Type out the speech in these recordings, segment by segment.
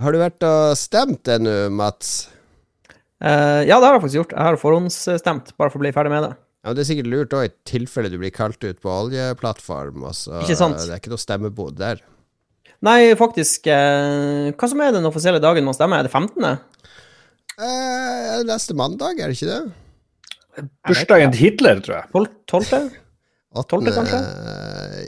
Har du vært og stemt ennå, Mats? Uh, ja, det har jeg faktisk gjort. Jeg har forhåndsstemt, bare for å bli ferdig med det. Ja, Det er sikkert lurt òg, i tilfelle du blir kalt ut på oljeplattform. Altså, Ikke sant? Det er ikke noe stemmebod der. Nei, faktisk uh, Hva som er den offisielle dagen man stemmer? Er det 15.? Uh, neste mandag, er det ikke det? Bursdagen til Hitler, tror jeg. 12. 12.? Åttende, kanskje?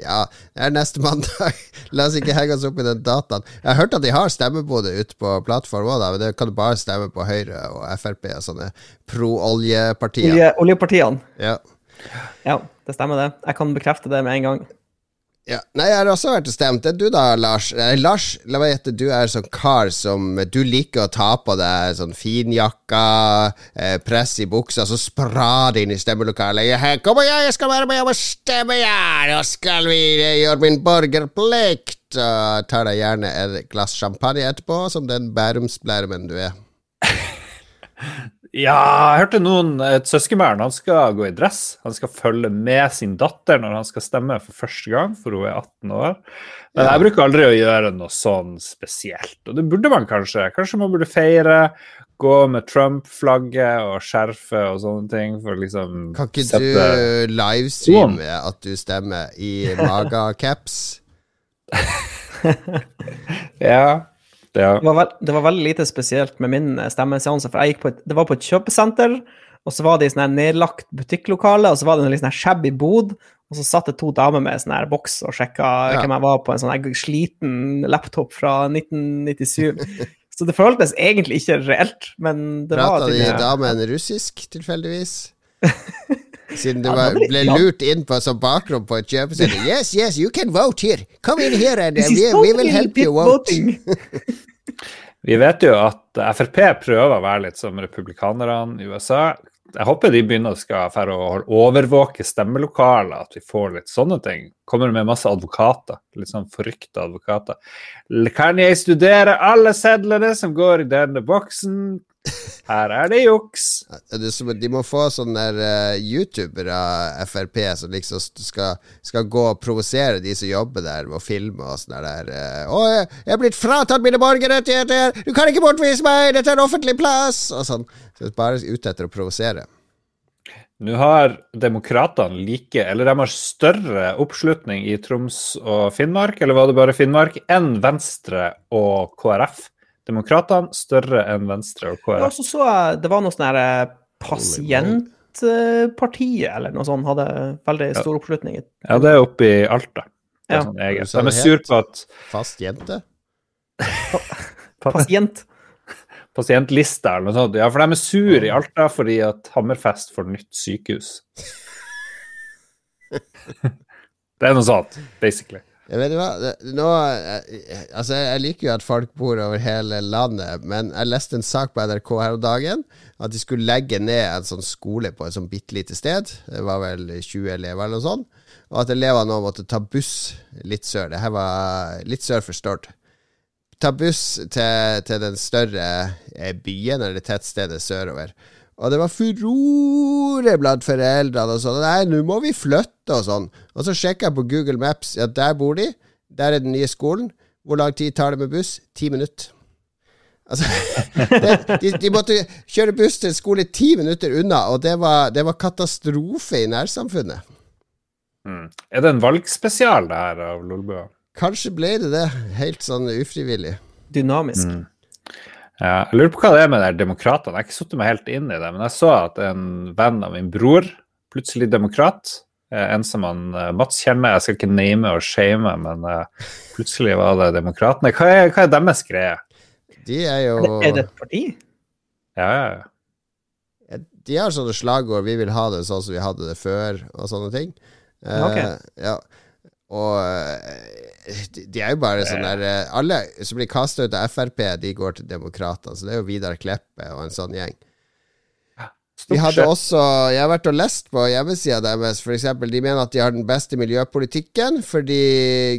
Ja, det er neste mandag. La oss ikke henge oss opp i den dataen. Jeg har hørt at de har stemmebode ute på plattform òg, men det kan du bare stemme på Høyre og Frp og sånne pro-oljepartier. Olje, oljepartiene. Ja. Ja, det stemmer det. Jeg kan bekrefte det med en gang. Ja. Nei, jeg har også vært og stemt. Det du da, Lars. Eh, Lars, la meg gjette, du er sånn kar som Du liker å ta på deg sånn finjakka, eh, press i buksa, så sprade inn i stemmelokalet. Ja, Kom igjen, jeg skal være med og stemme, ja! Nå skal vi gjøre min borgerplikt! Og tar deg gjerne et glass champagne etterpå, som den bærumsblærmen du er. Ja, jeg hørte noen Et søskenbarn han skal gå i dress. Han skal følge med sin datter når han skal stemme for første gang, for hun er 18 år. Men jeg bruker aldri å gjøre noe sånn spesielt. Og det burde man kanskje. Kanskje man burde feire. Gå med Trump-flagget og skjerfet og sånne ting. For liksom Kan ikke sette du livestreame at du stemmer i maga-caps? Ja. Ja. Det var, veld, det var veldig lite spesielt med min eh, stemmeseanse, for jeg gikk på et, det var på et kjøpesenter, og så var det i sånn nedlagt butikklokale, og så var det en litt sånn shabby bod, og så satt det to damer med sånn her boks og sjekka Ja. hvem jeg var på en sånn sliten laptop fra 1997. Så det føltes egentlig ikke reelt, men det var Prata de tydeligvis- da med en russisk, tilfeldigvis? Siden du var, ble lurt inn på som bakrom på et kjøpesenter. Yes, yes, you can vote here! Come in here and uh, we, we will help you vote. Vi vet jo at Frp prøver å være litt som republikanerne i USA. Jeg håper de begynner skal for å overvåke stemmelokaler, at vi får litt sånne ting. Kommer med masse advokater, litt sånn forrykta advokater. Kan jeg studere alle sedlene som går i denne boksen? Her er det juks. Det som, de må få sånne der, uh, youtubere av Frp som liksom skal, skal gå og provosere de som jobber der med å filme og sånn der. Uh, 'Å, jeg, jeg er blitt fratatt mine borgerrettigheter! Du kan ikke bortvise meg! Dette er en offentlig plass!' Og sånn. Så bare ute etter å provosere. Nå har demokratene like, eller de har større oppslutning i Troms og Finnmark, eller var det bare Finnmark, enn Venstre og KrF. Demokratene større enn Venstre og Og KrF. så så jeg det var noe sånn her eh, Pasientpartiet eller noe sånt hadde veldig stor oppslutning. Ja, det er oppe i Alta. Det er Ja. sånn eget. De er sur på at Fast jente? Pasient. pasientlista eller noe sånt. Ja, for de er sur i Alta fordi at Hammerfest får nytt sykehus. Det er noe sånt, basically. Jeg vet du hva, nå eh, Altså, jeg liker jo at folk bor over hele landet, men jeg leste en sak på NRK her om dagen at de skulle legge ned en sånn skole på et sånn bitte lite sted. Det var vel 20 elever eller noe sånt. Og at elevene nå måtte ta buss litt sør. Det her var litt sør for Stord. Ta buss til, til den større eh, byen eller tettstedet sørover. Og det var furore blant foreldrene og sånn. Nei, nå må vi flytte og sånn. Og så sjekka jeg på Google Maps. Ja, der bor de. Der er den nye skolen. Hvor lang tid tar det med buss? Ti minutter. Altså, det, de, de måtte kjøre buss til skole ti minutter unna, og det var, det var katastrofe i nærsamfunnet. Mm. Er det en valgspesial, det her, av Lolbua? Kanskje ble det det, helt sånn ufrivillig. Dynamisk. Mm. Ja, jeg lurer på hva det er med de demokratene. Jeg har ikke satt meg helt inn i det, men jeg så at en venn av min bror, plutselig demokrat, eh, en som han eh, Mats kjenner, jeg skal ikke name og shame, men eh, plutselig var det demokratene. Hva er, hva er deres greie? De er jo Er det et parti? Ja, ja, ja. De har sånne slagord 'Vi vil ha det sånn som vi hadde det før', og sånne ting. Okay. Uh, ja. Og eh, de, er jo bare sånn der eh, Alle som blir kasta ut av Frp, de går til Demokratene. Så det er jo Vidar Kleppe og en sånn gjeng. Stort hadde også, Jeg har vært og lest på hjemmesida deres, f.eks. De mener at de har den beste miljøpolitikken. Fordi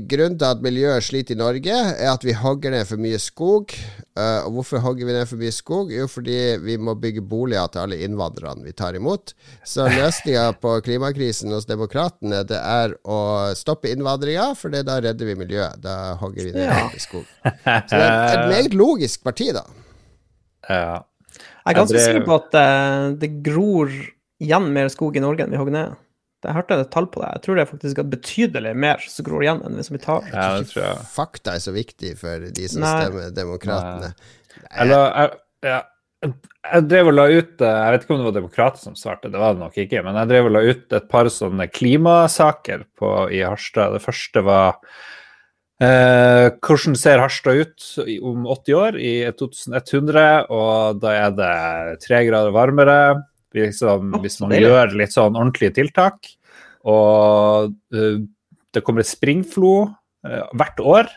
grunnen til at miljøet sliter i Norge, er at vi hogger ned for mye skog. Uh, og hvorfor hogger vi ned for mye skog? Jo, fordi vi må bygge boliger til alle innvandrerne vi tar imot. Så løsninga på klimakrisen hos demokratene, det er å stoppe innvandringa, for det, da redder vi miljøet. Da hogger vi ned Ja. skog. Så det er et meget logisk parti, da. Ja. Jeg er ganske drev- sikker på at uh, det gror igjen mer skog i Norge enn vi hogger ned. Jeg hørte et tall på det. Jeg tror det er faktisk at betydelig mer som gror igjen enn som vi tar. ja, det tror jeg. Fakta er så viktig for de som Nei. stemmer Demokratene. Eller, jeg, ja, jeg drev og la ut eh, Jeg vet ikke om det var Demokrater som svarte, det var det nok ikke. Men jeg drev og la ut et par sånne klimasaker på, i Harstad. Det første var eh, hvordan ser Harstad ut om 80 år, i 2100? Og da er det tre grader varmere. Liksom, hvis man gjør litt sånn ordentlige tiltak. Og eh, det kommer et springflo eh, hvert år.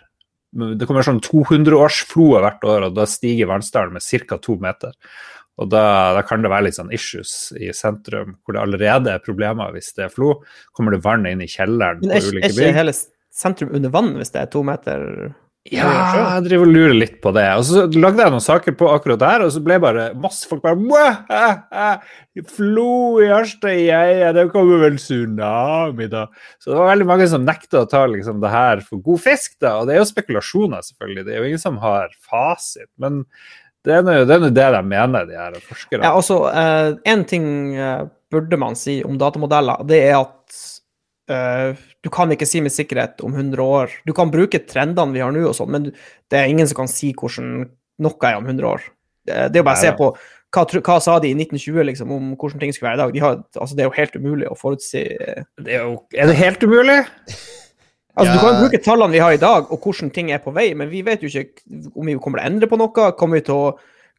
Det kommer sånn 200-årsfloe hvert år, og da stiger vannstanden med ca. to meter. Og da, da kan det være litt sånn issues i sentrum, hvor det allerede er problemer hvis det er flo. Kommer det vann inn i kjelleren på ulike bygg? Sentrum under vann hvis det er to meter Ja, jeg driver og lurer litt på det. Og så lagde jeg noen saker på akkurat der, og så ble bare masse folk bare «Mwah, ah, ah, Flo i Harstad, jeg, det kommer vel tsunami, da. Så det var veldig mange som nekta å ta liksom, det her for god fisk, da. Og det er jo spekulasjoner, selvfølgelig. Det er jo ingen som har fasit. Men det er nå det, det de mener, de her forskerne. Ja, altså, Én ting eh, burde man si om datamodeller, det er at eh, du kan ikke si med sikkerhet om 100 år. Du kan bruke trendene vi har nå, og sånn, men det er ingen som kan si hvordan noe er om 100 år. Det, er jo bare å se på hva, hva sa de i 1920 liksom, om hvordan ting skulle være i dag. De har, altså, det er jo helt umulig å forutsi. Det er, jo, er det helt umulig? Altså, Du kan bruke tallene vi har i dag, og hvordan ting er på vei, men vi vet jo ikke om vi kommer til å endre på noe. Kommer vi til å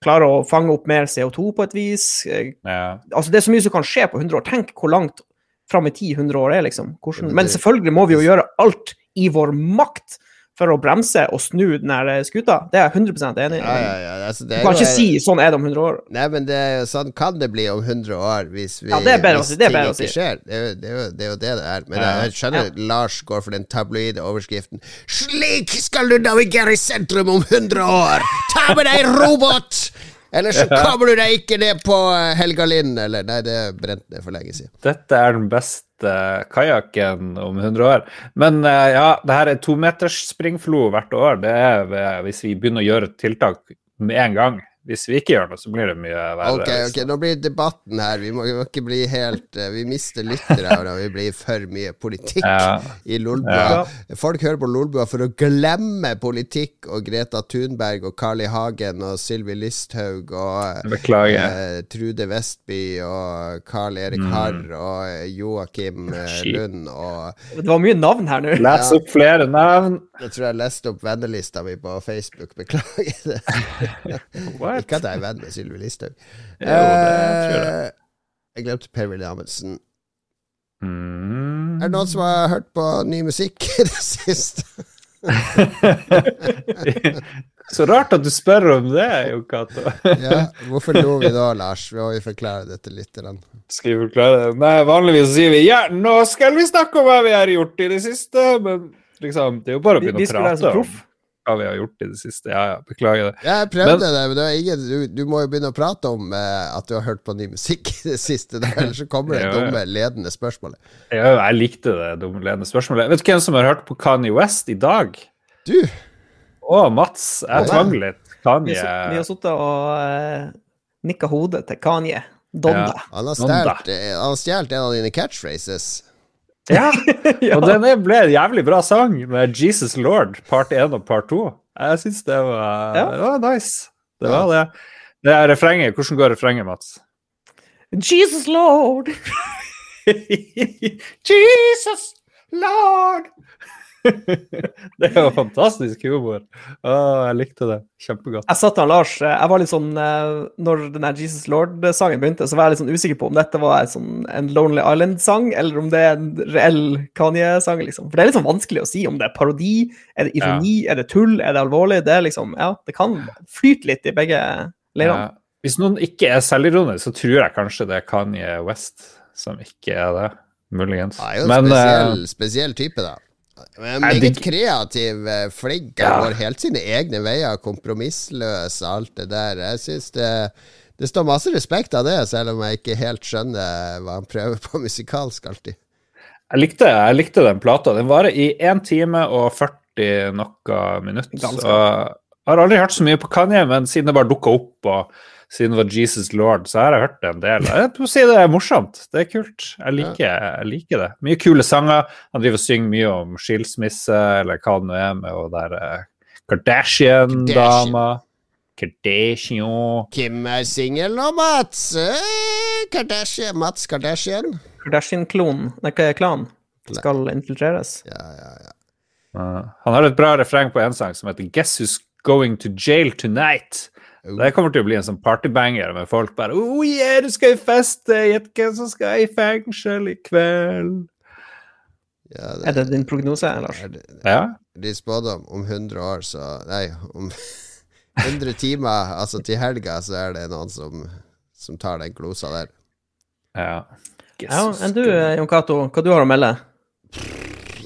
klare å fange opp mer CO2 på et vis? Ja. altså Det er så mye som kan skje på 100 år. Tenk hvor langt fram i 10-100 år er, liksom. Hvordan, men selvfølgelig må vi jo gjøre alt i vår makt for å bremse og snu den her skuta. Det er jeg 100 enig i. Ja, ja, ja. Altså, Du er kan ikke ikke si sånn er det om 100 år. Nei, men det, er sånn kan det bli om 100 år hvis, vi, Ja, det er hvis si, det er ting ikke skjer. Det er, det, er jo, det er jo det det er. Men jeg skjønner Lars går for den tabloide overskriften 'Slik skal du navigere i sentrum om 100 år! Ta med deg robot! Eller så kabler du deg ikke ned på Helga Helgalind, eller Nei, det brente ned for lenge siden. Dette er den beste kajakken om 100 år. Men eh, ja, det her er tometers springflo hvert år. Det er hvis vi begynner å gjøre tiltak med en gang. Hvis vi ikke gjør noe, så blir det mye verre. Ok, ok, nå blir debatten her Vi må, vi må ikke bli helt eh, Vi mister lyttere når vi blir for mye politikk Ja. i Lolbua. Folk hører på Lolbua for å glemme politikk og Greta Thunberg og Carl I. Hagen og Sylvi Listhaug og eh, Trude Vestby og Carl Erik Harr og eh, Joakim eh, Lund og Det var mye navn her nå. Les opp flere navn. Jeg tror jeg leste opp vennelista mi på Facebook. Beklager det. What? Ikke at jeg er venn med Sylvi Listhaug. Jeg. Eh, jeg glemte Per-Willy Amundsen. Mm. Er det noen som har hørt på ny musikk i det siste? Så rart at du spør om det, Jo Cato. Ja, hvorfor lo vi da, Lars? Vi må jo forklare det til lytterne. Skal vi forklare det? Nei, vanligvis sier vi ja, nå skal vi snakke om hva vi har gjort i det siste. Men liksom, det er jo bare å begynne å prate. vi å skulle være så proff. Hva vi har gjort i det siste. Ja, ja, beklager det. Jeg prøvde Men- det, men det ingen, du, du må jo begynne å prate om eh, at du har hørt på ny musikk i det siste. Der, ellers så kommer det Ja, ja. dumme, ledende spørsmålet. Ja, jeg likte det dumme ledende spørsmålet. Vet du hvem som har hørt på Kanye West i dag? Du! Å, Mats. Jeg tvang litt. Kanye vi har sittet og uh, nikka hodet til Kanye. Donda. Nonda. eh, han har stjålet en av dine catchphrases. Ja, Ja. og den ble en jævlig bra sang med Jesus Lord, part 1 og part 2. Jeg syns det, var- Ja. det var nice. Det var det. Det er refrenget. Hvordan går refrenget, Mats? Jesus Lord! Jesus Lord! det er jo fantastisk humor. Å, jeg likte det kjempegodt. Jeg satt med Lars eh, Jeg var litt sånn eh, Når denne Jesus Lord-sangen begynte, så var jeg litt sånn usikker på om dette var en, sånn, en Lonely Island-sang, eller om det er en reell Kanye-sang. liksom. For det er litt sånn vanskelig å si om det er parodi, er det ironi, er det tull, er det alvorlig? Det er liksom Ja, det kan flyte litt i begge leirene. Ja. Hvis noen ikke er selvironisk, så tror jeg kanskje det er Kanye West som ikke er det. Muligens. Det er jo en Men eh, spesiell, spesiell type, da. Meget kreativ, eh, flink, han går helt sine egne veier, kompromissløs, alt det der. Jeg synes det det står masse respekt av det, selv om jeg ikke helt skjønner hva han prøver på musikalsk alltid. jeg, likte, jeg likte den plata. Den varer i 1 time og 40 noe minutter. Jeg har aldri hørt så mye på Kanye, men siden det bare dukka opp, og siden det var Jesus Lord, så har jeg hørt det en del. Jeg si det er morsomt. Det er kult. Jeg liker, jeg liker det. Mye kule sanger. Han driver og synger mye om skilsmisse, eller hva det nå er med hun der eh, Kardashian-dama. Kardashian. Kim er singel nå, Mats. Eh, Kardashian. Mats Kardashian. Kardashian-klonen, nei, hva er klan, skal infiltreres. Ja, ja, ja. Uh, han har et bra refreng på en sang som heter 'Guess Who's Going to Jail Tonight'. Det kommer til å bli en sånn partybanger med folk bare Oh yeah, du skal i feste! Gjett hvem som skal i fengsel i kveld? ja Er det din prognose, Lars? er det, Ja. de spådde om 100 år, så Nei, om 100 timer, altså til helga, så er det noen som, som tar den glosa der. ja. Ja, enn du, Jon Cato, hva du har å melde?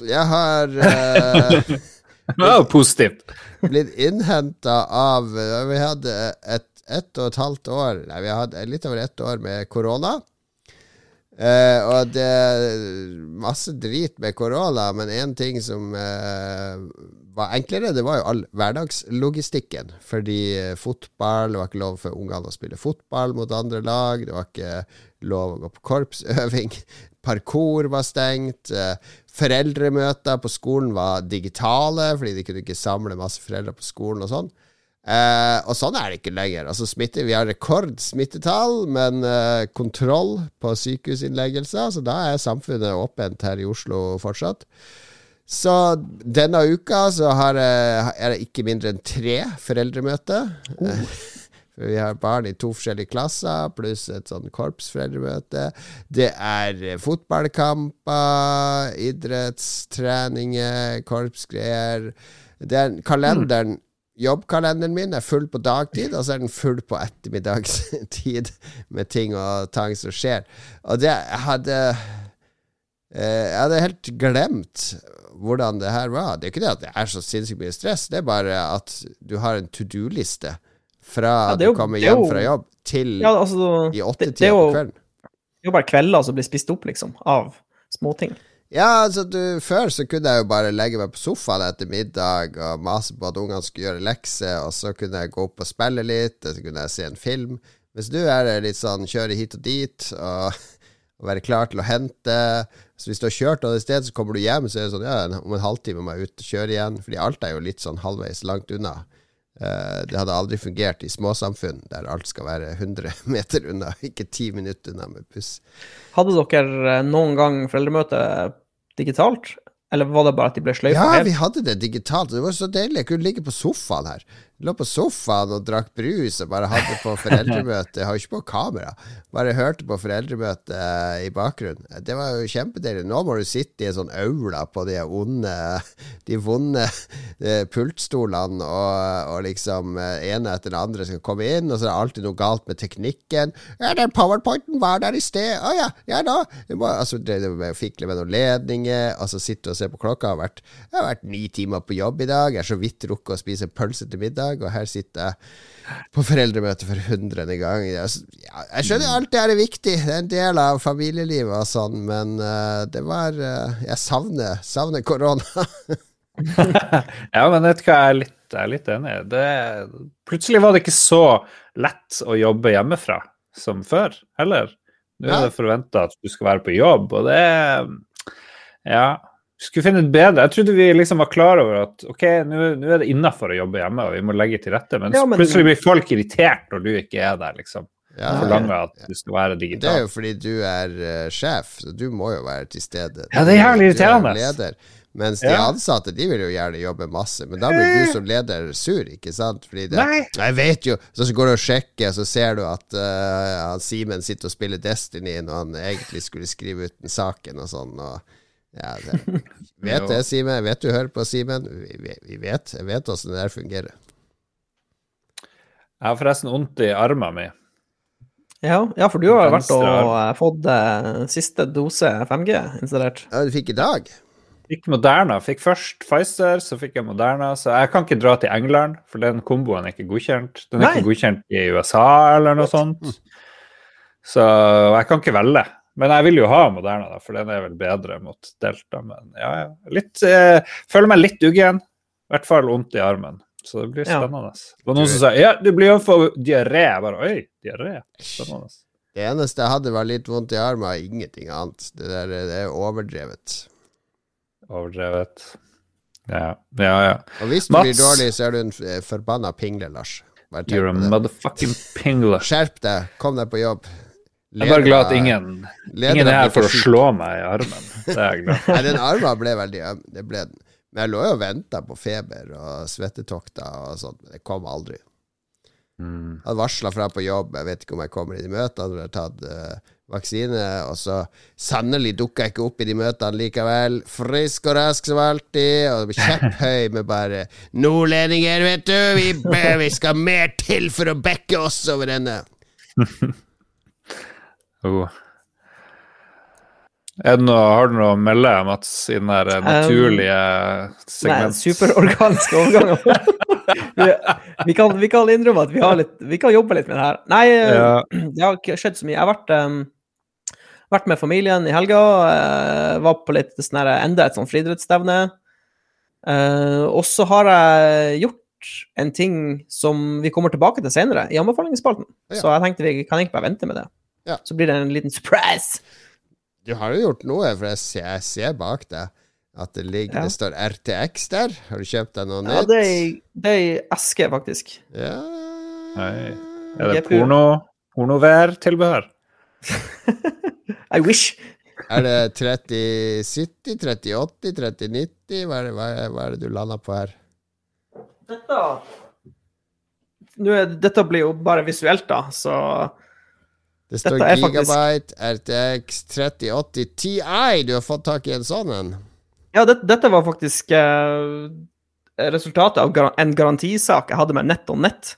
Jeg har eh, Ja, positivt. blitt innhenta av Vi hadde et ett og et halvt år Nei, vi hadde litt over ett år med korona. Eh, og det er masse drit med korona, men én ting som eh, var enklere, det var jo all hverdagslogistikken. Fordi eh, fotball Det var ikke lov for ungene å spille fotball mot andre lag. Det var ikke lov å gå på korpsøving. Parkour var stengt. Eh, foreldremøter på skolen var digitale, fordi de kunne ikke samle masse foreldre på skolen og sånn. Eh, og sånn er det ikke lenger. Altså smitte, Vi har rekordsmittetall, men eh, kontroll på sykehusinnleggelser, så da er samfunnet åpent her i Oslo fortsatt. Så denne uka så har er det ikke mindre enn tre foreldremøter. For vi har barn i to forskjellige klasser, pluss et sånn korpsforeldremøte. Det er eh, fotballkamper, idrettstreninger, korpsgreier. Den er kalenderen Jobbkalenderen min er full på dagtid, og så er den full på ettermiddagstid med ting og tang som skjer. Og det hadde eh, Jeg hadde helt glemt hvordan det her var. Det er ikke det at det er så sinnssykt mye stress, det er bare at du har en to do-liste fra Ja, jo- du kommer er hjem jo- fra jobb til Ja, altså, i åttetida på kvelden. det er jo bare kvelder som blir spist opp, liksom, av småting. Ja, altså du, Før så kunne jeg jo bare legge meg på sofaen etter middag og mase på at ungene skulle gjøre lekser, og så kunne jeg gå opp og spille litt, og så kunne jeg se en film. Mens du er det litt sånn kjøre hit og dit og, og være klar til å hente. Så hvis du har kjørt et sted, så kommer du hjem, så er det sånn ja, om en halvtime må jeg ut og kjøre igjen. Fordi alt er jo litt sånn halvveis langt unna. Eh, det hadde aldri fungert i småsamfunn der alt skal være 100 meter unna, ikke 10 minutter unna med buss. Hadde dere eh, noen gang foreldremøte digitalt, eller var det bare at de ble sløyfa Ja, vi hadde det digitalt. Det var så deilig. Jeg kunne ligge på sofaen her. Lå på sofaen og drakk brus og bare hadde på foreldremøte. Jeg har jo ikke på kamera. Bare hørte på foreldremøte i bakgrunnen. Det var jo kjempedeilig. Nå må du sitte i en sånn aula på de onde, de vonde eh, pultstolene, og, og liksom eh, ene etter den andre skal komme inn, og så er det alltid noe galt med teknikken. Ja, den powerpointen var der i sted. Å ja, ja da. Må, altså, det med å fikle med noen ledninger, altså sitte og se på klokka. Jeg har vært ni timer på jobb i dag. Jeg har så vidt rukket å spise pølse til middag, og her sitter jeg på foreldremøte for hundrede gang. Jeg, skjønner alt det her er viktig, det er en del av familielivet og sånn, men eh, det var eh, Jeg savner, savner korona. Ja, men vet du hva, jeg er litt, jeg er litt enig. Det, plutselig var det ikke så lett å jobbe hjemmefra som før, heller. Nå er det forventa at du skal være på jobb, og det Ja. Skulle finne et bedre Jeg trodde vi liksom var klar over at ok, nå er det innafor å jobbe hjemme, og vi må legge til rette, men, Ja, men- plutselig blir folk irritert når du ikke er der, liksom. Ja, Forlanger at du skal være digital. Det er jo fordi du er uh, sjef, så du må jo være til stede. Ja, det er jævlig Du irriterende. leder. Mens de Ja. ansatte de vil jo gjerne jobbe masse, men da blir du som leder sur, ikke sant? Fordi det, Nei. Jeg vet jo, så, så går du og sjekker, og så ser du at uh, Simen sitter og spiller Destiny når han egentlig skulle skrive ut den saken og sånn. Og, ja, det, vet det, Simen? Vet du hører på Simen? Vi, vi, vi vet jeg vet åssen det der fungerer. Jeg har forresten vondt i armen min, Ja, ja, for du har vært og eh, fått eh, siste dose 5G installert. Ja, du fikk i dag? Fikk Moderna. Fikk først Pfizer, så fikk jeg Moderna. Så jeg kan ikke dra til England, for den komboen er ikke godkjent. Den er Nei. ikke godkjent i USA eller noe sånt. Så jeg kan ikke velge. Men jeg vil jo ha Moderna, da, for den er vel bedre mot Delta. Men ja, ja. Litt, eh, føler meg litt uggen. I hvert fall vondt i armen. Så det blir Ja. spennende. Det var noen som sa ja, du blir jo for diaré. Jeg bare oi, diaré. Spennende. Det eneste jeg hadde, var litt vondt i armen, og ingenting annet. Det der det er overdrevet. Overdrevet. Ja, ja. ja. Og hvis du Mats? blir dårlig, så er du en f- forbanna pingle, Lars. You're a motherfucking pingle. Skjerp deg, kom deg på jobb. Jeg er bare glad at ingen, ingen er her for å slå meg i armen. Det er jeg glad for. Nei, den armen ble veldig øm. Det ble. Men jeg lå jo og venta på feber og svettetokter og sånt, men det kom aldri. Mm. Jeg hadde varsla fra på jobb, jeg vet ikke om jeg kommer i de møtene når jeg har tatt uh, vaksine, og så sannelig dukka jeg ikke opp i de møtene likevel. Frisk og rask som alltid, og kjepphøy med bare 'Nordlendinger, vet du, vi, vi skal mer til for å backe oss over Oh. Er det noe, har du noe å melde, Mats, i den der eh, naturlige Nei, segment? superorganiske overganger. vi, vi, kan, vi kan innrømme at vi, har litt, vi kan jobbe litt med det her. Nei, eh, Ja. det har ikke skjedd så mye. Jeg har vært, um, vært med familien i helga. Uh, var på litt sånn enda et sånn friidrettsstevne. Uh, og så har jeg gjort en ting som vi kommer tilbake til senere, i anbefalingsspalten. Ja. Så jeg tenkte vi kan egentlig bare vente med det. Ja. Så blir det en liten surprise. Du har jo gjort noe, for jeg ser, jeg ser bak deg at det ligger Ja. Det står RTX der. Har du kjøpt deg noe Ja, nytt? det er i- det er i eske, faktisk. Ja Nei. Er det porno, pornovær-tilbehør? I wish. Er det 3070, 3080, 3090? Hva er det, hva er, hva er det du landa på her? Dette Nå er, Dette blir jo bare visuelt, da, så Det står Dette faktisk- Gigabyte RTX 3080 Ti. Du har fått tak i en sånn en? Ja, det, dette var faktisk eh, resultatet av gar en garantisak jeg hadde med Nett og Nett.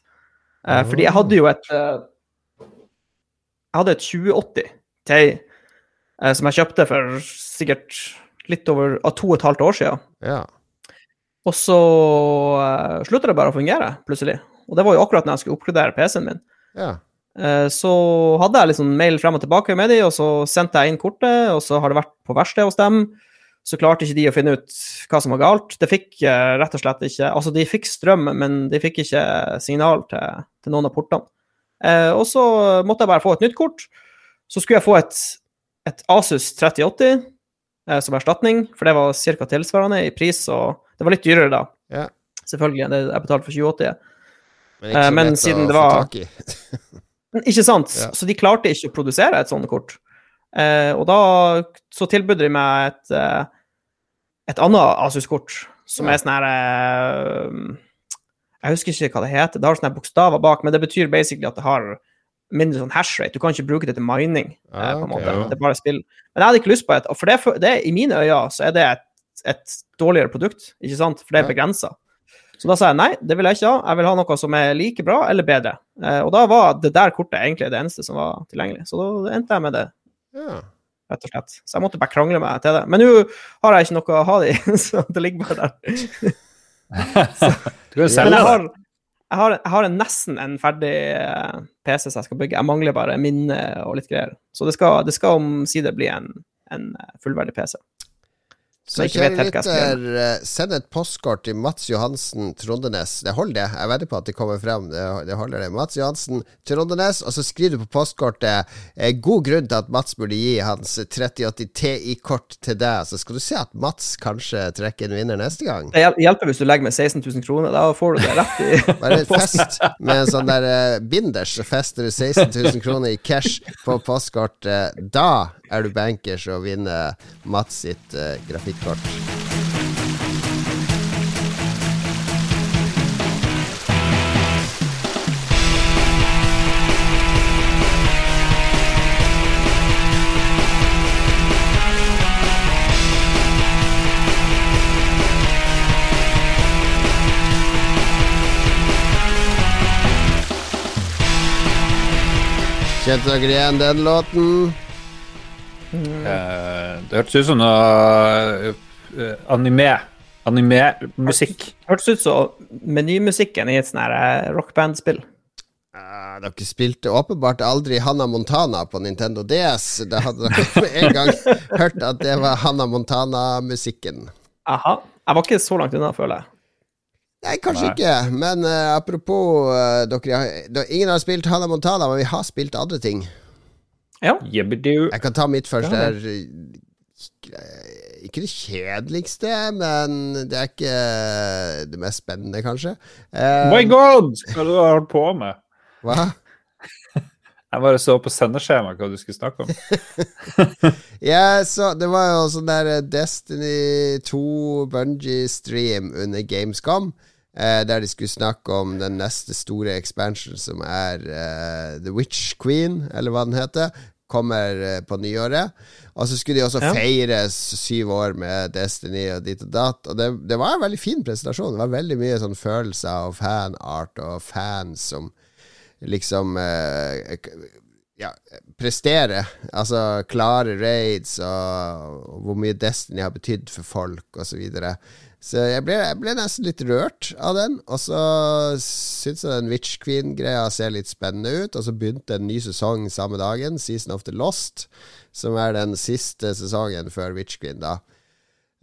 Eh, Fordi jeg hadde jo et eh, Jeg hadde et 2080 Ti eh, som jeg kjøpte for sikkert litt over av to og et halvt år siden. Ja. Og så uh, slutta det bare å fungere, plutselig. Og det var jo akkurat når jeg skulle oppgradere PC-en min. ja. Eh, Så hadde jeg liksom mail frem og tilbake med de, og så sendte jeg inn kortet, og så har det vært på verksted hos dem. Så klarte ikke de å finne ut hva som var galt. Det fikk eh, rett og slett ikke Altså, de fikk strøm, men de fikk ikke signal til, til noen av portene. Eh, og så måtte jeg bare få et nytt kort. Så skulle jeg få et, et Asus 3080 eh, som erstatning, for det var ca. tilsvarende i pris, og det var litt dyrere da. Ja. Selvfølgelig. Det jeg betalte for 2080. Men ikke så men siden å det få var- tak i. Ikke sant? Ja. Så de klarte ikke å produsere et sånt kort. Eh, og da så tilbød de meg et, eh, et annet Asus-kort, som Ja. er sånn her eh, Jeg husker ikke hva det heter. Det har sånne bokstaver bak, men det betyr basically at det har mindre sånn hashrate. Du kan ikke bruke det til mining, eh, Ah, på en måte. ja. Det er bare spill. Men jeg hadde ikke lyst på et, for det, for det i mine øyne så er det et, et dårligere produkt, ikke sant? For det er Ja. begrensa. Så da sa jeg nei, det vil jeg ikke ha. Jeg vil ha noe som er like bra eller bedre. Eh, og da var det der kortet egentlig det eneste som var tilgjengelig. Så da endte jeg med det, Ja. rett og slett. Så jeg måtte bare krangle meg til det. Men nå har jeg ikke noe å ha det i, så det ligger bare der. Du kan selge jeg det. har, jeg har, jeg har en nesten en ferdig eh, PC som jeg skal bygge. Jeg mangler bare minne og litt greier. Så det skal, det skal omsider bli en, en eh, fullverdig PC. Så kjære lytter, send et postkort til Mats Johansen Trondenes. Det holder, det. Jeg vedder på at det kommer frem. Det, det holder det. Mats Johansen Trondenes, og så skriver du på postkortet eh, god grunn til at Mats burde gi hans 3080 TI-kort til deg. Så skal du se at Mats kanskje trekker en vinner neste gang. Det hjelper hvis du legger med 16 000 kroner. Da får du det rett i Bare fest med en sånn der eh, binders, så fester du 16 000 kroner i cash på postkortet. Da er du bankers og vinner Mats sitt eh, Takk. Kjent dere igjen den låten? Eh, det hørtes ut som noe eh, anime. Anime-musikk. Hørtes ut som menymusikken i et sånt rockband-spill. rockbandspill. Ah, dere spilte åpenbart aldri Hanna Montana på Nintendo DS. Da hadde dere med en gang hørt at det var Hanna Montana-musikken. Aha. Jeg var ikke så langt unna, føler jeg. Nei, kanskje Nei. ikke. Men uh, apropos uh, dere, Ingen har spilt Hanna Montana, men vi har spilt andre ting. Ja. Jeg kan ta mitt først. Ja, Det er eh, ikke det kjedeligste, men det er ikke det mest spennende, kanskje. Um, My god! Hva har du holdt på med? hva? Jeg bare så på sendeskjemaet hva du skulle snakke om. Ja, så det var jo sånn der eh, Destiny 2 Bungie-stream under Gamescom. Eh, der de skulle snakke om den neste store expansion, som er eh, The Witch Queen, eller hva den heter. Kommer eh, på nyåret. Og så skulle de også Ja. feire syv år med Destiny og dit og datt. Og det, det var en veldig fin presentasjon. Det var veldig mye sånn følelser og fanart og fans som liksom eh, ja, prestere. Altså klare raids og, og hvor mye Destiny har betydd for folk, osv. Så, videre. Så jeg ble, jeg ble nesten litt rørt av den. Og så syns jeg den Witch Queen-greia ser litt spennende ut. Og så begynte en ny sesong samme dagen, Season of the Lost, som er den siste sesongen før Witch Queen, da.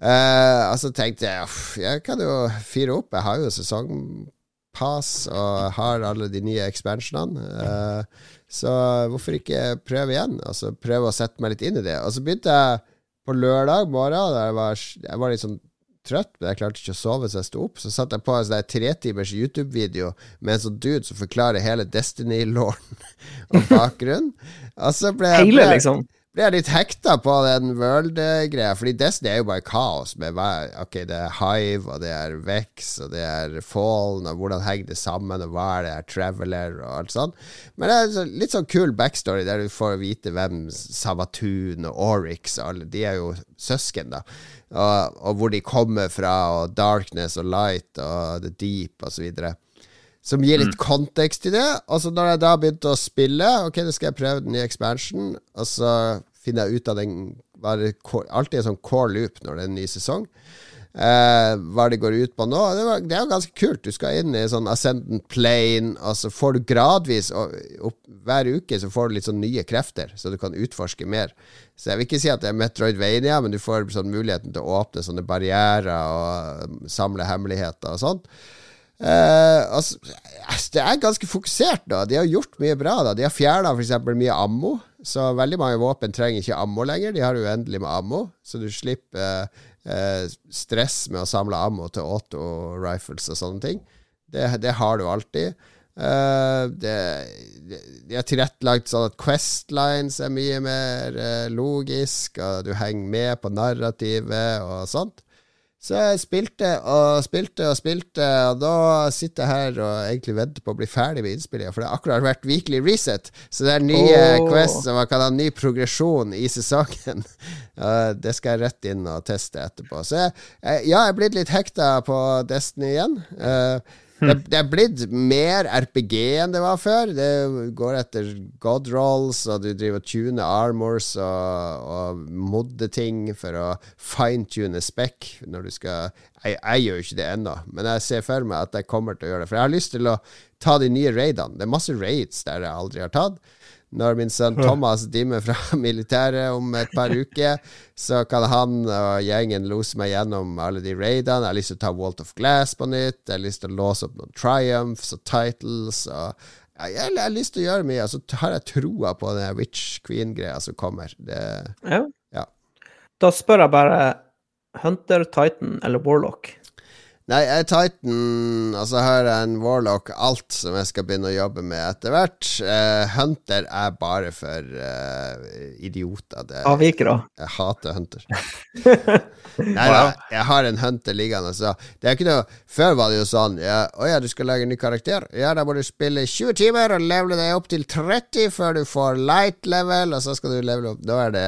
Eh, og så tenkte jeg jeg kan jo fyre opp. Jeg har jo sesongpass og har alle de nye expansionene. Eh, så hvorfor ikke prøve igjen? Altså Prøve å sette meg litt inn i det. Og så begynte jeg på lørdag morgen. Der jeg, var, jeg var litt sånn trøtt, men jeg klarte ikke å sove så jeg sto opp. Så satte jeg på en sånn tretimers YouTube-video med en sånn dude som forklarer hele Destiny-låren og bakgrunnen. Og så ble jeg ble- liksom. ble jeg litt hekta på den World-greia, fordi Destiny er jo bare kaos. Med hva, ok, det er Hive, og det er Vex, og det er Fallen, og hvordan henger det sammen, og hva er det er Traveler, og alt sånt. Men det er så, litt sånn kul backstory, der du får vite hvem Savatun og Oryx og alle De er jo søsken, da. Og, og hvor de kommer fra, og Darkness og Light og The Deep, videre som gir litt kontekst til det. Og så når jeg da begynte å spille, ok, nå skal jeg prøve den nye expansion, og så finner jeg ut av den var det Alltid en sånn core loop når det er en ny sesong. Eh, hva det går ut på nå. Det, var, det er jo ganske kult. Du skal inn i sånn ascendant plane, og så får du gradvis og opp, Hver uke så får du litt sånn nye krefter, så du kan utforske mer. Så jeg vil ikke si at det er Metroidvania, men du får sånn muligheten til å åpne sånne barrierer og um, samle hemmeligheter og sånn. Eh, altså, det er ganske fokusert, da. De har gjort mye bra. da De har fjerna f.eks. mye ammo, så veldig mange våpen trenger ikke ammo lenger. De har uendelig med ammo, så du slipper eh, stress med å samle ammo til auto-rifles og sånne ting. Det, det har du alltid. Eh, det, de har tilrettelagt sånn at Questlines er mye mer eh, logisk, og du henger med på narrativet og sånt. Så jeg spilte og spilte og spilte, og da sitter jeg her og egentlig venter på å bli ferdig med innspillinga, for det har akkurat vært weekly reset, så det er nye oh. quests, som man kan ha ny progresjon i sesongen. Det skal jeg rett inn og teste etterpå. Så jeg, ja, jeg er blitt litt hekta på Destiny igjen. Uh, det, det er blitt mer RPG enn det var før. Det går etter god rolls, og du driver og tuner armors og, og modder ting for å fine-tune spekk når du skal jeg, jeg gjør jo ikke det ennå, men jeg ser for meg at jeg kommer til å gjøre det. For jeg har lyst til å ta de nye raidene. Det er masse raids der jeg aldri har tatt. Når min sønn Thomas dimmer fra militæret om et par uker, så kan han og gjengen lose meg gjennom alle de raidene. Jeg har lyst til å ta Walt of Glass på nytt. Jeg har lyst til å låse opp noen triumphs og titles. Og jeg, jeg, jeg har lyst til å gjøre mye. Og så har jeg troa på den Witch Queen-greia som kommer. Det, Ja. Ja. Da spør jeg bare Hunter, Titan eller Warlock? Nei, jeg er Titan, og så har jeg en Warlock, alt som jeg skal begynne å jobbe med etter hvert. Uh, Hunter er bare for uh, idioter. Det, Avvikere. jeg hater Hunter. Nei da, jeg har en Hunter liggende, så det er ikke noe Før var det jo sånn ja, Å ja, du skal lage en ny karakter? Ja, da må du spille 20 timer og levele deg opp til 30 før du får light level, og så skal du levele opp Da er det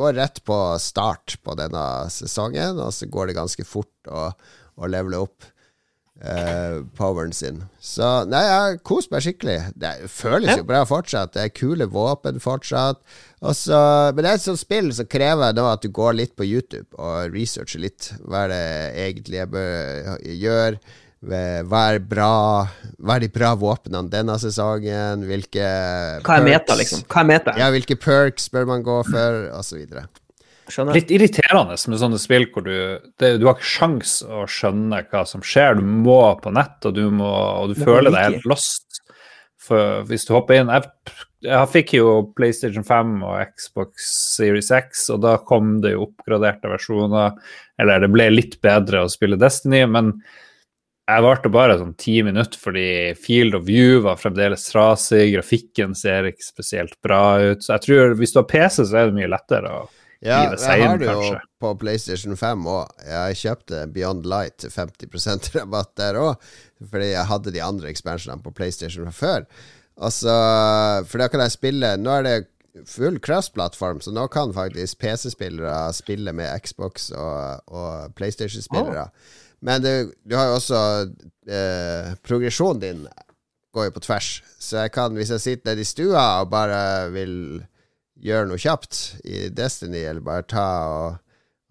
Går rett på start på denne sesongen, og så går det ganske fort å, å levele opp. eh, poweren sin. Så nei, jeg har kost meg skikkelig. Det føles jo bra fortsatt. Det er kule våpen fortsatt. Også, men det er et sånt spill som krever nå at du går litt på YouTube og researcher litt hva er det egentlig jeg bør gjøre. Hva er, bra, hva er de bra våpnene denne sesongen? Hvilke Hva er meta, liksom? Hva er meta? Ja, hvilke perks bør man gå for, osv. Skjønner. Litt irriterende med sånne spill hvor du det, Du har ikke sjans å skjønne hva som skjer. Du må på nett, og du, må, og du føler deg helt lost. For hvis du hopper inn Jeg, jeg fikk jo PlayStation 5 og Xbox Series X, og da kom det jo oppgraderte versjoner. Eller det ble litt bedre å spille Destiny, men jeg varte bare sånn ti minutter fordi field of view var fremdeles trasig, grafikken ser ikke spesielt bra ut. Så jeg tror hvis du har PC, så er det mye lettere å Ja, jeg har det jo på PlayStation 5 òg. Jeg kjøpte Beyond Light til 50% rabatt der òg, fordi jeg hadde de andre expansionene på PlayStation fra før. Altså, for da kan jeg spille Nå er det full cross-plattform, så nå kan faktisk PC-spillere spille med Xbox og, og PlayStation-spillere. Men du, du har jo også eh, Progresjonen din går jo på tvers, så jeg kan, hvis jeg sitter nede i stua og bare vil gjøre noe kjapt i Destiny, eller bare ta og,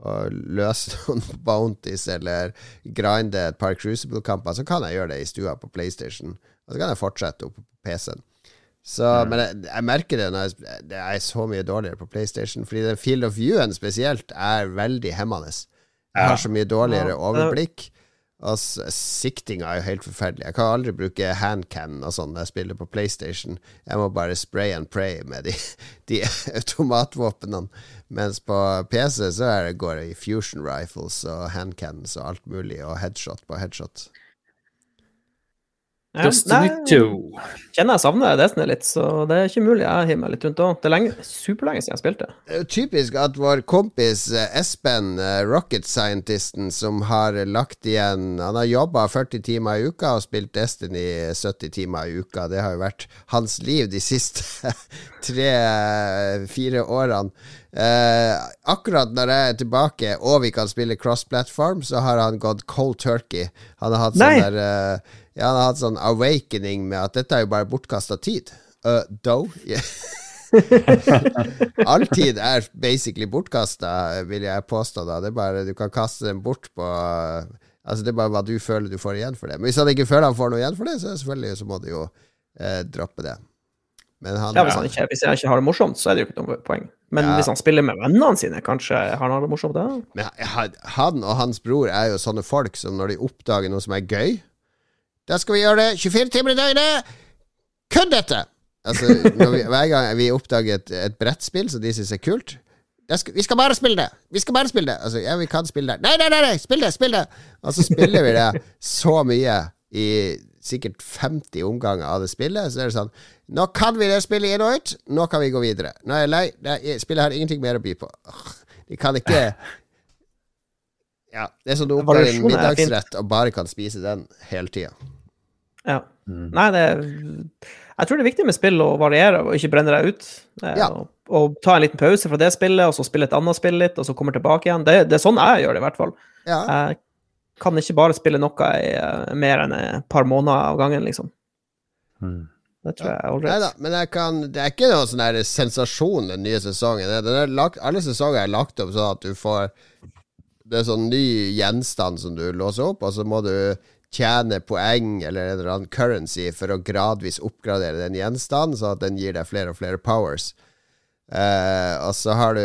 og løse noen bounties, eller grinde et par Crucible-kamper, så kan jeg gjøre det i stua på PlayStation. Og så kan jeg fortsette oppe på PC-en. Så, Men jeg, jeg merker det når jeg, det er så mye dårligere på PlayStation, fordi den field of view-en spesielt er veldig hemmende. Jeg har så mye dårligere overblikk. S- siktinga er jo helt forferdelig. Jeg kan aldri bruke handcan og sånn når jeg spiller på PlayStation. Jeg må bare spray and pray med de, de automatvåpnene. Mens på PC så det, går det i fusion rifles og handcans og alt mulig, og headshot på headshot. Destiny 2. kjenner jeg savner Destiny litt, så det er ikke mulig jeg hiver meg litt rundt òg. Det er lenge, superlenge siden jeg spilte. Typisk at vår kompis eh, Espen, eh, rocket scientisten, som har lagt igjen Han har jobba 40 timer i uka og spilt Destiny 70 timer i uka. Det har jo vært hans liv de siste tre-fire årene. Eh, akkurat når jeg er tilbake og vi kan spille cross-platform, så har han gått cold turkey. Han har hatt sånn der eh, Ja, han har hatt sånn awakening med at dette er jo bare bortkasta tid. Uh, do. yeah. All tid er basically bortkasta, vil jeg påstå. da Det er bare Du kan kaste den bort på Altså Det er bare hva du føler du får igjen for det. Men hvis han ikke føler han får noe igjen for det, så selvfølgelig så må du jo eh, droppe det. Men han Ja, hvis, han ikke, hvis jeg ikke har det morsomt, så er det jo ikke noe poeng. Men Ja. hvis han spiller med vennene sine, kanskje han har det morsomt da? Men han og hans bror er jo sånne folk som når de oppdager noe som er gøy Da skal vi gjøre det 24 timer i døgnet! Kun dette! Altså, vi, Hver gang vi oppdager et, et brettspill som de syns er kult skal, Vi skal bare spille det! Vi skal bare spille det! Altså, ja, vi kan spille det. Nei, nei, nei! nei spill det! Spill det! Og så spiller vi det så mye i sikkert 50 omganger av det spillet. Så er det sånn Nå kan vi det spillet inn og ut. Nå kan vi gå videre. Nå er jeg lei. Det spillet har ingenting mer å by på. Vi De kan ikke Ja, det er som du oppdager en middagsrett og bare kan spise den hele tida. Ja. Nei, det Jeg tror det er viktig med spill å variere og ikke brenne deg ut. Eh, Ja. Og, og ta en liten pause fra det spillet, og så spille et annet spill litt, og så komme tilbake igjen. Det, det er sånn jeg gjør det, i hvert fall. Ja. Jeg kan ikke bare spille noe i eh, mer enn et par måneder av gangen, liksom. Mm. Det tror jeg er Nei da, men kan, det er ikke noen sånn her sensasjon den nye sesongen. Den lagt, alle sesonger er lagt opp sånn at du får Det er sånn ny gjenstand som du låser opp, og så må du tjene poeng eller en eller annen currency for å gradvis oppgradere den gjenstanden, så at den gir deg flere og flere powers. Eh, og så har du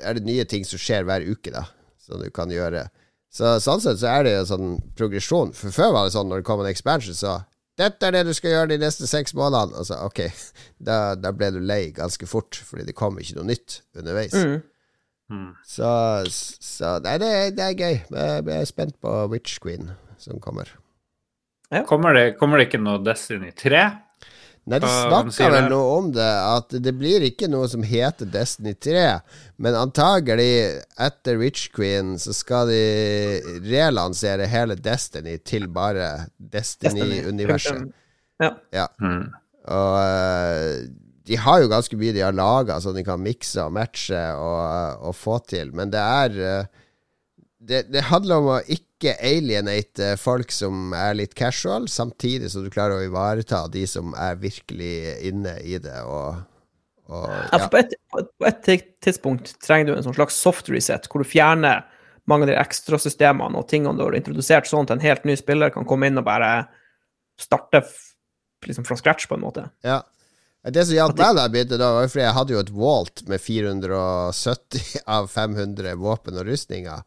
er det nye ting som skjer hver uke, da, som du kan gjøre. Så Sånn sett så er det jo sånn progresjon. For Før var det sånn når det kom en expansion, så dette er det du skal gjøre de neste seks månedene. Og så ok, da, da ble du lei ganske fort, fordi det kom ikke noe nytt underveis. Mm. Mm. Så, så nei, det, er- det er gøy. Jeg jeg er spent på Witch Queen som kommer. Kommer, det, kommer det ikke noe Destiny 3? Nei, de snakka vel noe om det, at det blir ikke noe som heter Destiny 3. Men antagelig, etter Witch Queen, så skal de relansere hele Destiny til bare Destiny-universet. Ja. Ja. Mm. Og eh, de har jo ganske mye de har laga, så de kan mikse og matche og, og få til, men det er eh, det, det handler om å ikke ikke alienate folk som er litt casual, samtidig som du klarer å ivareta de som er virkelig inne i det. og, og Ja, for på et, på et- tidspunkt trenger du en sånn slags soft reset, hvor du fjerner mange av de ekstrasystemene og tingene du har introdusert, sånn at en helt ny spiller kan komme inn og bare starte liksom fra scratch, på en måte. Ja. Det som hjalp meg da jeg begynte, da, var fordi jeg hadde jo et Walt med 470 av 500 våpen og rustninger.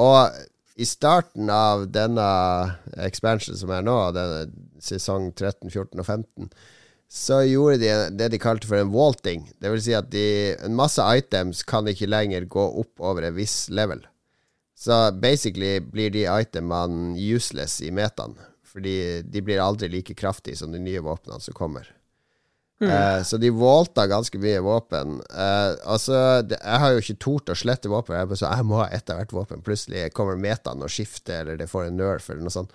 Og i starten av denne expansion som er nå, denne sesong 13, 14 og 15, så gjorde de det de kalte for en vaulting. Det vil si at de, en masse items kan ikke lenger gå opp over en viss level. Så basically blir de itemene useless i metaen. Fordi de blir aldri like kraftige som de nye våpnene som kommer. Eh, så de vaulta ganske mye våpen. Eh, altså, det, jeg har jo ikke tort å slette våpen. Jeg, så, jeg må ha ett av hvert våpen. Plutselig kommer metaen og skifter, eller det får en nerf, eller noe sånt.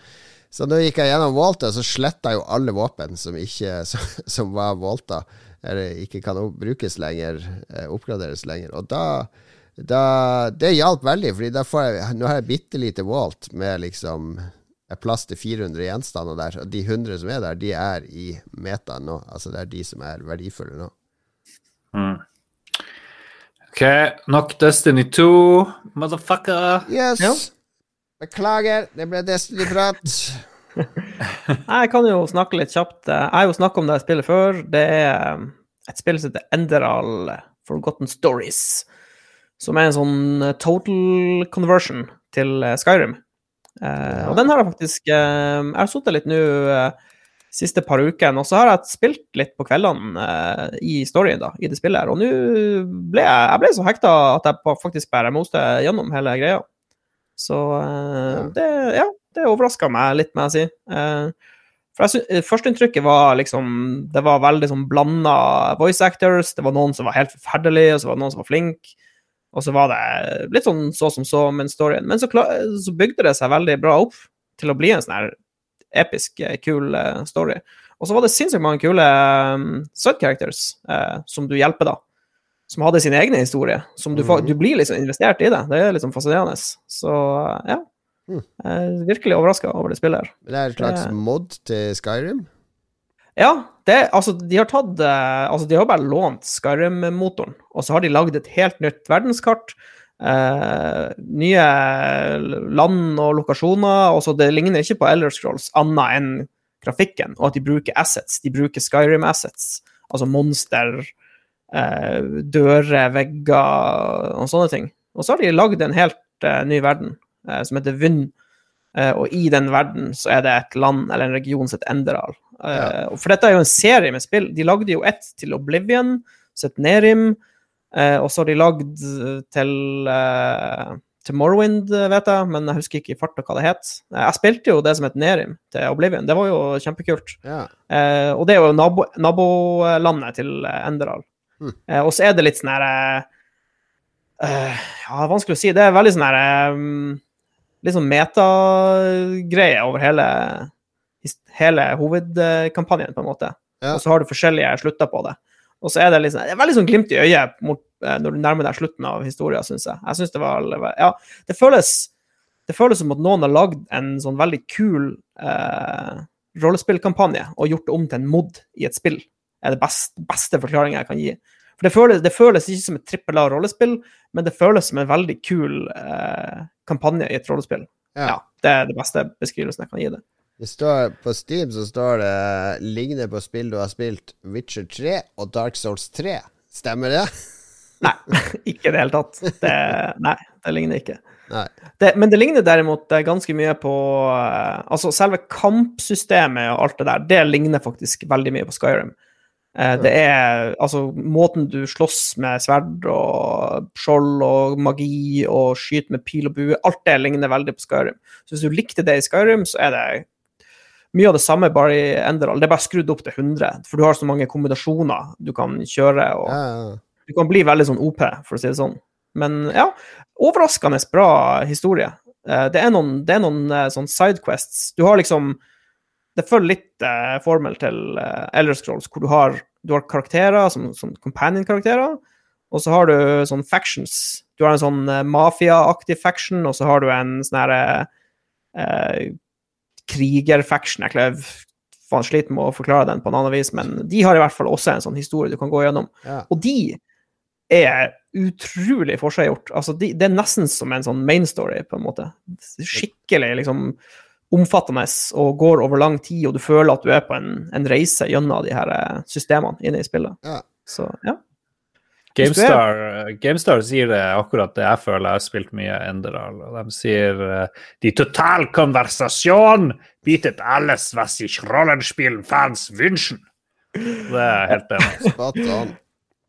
Så da gikk jeg gjennom vaulta, så sletta jeg jo alle våpen som ikke som, som var vaulta, eller ikke kan brukes lenger, eh, oppgraderes lenger. Og da, da Det hjalp veldig, Fordi da får jeg Nå har jeg bitte lite Walt med liksom er plass til 400 gjenstander der. Og de 100 som er der, de er i meta nå. Altså det er de som er verdifulle nå. Mm. OK, nok Destiny 2, motherfucker. Yes! Ja. Beklager, det ble Destiny-prat. Jeg kan jo snakke litt kjapt. Jeg har jo snakket om det spillet før. Det er um, et spill som heter Enderal Forgotten Stories. Som er en sånn eh, total conversion til eh, Skyrim. Eh, Og den har jeg faktisk eh, Jeg har sittet litt nå eh, siste par ukene, og så har jeg spilt litt på kveldene i storyen da, i det spillet. her, Og nå ble jeg, jeg ble så hekta at jeg faktisk bare moste gjennom hele greia. Så Ja. det, ja, det overraska meg litt, må jeg si. For Førsteinntrykket var liksom Det var veldig sånn blanda voice actors. Det var noen som var helt forferdelige, og så var det noen som var flinke. Og så var det litt sånn så som så med storyen. Men så, så bygde det seg veldig bra opp til å bli en sånn her episk, eh, kul eh, story. Og så var det sinnssykt mange kule um, side characters uh, som du hjelper, da. Som hadde sin egen historie. Som du, fa- Mhm. du blir liksom investert i det. Det er liksom fascinerende. Så ja. Mhm. Jeg er virkelig overraska over det spillet her. Det er et slags mod til Skyrim. Ja, det, altså, de har tatt eh, Altså, de har bare lånt Skyrim-motoren, og så har de lagd et helt nytt verdenskart. eh, nye land og lokasjoner. og så Det ligner ikke på Elder Scrolls annet enn grafikken, og at de bruker assets. De bruker Skyrim-assets, altså monster, eh, dører, vegger og sånne ting. Og så har de lagd en helt eh, ny verden eh, som heter Vynn. Eh, og i den verden så er det et land eller en region sitt Enderal. Eh, Ja. og For dette er jo en serie med spill. De lagde jo ett til Oblivion, Så et Nerim. Eh, og så har de lagd til, eh, til Morrowind, eh, vet jeg, men jeg husker ikke i farta hva det het. Eh, jeg spilte jo det som het Nerim til Oblivion. Det var jo kjempekult. Ja. Eh, og det er jo nabo, nabolandet til eh, Enderal. Mm. Eh, og så er det litt sånn her eh, det Ja, vanskelig å si. Det er veldig sånn her eh, Litt sånn metagreie over hele, hele hovedkampanjen, på en måte. Ja. Og så har du forskjellige slutter på det. Og så er det sånn, det er veldig sånn glimt i øyet mot, eh, når du nærmer deg slutten av historien, syns jeg. Jeg synes det var Ja, det føles det føles som at noen har lagd en sånn veldig kul eh, rollespillkampanje og gjort det om til en mod i et spill. er det best, beste forklaringa jeg kan gi. For det føles, det føles ikke som et trippel A-rollespill, men det føles som en veldig kul eh, kampanje i et rollespill. Ja. Ja. Det er det beste beskrivelsen jeg kan gi det. Det står, på Steam så står det 'ligner på spill du har spilt Witcher 3 og Dark Souls 3'. Stemmer det? Nei, ikke i det hele tatt. Det, nei, det ligner ikke. Det, men det ligner derimot eh, ganske mye på eh, Altså, selve kampsystemet og alt det der, det ligner faktisk veldig mye på Skyrim. Eh, det er altså måten du slåss med sverd og skjold og magi og skyter med pil og bue, alt det ligner veldig på Skyrim. Så hvis du likte det i Skyrim, så er det mye av det samme, bare i Enderal. Det er bare skrudd opp til 100, for du har så mange kombinasjoner du kan kjøre. og Ja, du kan bli veldig sånn OP, for å si det sånn. Men ja, overraskende bra historie. Eh, Det er noen, det er noen eh, sånn sidequests. Du har liksom Det følger litt eh, formel til eh, Elder Scrolls, hvor du har, du har karakterer som, som companion-karakterer, og så har du sånn factions. Du har en sånn eh, mafia-aktig faction, og så har du en sånn herre eh, krigerfaction. Jeg klarer- faen sliter med å forklare den på en annen vis, men de har i hvert fall også en sånn historie du kan gå gjennom. Ja. Og de er utrolig forseggjort. Altså, de, det er nesten som en sånn main story, på en måte. Skikkelig liksom omfattende og går over lang tid, og du føler at du er på en, en reise gjennom de her eh, systemene inne i spillet. Ja. Så ja. GameStar, eh, GameStar sier det akkurat det jeg føler. Jeg har spilt mye Enderal. Og de sier uh, De total konversasjon bietet alles, was ich Rollenspielen-fans wünschen. Det er helt enig.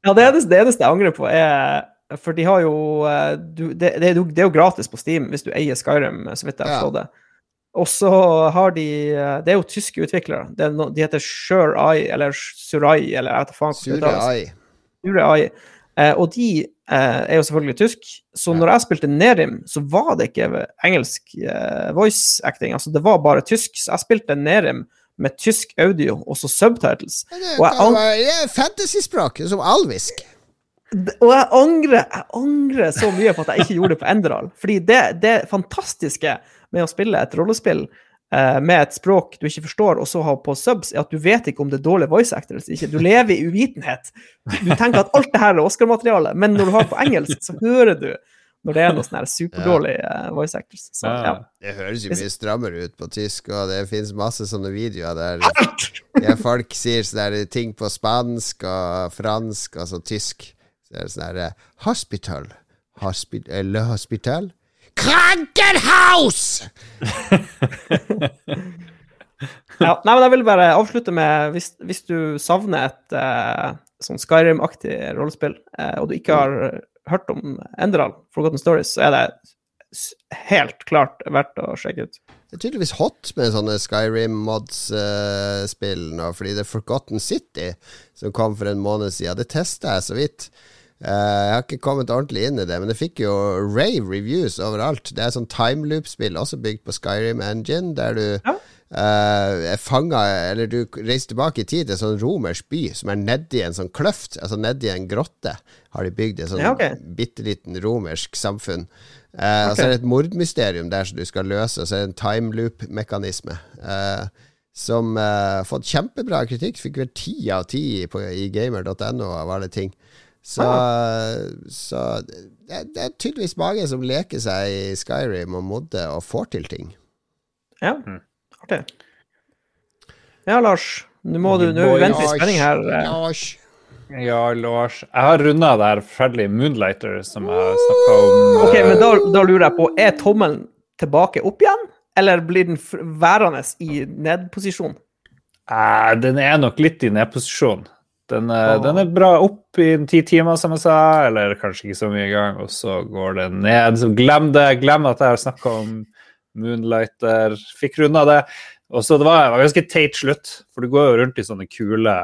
Ja, det eneste, det eneste jeg angrer på, er For de har jo eh, du, det, det, er jo- det er jo gratis på Steam hvis du eier Skyrim, så vidt jeg har forstått det. Og så har de eh, Det er jo tyske utviklere. Er de heter Sure Eye, eller Surai, eller jeg vet faen hvordan ai. Eh, og de eh, er jo selvfølgelig tysk, så når jeg spilte Nerim, så var det ikke engelsk eh, voice acting. Altså, det var bare tysk. Så jeg spilte Nerim med tysk audio og så subtitles. Det, Og jeg det er fantasyspråk, som alvisk. Og jeg angrer, jeg angrer så mye på at jeg ikke gjorde det på Enderal. Fordi det, det fantastiske med å spille et rollespill med et språk du ikke forstår, og så ha på subs, er at du vet ikke om det er dårlig voice actor eller ikke. Du lever i uvitenhet. Du tenker at alt det her er Oscar-materiale, men når du har det på engelsk, så hører du når det er noe sånn her superdårlig eh, voice actors. Så, ja. Det høres jo mye strammere ut på tysk, og det finnes masse sånne videoer der ja, folk sier sånne ting på spansk og fransk, altså tysk. Så er det sånn herre Hospital. Hospi Le Hospital. Krankenhaus! Ja, nei, men jeg vil bare avslutte med Hvis, hvis du savner et eh, sånn Skyrim-aktig rollespill, eh, og du ikke har hørt om Enderal, Forgotten Stories, så er det helt klart verdt å sjekke ut. Det er tydeligvis hot med sånne Skyrim-mods-spill nå, fordi det er Forgotten City som kom for en måned siden. Det testa jeg så vidt. Eh, jeg har ikke kommet ordentlig inn i det, men det fikk jo rave reviews overalt. Det er sånn timeloop-spill, også bygd på Skyrim Engine, der du Ja. Uh, er fanga Eller du reiser tilbake i tid til en sånn romersk by som er nedi en sånn kløft, altså nedi en grotte, har de bygd et sånn Ja, okay. bitte liten romersk samfunn. Eh, Og så er det et mordmysterium der som du skal løse, og så er det en timeloop-mekanisme. Uh, som eh, har fått kjempebra kritikk. Fikk vel ti av ti i gamer.no av alle ting. Så, så det, det er tydeligvis mange som leker seg i Skyrim og modder og får til ting. Ja, artig. Ja, Lars. Nå må du Nå venter i spenning her. Lars. Ja, Lars. Jeg har runda det her ferdig Moonlighter, som jeg snakka om. Ok, eh, men da, da lurer jeg på, er tommelen tilbake opp igjen, eller blir den værende i nedposisjon? eh, den er nok litt i nedposisjon. Den, Åh. den er bra opp i en ti timer, som jeg sa, eller kanskje ikke så mye i gang, og så går den ned. Så glem det. Glem at jeg har snakka om Moonlighter. Fikk runda det. Og så det var, det var ganske teit slutt, for du går jo rundt i sånne kule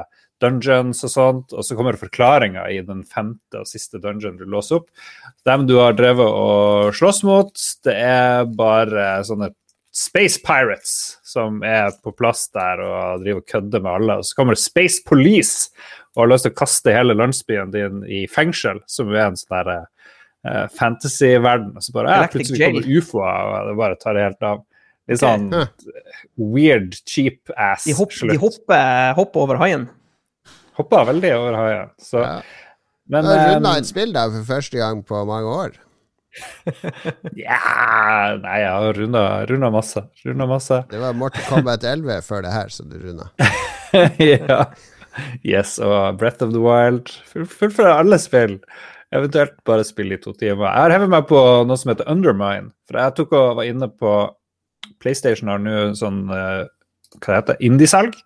dungeons og sånt, og så kommer forklaringa i den femte og siste dungeon du låser opp. Dem du har drevet og slåss mot, det er bare sånne Space Pirates som er på plass der og driver og kødder med alle. Og så kommer det Space Police og har lyst til å kaste hele landsbyen din i fengsel, som er en sånn der eh, fantasy-verden. Og så bare ja, plutselig kommer ufoer, og det bare tar det helt av. Litt sånn weird, cheap ass De, hopp, slutt. de hopper, hopper over haien. Hopper veldig over haien. Så, Ja. men Jeg har runda eh, et spill der for første gang på mange år. Ja Nei, jeg har runda, runda masse. Runda masse. Det var Mortal Kombat 11 før det her, som du runda. ja. Yes, og Breath of the Wild. Fullt Fullføre alle spill. Eventuelt bare spille i to timer. Jeg har hevet meg på noe som heter Undermine. For jeg tok og var inne på PlayStation har nå sånn hva heter det Indiesalg.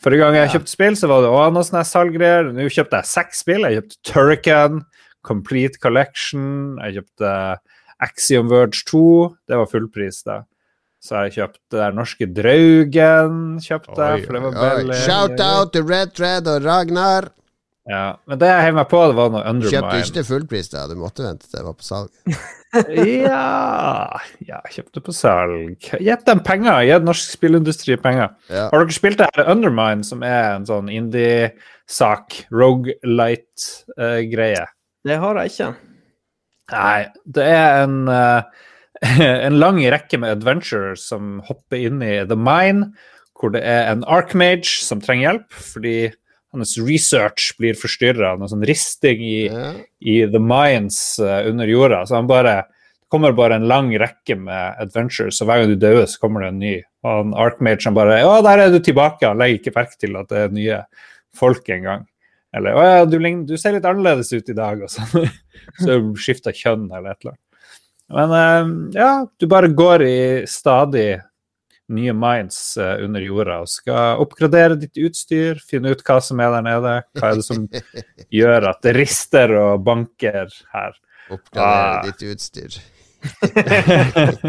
Forrige gang jeg kjøpte spill, så var det også noe sånne salggreier. Nå kjøpte jeg seks spill. Jeg kjøpte Turrican, Complete Collection, jeg kjøpte Axiom Verge 2. Det var fullpris, da. Så jeg kjøpte der norske Draugen, kjøpte oi, for det var veldig Shout-out til Red Thread og Ragnar. Ja, men det jeg heiv meg på, det var noe Undermine. kjøpte ikke til fullpris, da. Du måtte vente til det var på salg. ja, ja, kjøpte på salg. Gitt dem penger. Gitt norsk spillindustri penger. Ja. Har dere spilt det her Undermine, som er en sånn indie-sak? Rogelight-greie? Det har jeg ikke. Nei, det er en, uh, en lang rekke med adventures som hopper inn i The Mine, hvor det er en Archmage som trenger hjelp fordi hans research blir forstyrra av noe sånn risting i, Ja. i The Mines uh, under jorda. Så han bare det kommer bare en lang rekke med adventures, og hver gang du dør, så kommer det en ny. Og han Archmage han bare Ja, der er du tilbake. Han legger ikke merke til at det er nye folk engang. Eller Å ja, du, du ser litt annerledes ut i dag, og sånn. Så skifta kjønn eller et eller annet. Men eh, ja, du bare går i stadig nye minds eh, under jorda og skal oppgradere ditt utstyr, finne ut hva som er der nede, hva er det som gjør at det rister og banker her. Oppgradere Ah. ditt utstyr.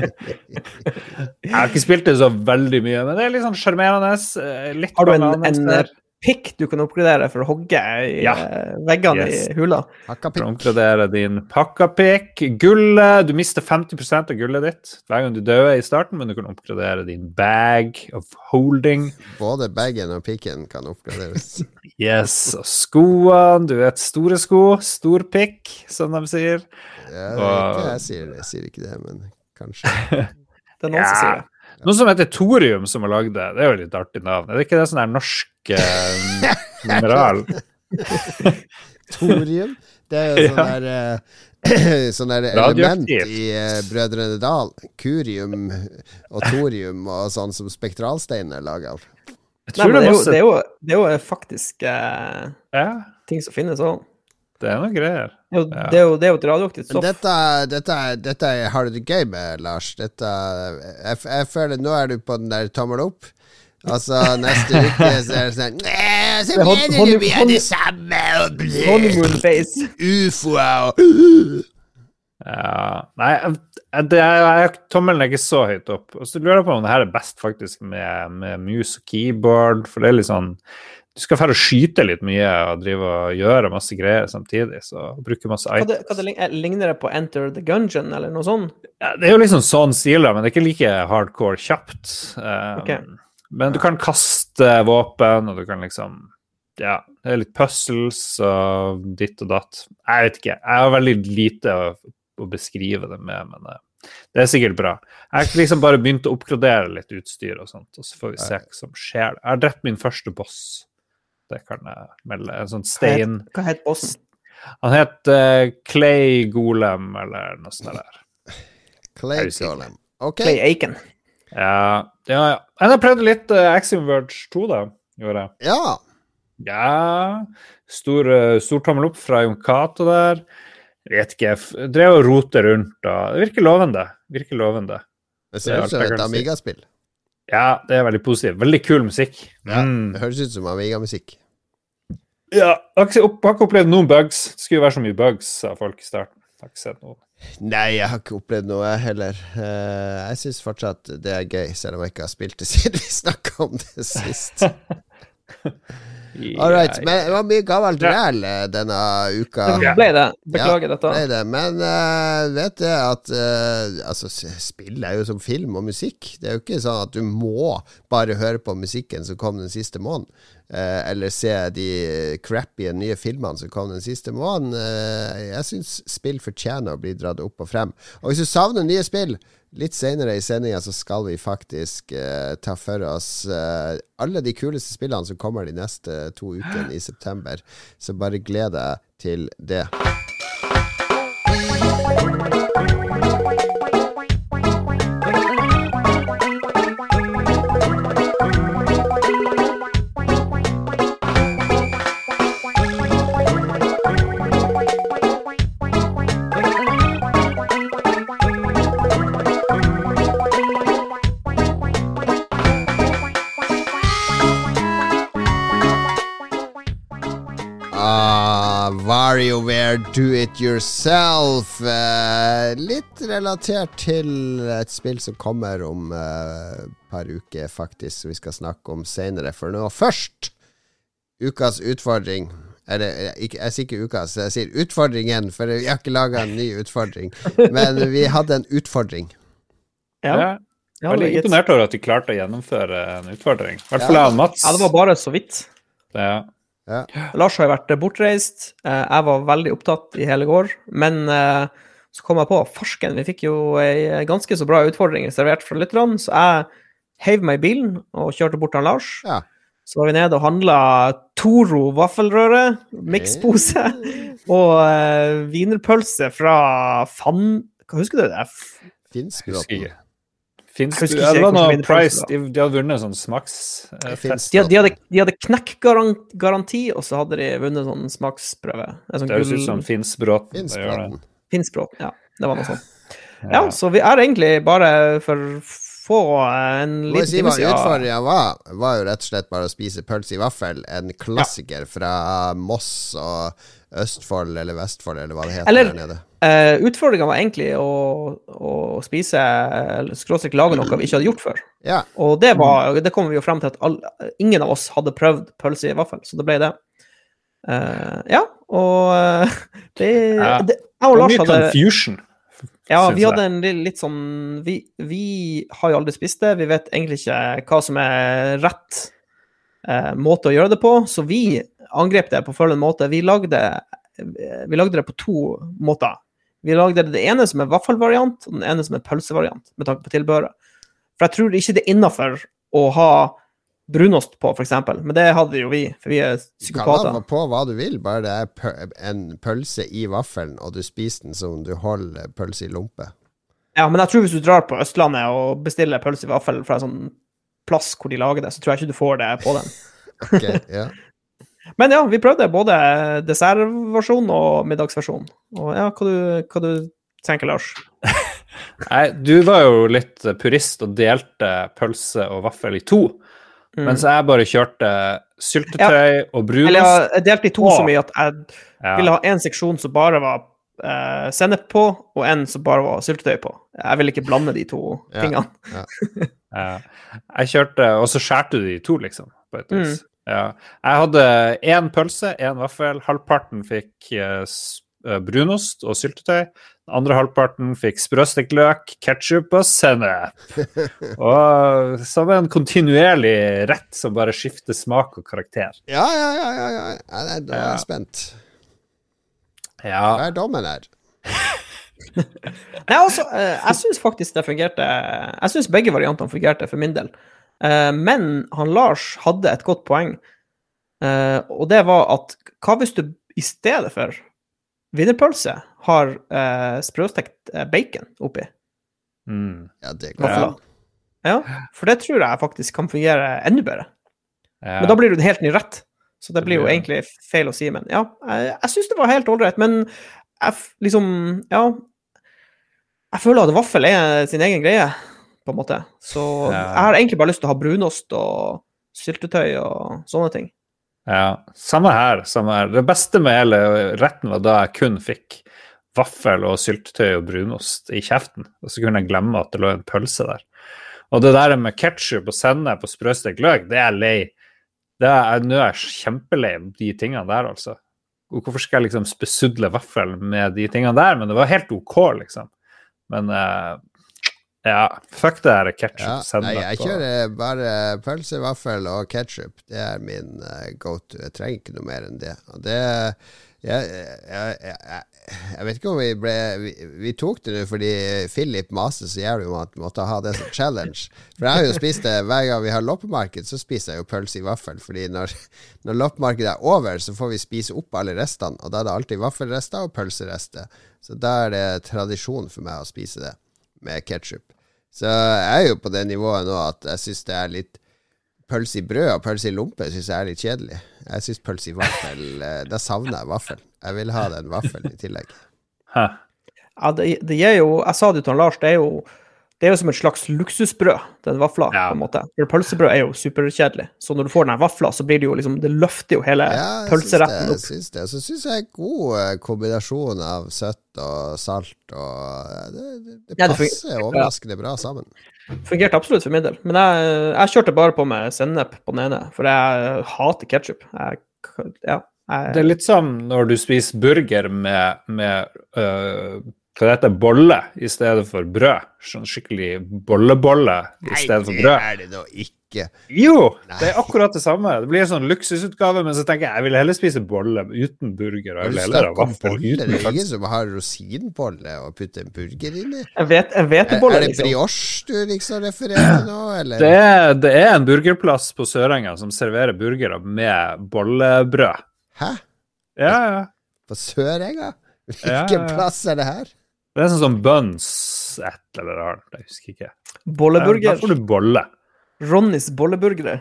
Jeg har ikke spilt det så veldig mye, men det er litt sånn sjarmerende. eh, Har du en, en. Pikk du kan oppgradere for å hogge i Ja. eh, veggene Yes. i hula? For å Hakkapikk. oppgradere din pakkapikk. Gullet Du mister 50% av gullet ditt hver gang du dør i starten, men du kan oppgradere din bag of holding. Både bagen og pikken kan oppgraderes. Yes, og skoene. Du vet, store sko. Stor pikk, som de sier. Ja, det er ikke jeg sier det. Jeg sier ikke det, men kanskje. Det er noen som sier det. Noe som heter thorium, som har lagd det. Det er jo litt artig navn. Er det ikke det sånn der norsk eh, mineral? Thorium. Det er jo sånn Ja. der eh, Sånn der element i uh, Brødrene Dal. Kurium og thorium og sånn som spektralstein er laga av. Det det er jo faktisk uh, Ja, ting som finnes òg. Det er noe greier. Er jo- Ja. det, er jo- det er jo et radioaktivt stoff. dette, dette, dette er- hard game, Lars. Dette, jeg, jeg føler Nå er du på den der tommel opp. Altså, neste uke så er det sånn «Næ, Så er mener du vi er hon- det samme og ufoer og Ja, nei, det er, jeg, tommelen er ikke så høyt opp. Og så lurer jeg på om det her er best faktisk med, med mus og keyboard, for det er litt sånn Du skal fære å skyte litt mye og drive og gjøre masse greier samtidig, så bruke masse items. det, hva det, eh, ligner det på Enter the Gungeon, eller noe sånt? Ja, det er jo liksom sånn stil, da, men det er ikke like hardcore kjapt. Um, okay. Men du kan kaste våpen, og du kan liksom Ja, det er litt puzzles og ditt og datt. Jeg vet ikke. Jeg har veldig lite å, å beskrive det med, men eh, det er sikkert bra. Jeg har liksom bare begynt å oppgradere litt utstyr og sånt, og så får vi se hva som skjer. Jeg har drept min første boss. Det kan jeg melde. En sånn stein Hva het bossen? Han het uh, Clay Golem, eller noe sånt der. Clay? Golem. Ok. Clay Aiken. Ja, ja, ja. Jeg prøvde litt uh, Axiom Verge 2, da. Gjorde jeg. Ja. Ja Stor, uh, stor tommel opp fra Jon Cato der. Vet ikke. Jeg drev og rote rundt. Og det virker lovende. Virker lovende. Det ser er ut som et. Amiga-spill. Ja, det er veldig positivt. Veldig kul musikk. Ja, Mm. Det høres ut som Amiga-musikk. Ja, jeg har ikke, opp, har ikke opplevd noen bugs. Det skulle jo være så mye bugs, sa folk i starten. Jeg har ikke sett noe. Nei, jeg har ikke opplevd noe, jeg heller. Eh, jeg syns fortsatt det er gøy, selv om jeg ikke har spilt det siden vi snakka om det sist. All right. Men det var mye gammelt Ja. eh, denne uka. Det ble det. Beklager Ja, dette. ble det. Men uh, vet du at uh, Altså, spill er jo som film og musikk. Det er jo ikke sånn at du må bare høre på musikken som kom den siste måneden. Eh, eller se de crappy nye filmene som kom den siste måneden. Eh, jeg syns spill fortjener å bli dratt opp og frem. Og hvis du savner nye spill Litt senere i sendinga så skal vi faktisk uh, ta for oss uh, alle de kuleste spillene som kommer de neste to ukene i september. Så bare gled deg til det. WarioWare Do It Yourself. Eh, litt relatert til et spill som kommer om et par uker, faktisk, som vi skal snakke om senere. For nå først ukas utfordring. Eller, eh, ikke, jeg sier ikke ukas, jeg sier utfordringen, for vi har ikke laga en ny utfordring. Men vi hadde en utfordring. Ja. jeg var Veldig imponert over at de klarte å gjennomføre en utfordring. I hvert fall Ja. jeg og Mats. ja, det var bare så vidt. Ja. Ja. Lars har jo vært bortreist. Eh, Jeg var veldig opptatt i hele går. Men eh, så kom jeg på farsken, vi fikk jo ei ganske så bra utfordring servert fra lytterne, så jeg heiv meg i bilen og kjørte bort til Lars. Ja. Så var vi nede og handla Toro vaffelrøre, mikspose, og uh, wienerpølse fra Fan... Hva husker du det? Ikke. Fins Jeg det ikke var noe min price De, de hadde vunnet sånn smakstest. De, de hadde, hadde knekkgaranti, og så hadde de vunnet sånn smaksprøve. Sånn Det høres ut som Finnsbråten. Finnsbråten. Ja, det var noe sånt. Ja, så vi er egentlig bare for få en liten si time siden utfordringa var? Var jo rett og slett bare å spise pølse i vaffel. En klassiker fra Moss og Østfold eller Vestfold eller hva det heter Eller- der nede. Uh, Utfordringa var egentlig å, å spise skråstrek lage noe vi ikke hadde gjort før. Ja. Og det, var, det kom vi jo frem til at all, ingen av oss hadde prøvd pølse i vaffel, så det ble det. Uh, ja, og eh, det, Ja. det Jeg og var Lars mye hadde confusion. Ja, vi hadde en litt, litt sånn vi, vi har jo aldri spist det. Vi vet egentlig ikke hva som er rett uh, måte å gjøre det på, så vi angrep det på følgende måte. Vi lagde, vi lagde det på to måter. Vi lagde det ene som er vaffelvariant, og den ene som er pølsevariant, med tanke på tilbehøret. For jeg tror ikke det er innafor å ha brunost på, f.eks., men det hadde jo vi, for vi er psykopater. Du kan ha på hva du vil, bare det er pø- en pølse i vaffelen, og du spiser den som du holder pølse i lompe. Ja, men jeg tror hvis du drar på Østlandet og bestiller pølse i vaffel fra en sånn plass hvor de lager det, så tror jeg ikke du får det på den. Ok, ja. Men ja, vi prøvde både dessertversjon og middagsversjon. Og ja, hva du, hva du tenker, Lars? Nei, du var jo litt purist og delte pølse og vaffel i to. Mm. Mens jeg bare kjørte syltetøy og brunost. Eller jeg- jeg delte i to Åh. så mye at jeg Ja. ville ha en seksjon som bare var eh, sennep på, og en som bare var syltetøy på. Jeg ville ikke blande de to tingene. Ja. Jeg kjørte, og så skjærte du de i to, liksom. På et Mm. Ja. Jeg hadde én pølse, én vaffel. Halvparten fikk eh, eh, brunost og syltetøy. Den andre halvparten fikk sprøstekt løk, ketsjup og sennep. Og som en kontinuerlig rett som bare skifter smak og karakter. Ja, ja, ja. ja, ja. ja da er Ja. jeg spent. Ja. Hva er dommen her? Nei, altså, eh, jeg syns faktisk det fungerte Jeg syns begge variantene fungerte for min del. Eh, Men han Lars hadde et godt poeng, eh, og det var at hva hvis du i stedet for wienerpølse har eh, sprøstekt bacon oppi Mm. Ja, det går vafla? Ja, for det tror jeg faktisk kan fungere enda bedre. ja. Men da blir det en helt ny rett. Så det Det blir jo egentlig feil å si, men ja. Jeg, jeg syns det var helt ålreit, men jeg liksom Ja. Jeg føler at vaffel er sin egen greie, på en måte. Så Ja. jeg har egentlig bare lyst til å ha brunost og syltetøy og sånne ting. Ja, samme her. Samme her. Det beste med hele retten var da jeg kun fikk vaffel og syltetøy og brunost i kjeften, og så kunne jeg glemme at det lå en pølse der. Og det der med ketsjup og sennep og sprøstekt løk, det er jeg lei. Det er, nå er jeg kjempelei de tingene der, altså. Og Hvorfor skal jeg liksom besudle vaffel med de tingene der? Men det var helt OK, liksom. Men eh, ja, fuck det her ketsjup Ja, sennep. nei, jeg kjører bare pølse, vaffel og ketsjup. Det er min uh, go to. Jeg trenger ikke noe mer enn det. Og det jeg, jeg, jeg, jeg vet ikke om vi ble Vi, vi tok det nå fordi Philip maste så jævlig om at vi måtte ha det som challenge. For jeg har jo spist det hver gang vi har loppemarked, så spiser jeg jo pølse i vaffel. Fordi når, når loppemarkedet er over, så får vi spise opp alle restene. Og da er det alltid vaffelrester og pølserester. Så da er det tradisjon for meg å spise det med ketsjup. Så jeg er jo på det nivået nå at jeg syns det er litt Pølse i brød og pølse i lompe syns jeg er litt kjedelig. Jeg syns pølse i vaffel eh, Da savner jeg vaffel. Jeg vil ha den vaffelen i tillegg. Hæ. Ja, det, det gir jo Jeg sa det til Lars, det er jo det er jo som et slags luksusbrød, den vafla, Ja. på en måte. For pølsebrød er jo superkjedelig. Så når du får den vafla, så blir det jo liksom Det løfter jo hele Ja, pølseretten opp. syns det. Så syns jeg god eh, kombinasjon av søtt og salt og eh, Det, det, passer Ja, det overraskende bra sammen. Fungerte absolutt for min del. Men jeg, jeg kjørte bare på med sennep på den ene, for jeg hater ketsjup. Ja. Jeg, Det er litt som når du spiser burger med, med øh, hva det heter, bolle i stedet for brød. Sånn skikkelig bollebolle i stedet for brød. er det da ikke. Jo, det er akkurat det samme. Det blir en sånn luksusutgave, men så tenker jeg jeg vil heller spise bolle uten burger. Og jeg vil heller ha vaffel boller, det er ingen som har rosinbolle og putter en burger inni. Jeg vet, en Er, hvetebolle, er det liksom. brioche du liksom refererer nå, eller? Det er, det er en burgerplass på Sørenga som serverer burgere med bollebrød. Hæ? Ja, ja. På Sørenga? Ja, Hvilken ja. plass er det her? Det er sånn som Buns et eller annet, jeg husker ikke. Der Bolleburger. får du bolle. Ronnys bolleburgere.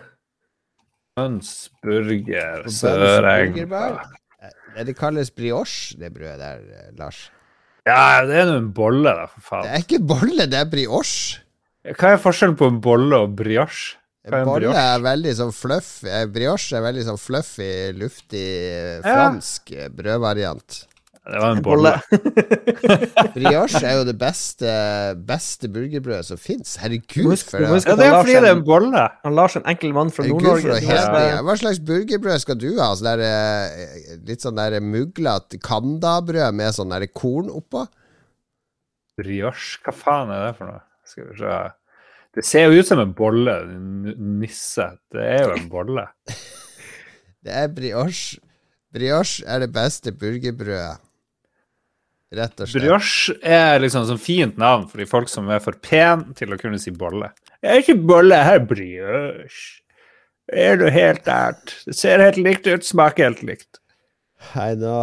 Bunsburger, Søreng? Eh, Det kalles brioche, det brødet der, eh, Lars. Ja, det er nå en bolle, da, for faen. Det er ikke bolle, det er brioche. Hva er forskjellen på en bolle og brioche? Er Bolle brioche? er veldig sånn fluff. eh, Brioche er veldig sånn fluffy, luftig, fransk Ja. eh, brødvariant. Det var en bolle. Brioche er jo det beste, beste burgerbrødet som fins. Herregud, for det. Ja, det er fordi det er en bolle. Han Lars, en enkel mann fra Nord-Norge. Hva slags burgerbrød skal du ha? Sånn der, eh, litt sånn der muglete Candabrød med sånn der korn oppå? Brioche, hva faen er det for noe? Skal vi se. Det ser jo ut som en bolle, nisse. Det er jo en bolle. Det er brioche. Brioche er det beste burgerbrødet. Rett og slett. Brioche er liksom sånn fint navn for de folk som er for pen til å kunne si bolle. Jeg er ikke bolle, jeg er brioche. Er du helt ært? Det ser helt likt ut, smaker helt likt. Nei, nå,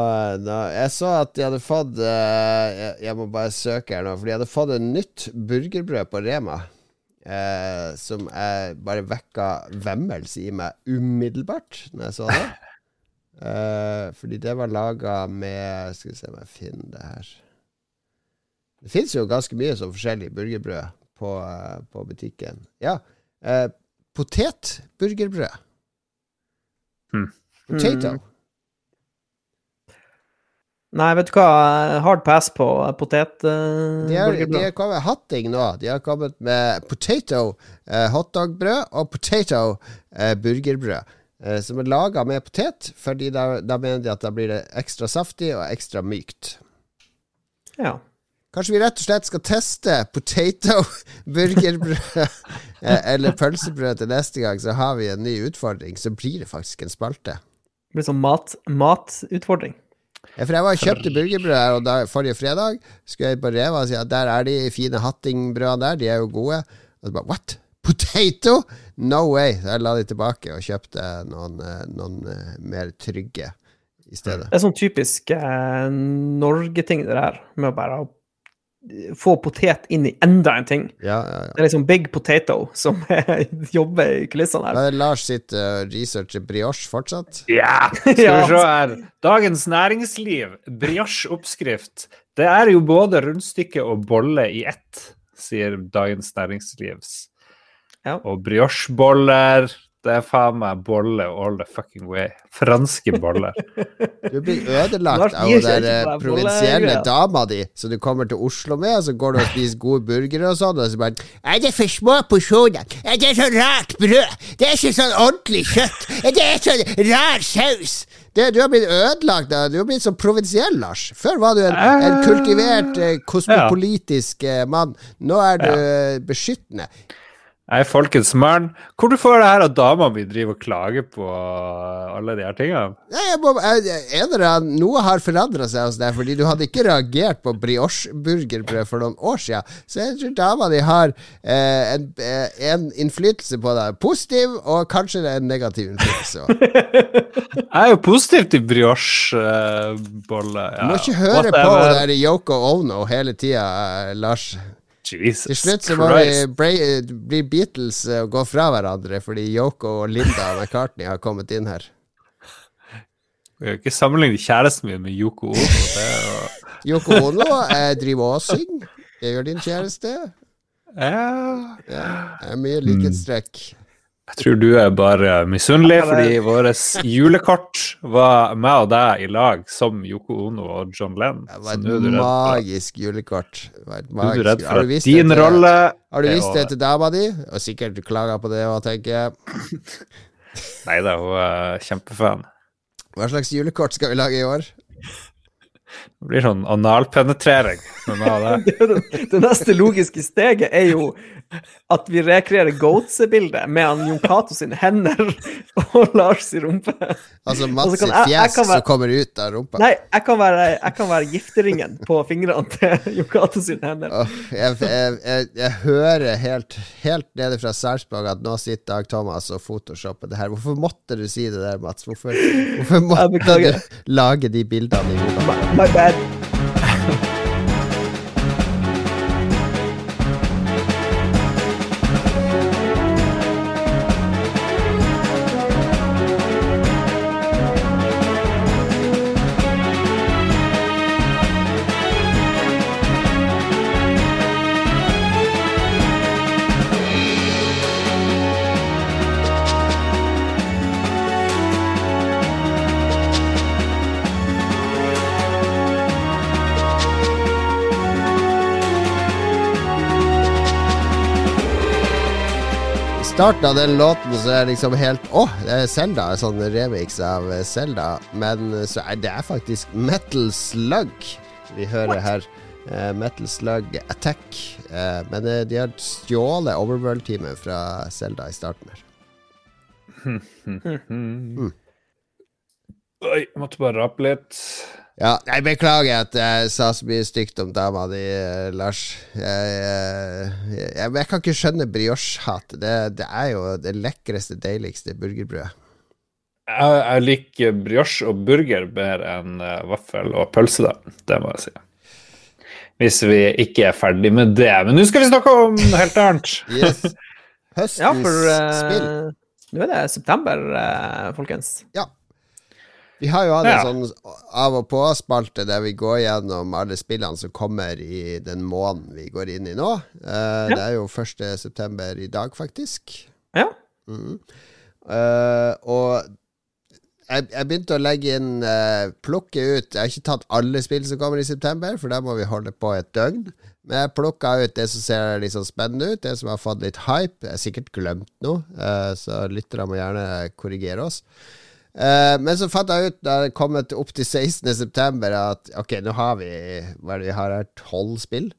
nå Jeg så at de hadde fått uh, jeg, jeg må bare søke her nå, for de hadde fått et nytt burgerbrød på Rema. Uh, som jeg bare vekka vemmelse i meg umiddelbart når jeg så det. Eh, fordi det var laga med Skal vi se om jeg finner det her. Det fins jo ganske mye sånn forskjellig burgerbrød på, uh, på butikken. Ja. Uh, potetburgerbrød. Hmm. Potato. Mm. Nei, vet du hva. Hard pass på De har, de har kommet hatting nå. De har kommet med potato hotdogbrød og potato burgerbrød. Eh, som er laga med potet, fordi da, da mener de at da blir det ekstra saftig og ekstra mykt. ja. Kanskje vi rett og slett skal teste potato burgerbrød eh, eller pølsebrød til neste gang, så har vi en ny utfordring. Så blir det faktisk en spalte. Det blir sånn mat, matutfordring. Ja, for jeg var og kjøpte burgerbrød her og da, forrige fredag. Skulle jeg på Reva og si at der er de fine hattingbrødene der, de er jo gode. Og så bare what? Potato? No way! Så jeg la de tilbake og kjøpte noen, eh, noen eh, mer trygge i stedet. Det er sånn typisk eh, Norge-ting, det der. Med å bare få potet inn i enda en ting. Ja, ja, ja. Det er liksom Big Potato som jobber i kulissene Da Det er Lars sitt uh, researcher brioche fortsatt. Ja! Skal vi se her. Dagens Næringsliv, brioche-oppskrift. Det er jo både rundstykke og bolle i ett, sier Dagens Næringslivs. Ja. Og briocheboller, det er faen meg bolle all the fucking way. Franske boller. Du blir ødelagt av den der eh, provinsielle dama di som du kommer til Oslo med, og så går du og spiser gode burgere og sånn, og så bare Er det for små porsjoner? Er det så rart brød? Det er ikke sånn ordentlig kjøtt. Er det er sånn rar saus? Det, du har blitt ødelagt. da. Du har blitt sånn provinsiell, Lars. Før var du en, en kultivert, eh, kosmopolitisk ja. mann. Nå er du ja. beskyttende. Jeg er folkets mann. Hvor du får det her at dama mi driver og klager på alle de her tingene? Nei, jeg må, jeg, er det, Noe har forandra seg hos deg, fordi du hadde ikke reagert på brioche-burgerbrød for noen år siden. Så jeg tror dama di har eh, en, eh, en innflytelse på deg. Positiv, og kanskje det er en negativ innflytelse. Jeg er jo positiv til brioche-bolle. Du må ikke høre på det der Yoko Ono hele tida, eh, Lars. Jesus Til slutt så må vi bli Beatles og gå fra hverandre fordi Yoko og Linda McCartney har kommet inn her. Vi kan ikke sammenligne kjæresten min med Yoko Ono. Yoko Ono eh, driver og synger. Det gjør din kjæreste. ja. Ja, det er mye likhetstrekk. Jeg tror du er bare misunnelig, fordi vårt julekort var meg og deg i lag som Yoko Ono og John Lennon. Det var et magisk julekort. Var et magisk. er du redd for du at det din til- rolle Har du vist det til dama di? Og sikkert du klager på det òg, tenker jeg. Nei da, hun er kjempefan. Hva slags julekort skal vi lage i år? Det blir sånn analpenetrering. det. Det, neste logiske steget er jo at vi rekreerer Goatse-bildet med han Jon Cato sine hender og Lars i rumpe. Altså Mats sitt fjes som kommer ut av rumpa. Nei, jeg kan være, jeg kan være gifteringen på fingrene til Jon Cato sine hender. Jeg, jeg, jeg, jeg hører helt, helt nede fra Sarpsborg at nå sitter Dag Thomas og photoshopper det her. Hvorfor måtte du si det der, Mats? Hvorfor, hvorfor måtte du lage de bildene i hodet? My, my bad. Starten av den låten så er det liksom helt Å, det er Selda, en sånn remix av Selda. Men så er det faktisk Metal Slug vi hører her. Uh, Metal Slug Attack. Uh, men eh, de har stjålet Overworld-teamet fra Selda i starten her. Oi, jeg måtte bare rape litt. Ja, jeg beklager at jeg sa så mye stygt om dama di, eh, Lars. Jeg, jeg, jeg, jeg kan ikke skjønne brioche-hat. Det, det er jo det lekreste, deiligste burgerbrødet. Jeg, liker brioche og burger mer enn eh, vaffel og pølse, da. Det må jeg si. Hvis vi ikke er ferdig med det. Men nå skal vi snakke om noe helt annet. Yes. Høstens Ja, for spill. eh, nå er det september, eh, folkens. Ja. Vi har jo hatt Ja. en sånn av og på-spalte der vi går gjennom alle spillene som kommer i den måneden vi går inn i nå. Eh, Det er jo 1. september i dag, faktisk. Ja. Mm. Uh, og jeg, jeg begynte å legge inn uh, Plukke ut Jeg har ikke tatt alle spill som kommer i september, for da må vi holde på et døgn. Men jeg plukka ut det som ser litt sånn spennende ut, det som har fått litt hype. Jeg har sikkert glemt noe, så lytterne må gjerne korrigere oss. Eh, men så fant jeg ut da det kom opp til 16. september at ok, nå har vi hva er det vi har her, tolv spill.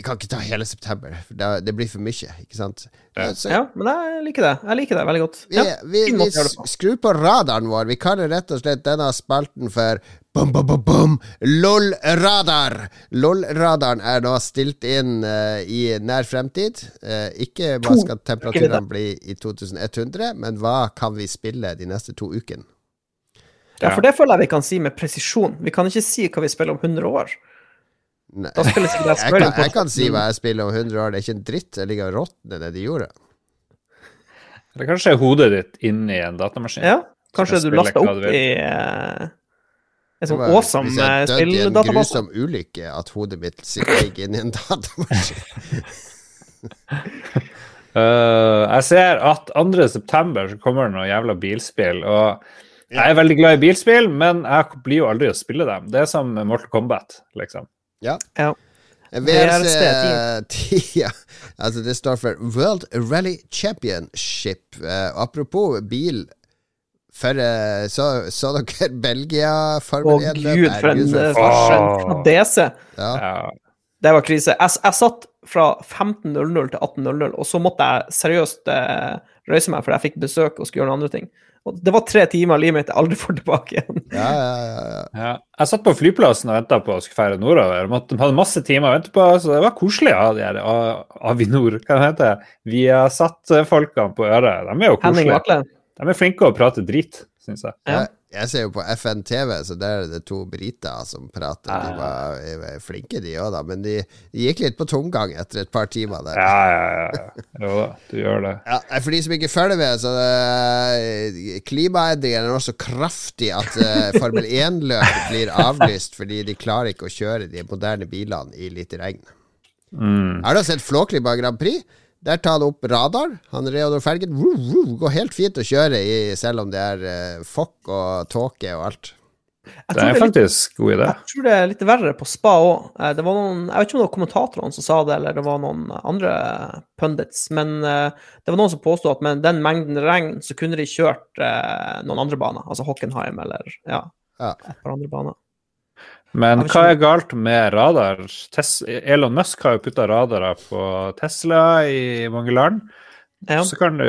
Vi kan ikke ta hele september, for det, det blir for mye, ikke sant? Ja. Så ja, men jeg liker det. Jeg liker det veldig godt. vi, Ja, vi, vi, vi skrur på radaren vår. Vi kaller rett og slett denne spalten for bum, bum, bum, bum, LOL-radar. LOL-radaren er nå stilt inn uh, i nær fremtid. Uh, ikke hva skal temperaturene bli i 2100, men hva kan vi spille de neste to ukene? Ja, for det føler jeg vi kan si med presisjon. Vi kan ikke si hva vi spiller om 100 år. Nei. Da spiller sikkert jeg Jeg kan, jeg kan si hva jeg spiller om 100 år. Det er ikke en dritt. Jeg ligger og råtner nedi jorda. Eller kanskje er hodet ditt inni en datamaskin. Ja, kanskje du laster opp du i eh, en sånn awesome Hvis jeg eh, døde i en spilldatabase. grusom ulykke, at hodet mitt sitter ikke inni en datamaskin. uh, jeg ser at 2. september så kommer det noe jævla bilspill. Og jeg er veldig glad i bilspill, men jeg blir jo aldri å spille dem. Det er som Mortal Kombat, liksom. Ja. Ja. VRC 10, ja. Altså det står for World Rally Championship. Uh, apropos bil. For uh, så, så dere Belgia Å Formel 1 gud, for en eh. Ja. Ja. Det var krise. Jeg, jeg satt fra 15.00 til 18.00, og så måtte jeg seriøst uh, røyse meg, for jeg fikk besøk og skulle gjøre noen andre ting. Og det var tre timer av livet mitt jeg aldri får tilbake igjen. Ja, ja, ja, ja. Ja. Jeg satt på flyplassen og venta på å skulle feire nordover. Jeg hadde masse timer å vente på, så det var koselig av de her Avinor, hva det heter Vi har satt eh, folkene på øret. De er jo koselige. De er flinke å prate drit, syns jeg. Ja. Jeg, jeg ser jo på FN-TV, så der er det to briter som prater. De Ja. var eh, flinke, de òg, da. Men de, de gikk litt på tomgang etter et par timer der. Ja, ja, ja. ja. Jo da, du gjør det. Ja, For de som ikke følger med, så klimaendringene er også så kraftig at eh, Formel 1-løp blir avlyst fordi de klarer ikke å kjøre de moderne bilene i litt regn. Mm. Har du sett Flåklypa Grand Prix? Der tar han opp radar. Han Reodor Felgen woo, woo, går helt fint å kjøre i, selv om det er uh, fokk og tåke og alt. Det er det, faktisk god idé. jeg tror det er litt verre på spa òg. Det var noen, jeg vet ikke om det var kommentatorene som sa det, eller det var noen andre pundits, men eh, det var noen som påsto at med den mengden regn, så kunne de kjørt eh, noen andre baner, altså Hockenheim eller ja, Ja. et par andre baner. Men hva er galt med radar? Tes Elon Musk har jo putta radarer på Tesla i mange land. Ja. Så kan du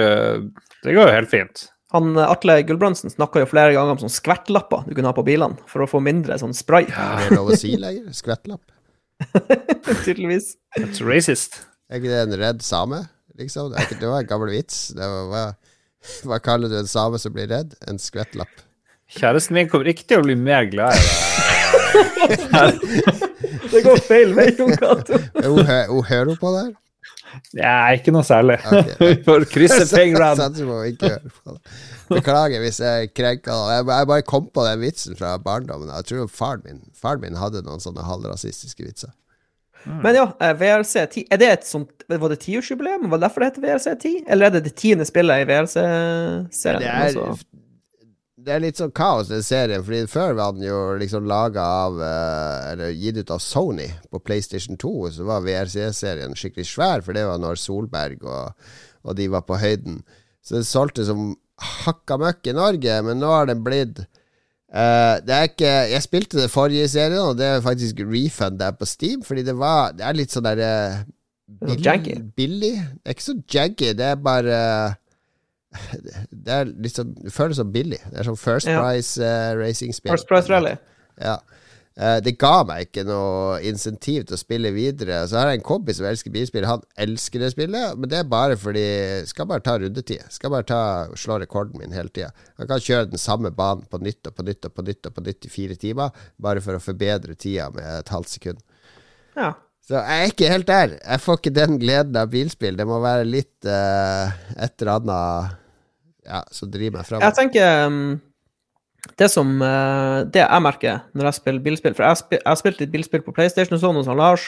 Det går jo helt fint. Han, eh, Atle Gulbrandsen snakka jo flere ganger om sånn skvettlapper du kunne ha på bilene for å få mindre sånn spray, Ja, det er lov å si lenger? Skvettlapp? tydeligvis. That's racist. Er ikke det en redd same, liksom? Det, er ikke, det var en gammel vits. Det var, hva, hva kaller du en same som blir redd? En skvettlapp. Kjæresten min kommer ikke til å bli mer glad i deg. Det går feil vei, Jon Cato. Hun, hører på det her? Nei, ikke noe særlig. Okay. Vi får krysse fingrene. Beklager hvis jeg krenker noen. Jeg, jeg bare kom på den vitsen fra barndommen. Jeg tror faren min, faren min hadde noen sånne halvrasistiske vitser. Men ja, eh, VRC 10 Er det et sånt Var det tiårsjubileum? Var det derfor det heter VRC 10? Eller er det det tiende spillet i VRC-serien? Det er, Altså, det er litt sånn kaos, den serien. Fordi før var den jo liksom laga av eh, Eller gitt ut av Sony på PlayStation 2. Så var VRC-serien skikkelig svær, for det var når Solberg og, og de var på høyden. Så det solgte som hakka møkk i Norge, men nå har den blitt Uh, det er ikke Jeg spilte det forrige serien, og det er faktisk refund der på Steam, fordi det var Det er litt sånn derre Det er janky. billig. Det er ikke så janky, det er bare Det er liksom Det føles så billig. Det er sånn First Ja. Price uh, racing-spill. First Price Rally. Ja. Uh, det ga meg ikke noe insentiv til å spille videre. Så har jeg en kompis som elsker bilspill. Han elsker det spillet, men det er bare fordi Skal bare ta rundetid. Skal bare ta slå rekorden min hele tida. Han kan kjøre den samme banen på nytt og på nytt og på nytt og på nytt i fire timer, bare for å forbedre tida med et halvt sekund. Ja. Så jeg er ikke helt der. Jeg får ikke den gleden av bilspill. Det må være litt uh, et eller annet ja, som driver meg fram. Jeg tenker um, det som uh, Det jeg merker når jeg spiller bilspill For jeg, spil, har spilt litt bilspill på PlayStation og sånn hos Lars,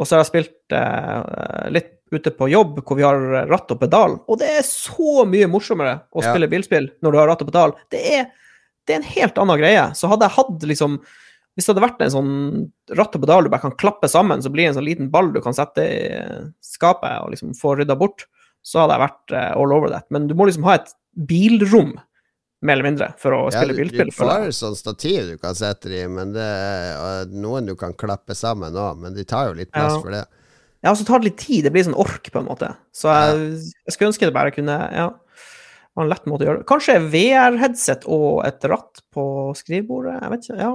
og så har jeg spilt uh, litt ute på jobb hvor vi har ratt og pedal, og det er så mye morsommere å Ja. spille bilspill når du har ratt og pedal. Det er, det er en helt annen greie. Så hadde jeg hatt liksom Hvis det hadde vært en sånn ratt og pedal du bare kan klappe sammen, så blir det en sånn liten ball du kan sette i eh, skapet og liksom få rydda bort, så hadde jeg vært eh, all over that. Men du må liksom ha et bilrom, mer eller mindre, for å Ja, spille du, bilspill. du jeg. får sånn stativ du kan sette det i, men det er noen du kan klappe sammen òg, men de tar jo litt plass Ja. for det. Ja, og så tar det litt tid. Det blir sånn ork, på en måte. Så jeg, jeg skulle ønske det bare kunne Ja, var en lett måte å gjøre det Kanskje VR-headset og et ratt på skrivebordet? Jeg vet ikke. Ja.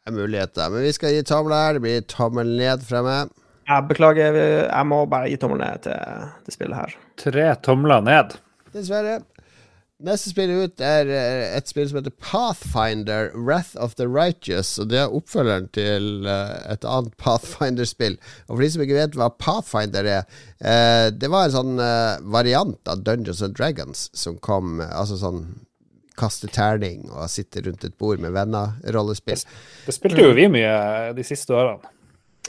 Det er muligheter. Men vi skal gi tomler her. Det blir tommel ned fra meg. Jeg beklager, jeg må bare gi tommel ned til det spillet her. Tre tomler ned. Dessverre. Neste spill ut er eh, et spill som heter Pathfinder Wrath of the Righteous. Og det er oppfølgeren til eh, et annet Pathfinder-spill. Og for de som ikke vet hva Pathfinder er eh, Det var en sånn variant av Dungeons and Dragons som kom Altså sånn kaste terning og sitte rundt et bord med venner-rollespill. Det spilte jo vi mye de siste årene.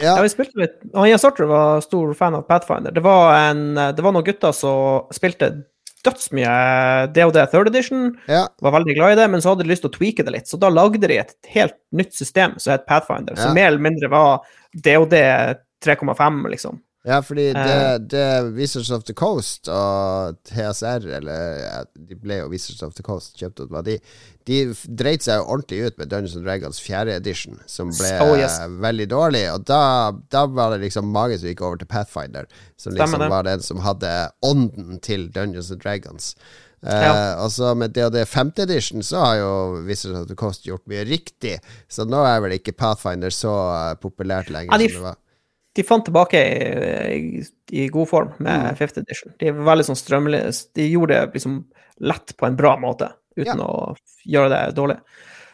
Ja, vi spilte litt og Ian Sartre var stor fan av Pathfinder. Det var, en, det var noen gutter som spilte dødsmye DOD Third Edition. Ja. Var veldig glad i det, men så hadde de lyst til å tweake det litt. Så da lagde de et helt nytt system som het Pathfinder, Ja. som mer eller mindre var DOD 3,5, liksom. Ja, fordi Eh. det, det Wizards of the Coast og TSR, eller ja, de ble jo Wizards of the Coast, kjøpt ut av de, de dreit seg jo ordentlig ut med Dungeons and Dragons 4. edition, som ble Oh, yes. eh, veldig dårlig. Og da, da var det liksom mange som gikk over til Pathfinder, som liksom Stemmer. var den som hadde ånden til Dungeons and Dragons. Ja. Uh, Og så med DOD 5. edition så har jo Wizards of the Coast gjort mye riktig, så nå er vel ikke Pathfinder så eh, populært lenger Ja, de som det var. De fant tilbake i, i, i god form med Mm. fifth edition. De sånn strømlige. De gjorde det liksom lett på en bra måte, uten Ja. å gjøre det dårlig.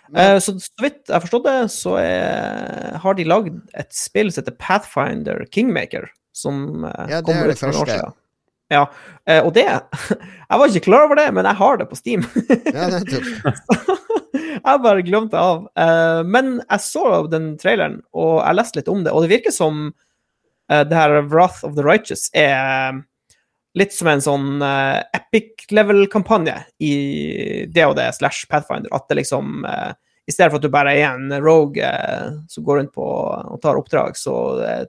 Men- Eh, så, så vidt jeg har forstått det, så er, har de lagd et spill som heter Pathfinder Kingmaker, som eh, Ja, er kommer ut for noen år siden. Ja, eh, og det Jeg var ikke klar over det, men jeg har det på Steam. Ja, nettopp. jeg bare glemte av. Men jeg så den traileren, og jeg leste litt om det, og det virker som eh, det her Wrath of the Righteous er litt som en sånn uh, epic level-kampanje i DOD slash Pathfinder. At det liksom uh, I stedet for at du bare er en rogue uh, som går rundt på og tar oppdrag, så eh,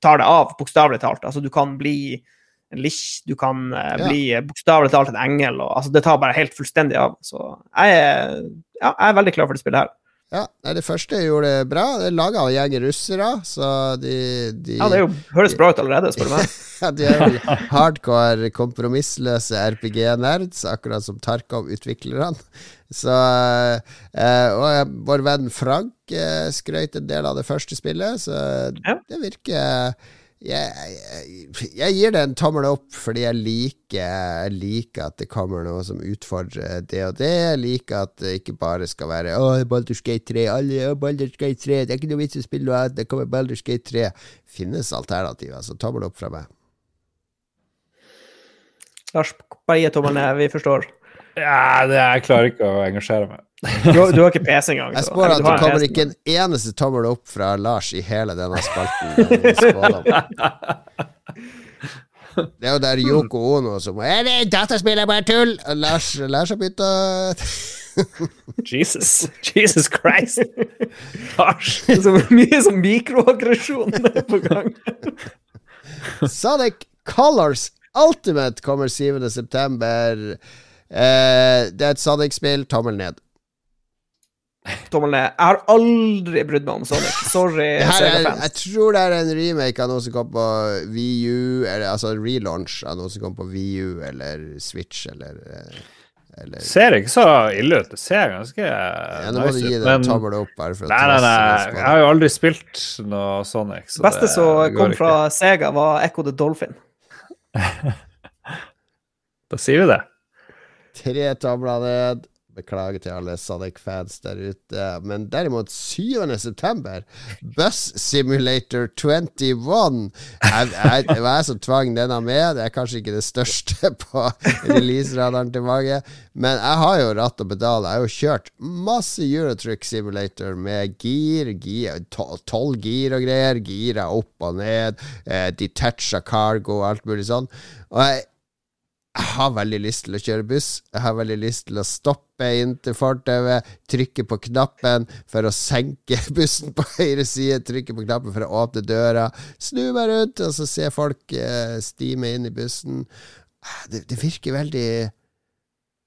tar det av, bokstavelig talt. Altså, du kan bli en lich, du kan eh, bli eh, bokstavelig talt en engel, og altså, det tar bare helt fullstendig av. Så jeg er, ja, jeg er veldig klar for det spillet her. Ja, Det første gjorde det bra. Det er laga av en gjeng russere, så de, de Ja, det jo, høres bra ut allerede, spør du meg. Ja, de er jo hardcore, kompromissløse RPG-nerds, akkurat som Tarkov-utviklerne. Så eh, Og vår venn Frank eh, skrøt en del av det første spillet, så Ja. det virker jeg, jeg, jeg gir det en tommel opp fordi jeg liker, jeg liker at det kommer noe som utfordrer det og det. Jeg liker at det ikke bare skal være Å, Baldur's Gate 3, alle, å, Baldur's Gate 3, det er ikke noe vits i å spille noe annet, det kommer Baldur's Gate 3. Finnes alternativer, så tommel opp fra meg. Lars, bare gi tommelen ned, vi forstår. Ja, det, jeg klarer ikke å engasjere meg. Du, har- du har ikke PC engang. Jeg spår at det kommer ikke en eneste tommel opp fra Lars i hele denne spalten. Det er jo der Yoko Ono som Er det dataspill er bare tull? Og Lars, Lars har begynt å Jesus. Jesus Christ. Lars. men- Så mye som mikroaggresjon på gang. Sonic Colors Ultimate kommer 7. Eh, det er et Sonic-spill. Tommel ned. Tommel ned. Jeg har aldri brydd meg om Sonic. Sorry, er, jeg tror det er en remake av noe som kom på VU, eller altså relaunch av noe som kom på VU eller Switch eller, eh, eller Ser ikke så ille ut. Det ser ganske Ja, nå må du gi ut. det en Men tommel opp, bare for å nei, nei, nei. Jeg har jo aldri spilt noe Sonic. Så Det beste som kom ikke. fra Sega, var Echo the Dolphin. Da sier vi det. Tre tavler ned. Beklager til alle Sonic-fans der ute. Men derimot 7. september, Bus Simulator 21. Jeg, jeg, det var jeg som tvang denne med. Det er kanskje ikke det største på release-radaren til mange. Men jeg har jo ratt og pedal. Jeg har jo kjørt masse Eurotruck Simulator med gir, gir tolv gir og greier. Gira opp og ned. Eh, detacha cargo og alt mulig sånn. Og jeg jeg har veldig lyst til å kjøre buss. Jeg har veldig lyst til å stoppe inn til fortauet, trykke på knappen for å senke bussen på høyre side, trykke på knappen for å åpne døra, snu meg rundt, og så se folk eh, stime inn i bussen. Det, det virker veldig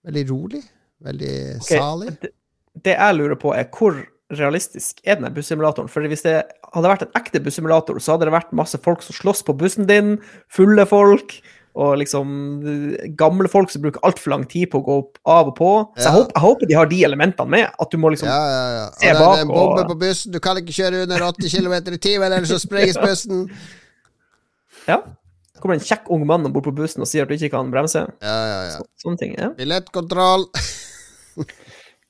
Veldig rolig. Veldig okay. salig. Det, det jeg lurer på, er hvor realistisk er denne bussimulatoren? For hvis det hadde vært en ekte bussimulator, så hadde det vært masse folk som slåss på bussen din, fulle folk, og liksom gamle folk som bruker altfor lang tid på å gå opp, av og på. Så jeg, håper, jeg håper de har de elementene med. At du må liksom Ja, ja, ja. Og bak. det er en bombe og- på bussen. Du kan ikke kjøre under 80 km i timen, ellers så sprenges bussen. Ja. Så kommer en kjekk ung mann om bord på bussen og sier at du ikke kan bremse. Ja, ja, ja. Så, sånne ting. ja. Billettkontroll.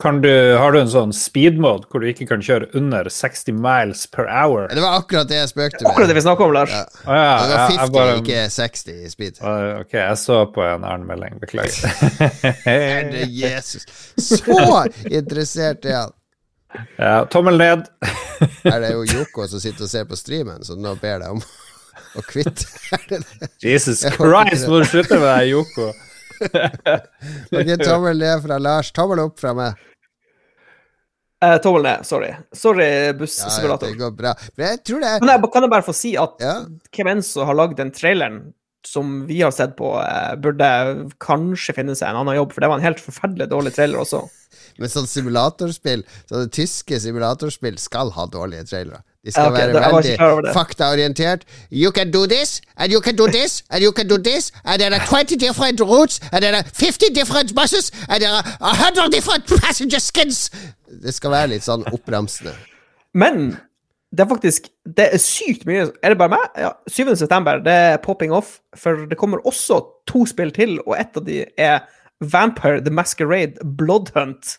Kan du, har du en sånn speed-mode hvor du ikke kan kjøre under 60 miles per hour? Det var akkurat det jeg spøkte med. Akkurat det vi snakker om, Lars. Ja. Ah, ja, Det var 50, jeg bare- ikke 60 i speed. Å, Ok, jeg så på en annen melding. Beklager. Herre Jesus. Så interessert er han. ja, tommel ned. Her er det jo Joko som sitter og ser på streamen, så nå ber jeg om å kvitte? Jesus Christ, må du slutte med det, Yoko? Ok, tommel ned fra Lars. Tommel opp fra meg. Eh, tommel ned, sorry. Sorry, Ja, ja, bussimulator. det går bra. Men jeg tror det er kan, jeg, kan jeg bare få si at Ja. hvem enn som har lagd den traileren som vi har sett på, eh, burde kanskje finne seg en annen jobb, for det var en helt forferdelig dårlig trailer også. Men sånn simulatorspill, sånne tyske simulatorspill skal ha dårlige trailere. De skal okay, være veldig faktaorientert. You can do this, and you can do this, and you can do this, and there are 20 different routes, and there are 50 different buses, and there are 100 different passenger skins. Det skal være litt sånn oppramsende. Men det er faktisk Det er sykt mye Er det bare meg? Ja, 7. september, det er popping off, for det kommer også to spill til, og ett av de er Vampire The Masquerade Bloodhunt.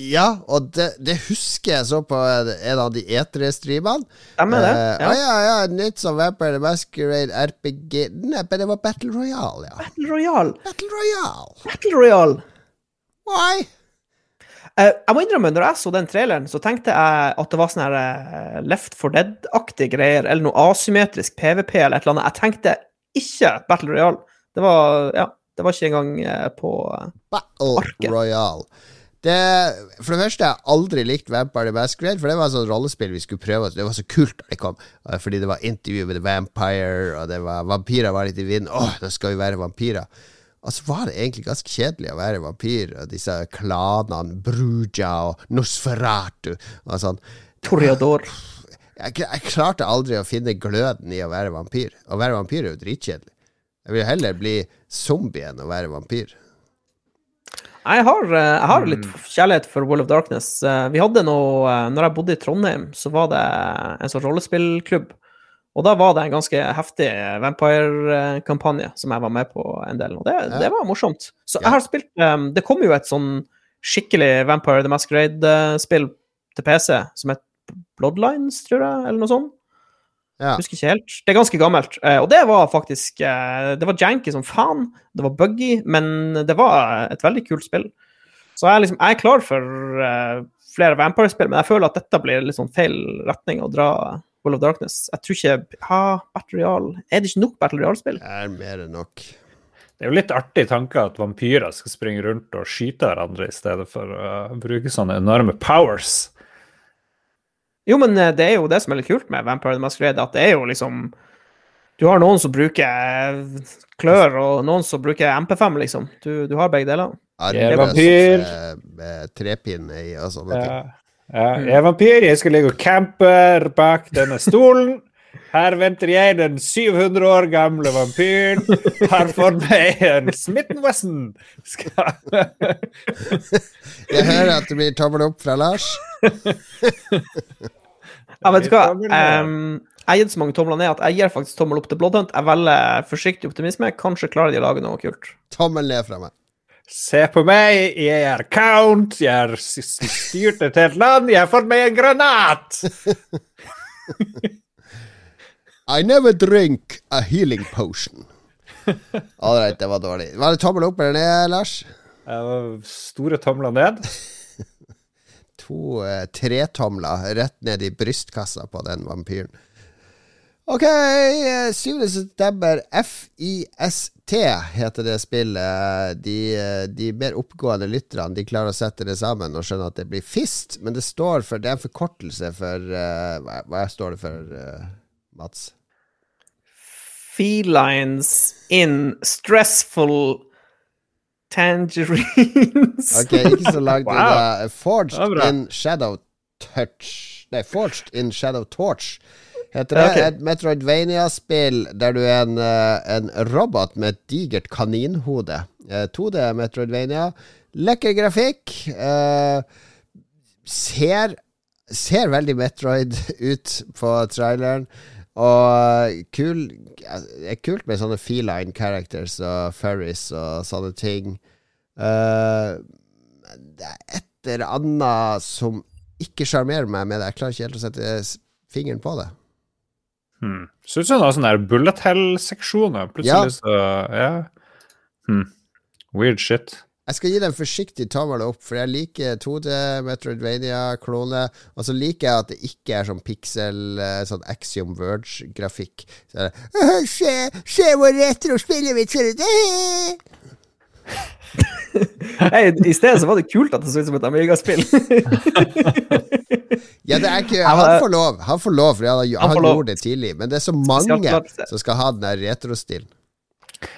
Ja, og det, det husker jeg så på en av de E3-streamene. Stemmer det? Eh, Ja. Ja, ja, nytt som Vampire the Masquerade RPG Nei, det var Battle Royale, ja. Battle Royale. Battle Royale. Battle Royale. Why? Uh, jeg må innrømme, når jeg så den traileren, så tenkte jeg at det var sånn her uh, Left for Dead-aktige greier, eller noe asymmetrisk PVP eller et eller annet. Jeg tenkte ikke Battle Royale. Det var, ja, det var ikke engang på Battle Arket. Royale. Det, for det første, jeg har aldri likt Vampire the Masquerade, for det var et sånt rollespill vi skulle prøve. Det var så kult da det kom, eh, fordi det var intervju med The Vampire, og det var vampyrer var litt i vinden. Åh, nå skal vi være vampyrer. Og så var det egentlig ganske kjedelig å være vampyr. Og disse klanene, Bruja og Nosferatu og sånn. Toreador. Jeg, jeg klarte aldri å finne gløden i å være vampyr. Å være vampyr er jo dritkjedelig. Jeg vil heller bli zombie enn å være vampyr. Jeg har, eh, jeg har litt kjærlighet for World of Darkness. Eh, Vi hadde noe eh, Når jeg bodde i Trondheim, så var det en sånn rollespillklubb. Og da var det en ganske heftig Vampire-kampanje som jeg var med på en del. Og det, Ja. det var morsomt. Så Ja. jeg har spilt um, Det kom jo et sånn skikkelig Vampire the Masquerade-spill til PC som het Bloodlines, tror jeg, eller noe sånt. Ja. Husker ikke helt. Det er ganske gammelt. Eh, og det var faktisk eh, Det var janky som faen. Det var buggy, men det var et veldig kult spill. Så jeg er, liksom, jeg er klar for eh, flere Vampire-spill, men jeg føler at dette blir litt sånn feil retning å dra World of Darkness. Jeg tror ikke ha, Battle Real Er det ikke nok Battle Royale-spill? Det er mer enn nok. Det er jo litt artig tanke at vampyrer skal springe rundt og skyte hverandre i stedet for å bruke sånne enorme powers. Jo, men eh, det er jo det som er litt kult med Vampire the Masquerade, at det er jo liksom Du har noen som bruker eh, klør, og noen som bruker MP5, liksom. Du, du har begge deler. Jeg er vampyr. med, trepinne i og sånne ting. Ja. Ja, jeg er vampyr, jeg skal ligge og campe bak denne stolen. Her venter jeg, den 700 år gamle vampyren. Har for meg en Smith Wesson. Skal... Jeg hører at det blir tommel opp fra Lars. Ja, vet du hva? Um, jeg har gitt så mange tomler ned at jeg gir faktisk tommel opp til Bloodhunt. Jeg velger forsiktig optimisme. Kanskje klarer de å lage noe kult. Tommel ned fra meg. Se på meg, jeg er count, jeg har styrt et helt land, jeg har fått meg en granat! I never drink a healing potion. All right, det var dårlig. Var det tommel opp eller ned, Lars? Store tomler ned. To eh, tretomler rett ned i brystkassa på den vampyren. Ok, eh, 7. september. FIST heter det spillet. De, eh, de mer oppgående lytterne De klarer å sette det sammen og skjønne at det blir FIST, men det står for Det er en forkortelse for uh, hva, hva står det for, uh, Mats? Felines in stressful tangerines. Ok, ikke så langt Wow. unna. Forged in Shadow Touch Nei, Forged in Shadow Torch heter det. Okay. Et Metroidvania-spill der du er en, eh, en robot med et digert kaninhode. Eh, 2D Metroidvania. Lekker grafikk. eh, ser Ser veldig Metroid ut på traileren. Og kul Det er kult med sånne feline characters og furries og sånne ting. Eh, det er et eller annet som ikke sjarmerer meg med det. Jeg klarer ikke helt å sette fingeren på det. Hmm. Så ut som det er sånne der bullet hell-seksjoner. Plutselig så Ja. Hmm. Weird shit. Jeg skal gi deg en forsiktig tommel opp, for jeg liker 2D Metroidvania-klone. Og så liker jeg at det ikke er sånn pixel, eh, sånn Axiom Verge-grafikk. Så er det Se, se hvor retro spillet mitt ser ut! Eh!» Hey, I stedet så var det kult at det så ut som et Amiga-spill. Ja, det er ikke Han får lov, han får lov, for han, Han han får lov. gjorde det tidlig. Men det er så mange som skal ha den der retrostilen.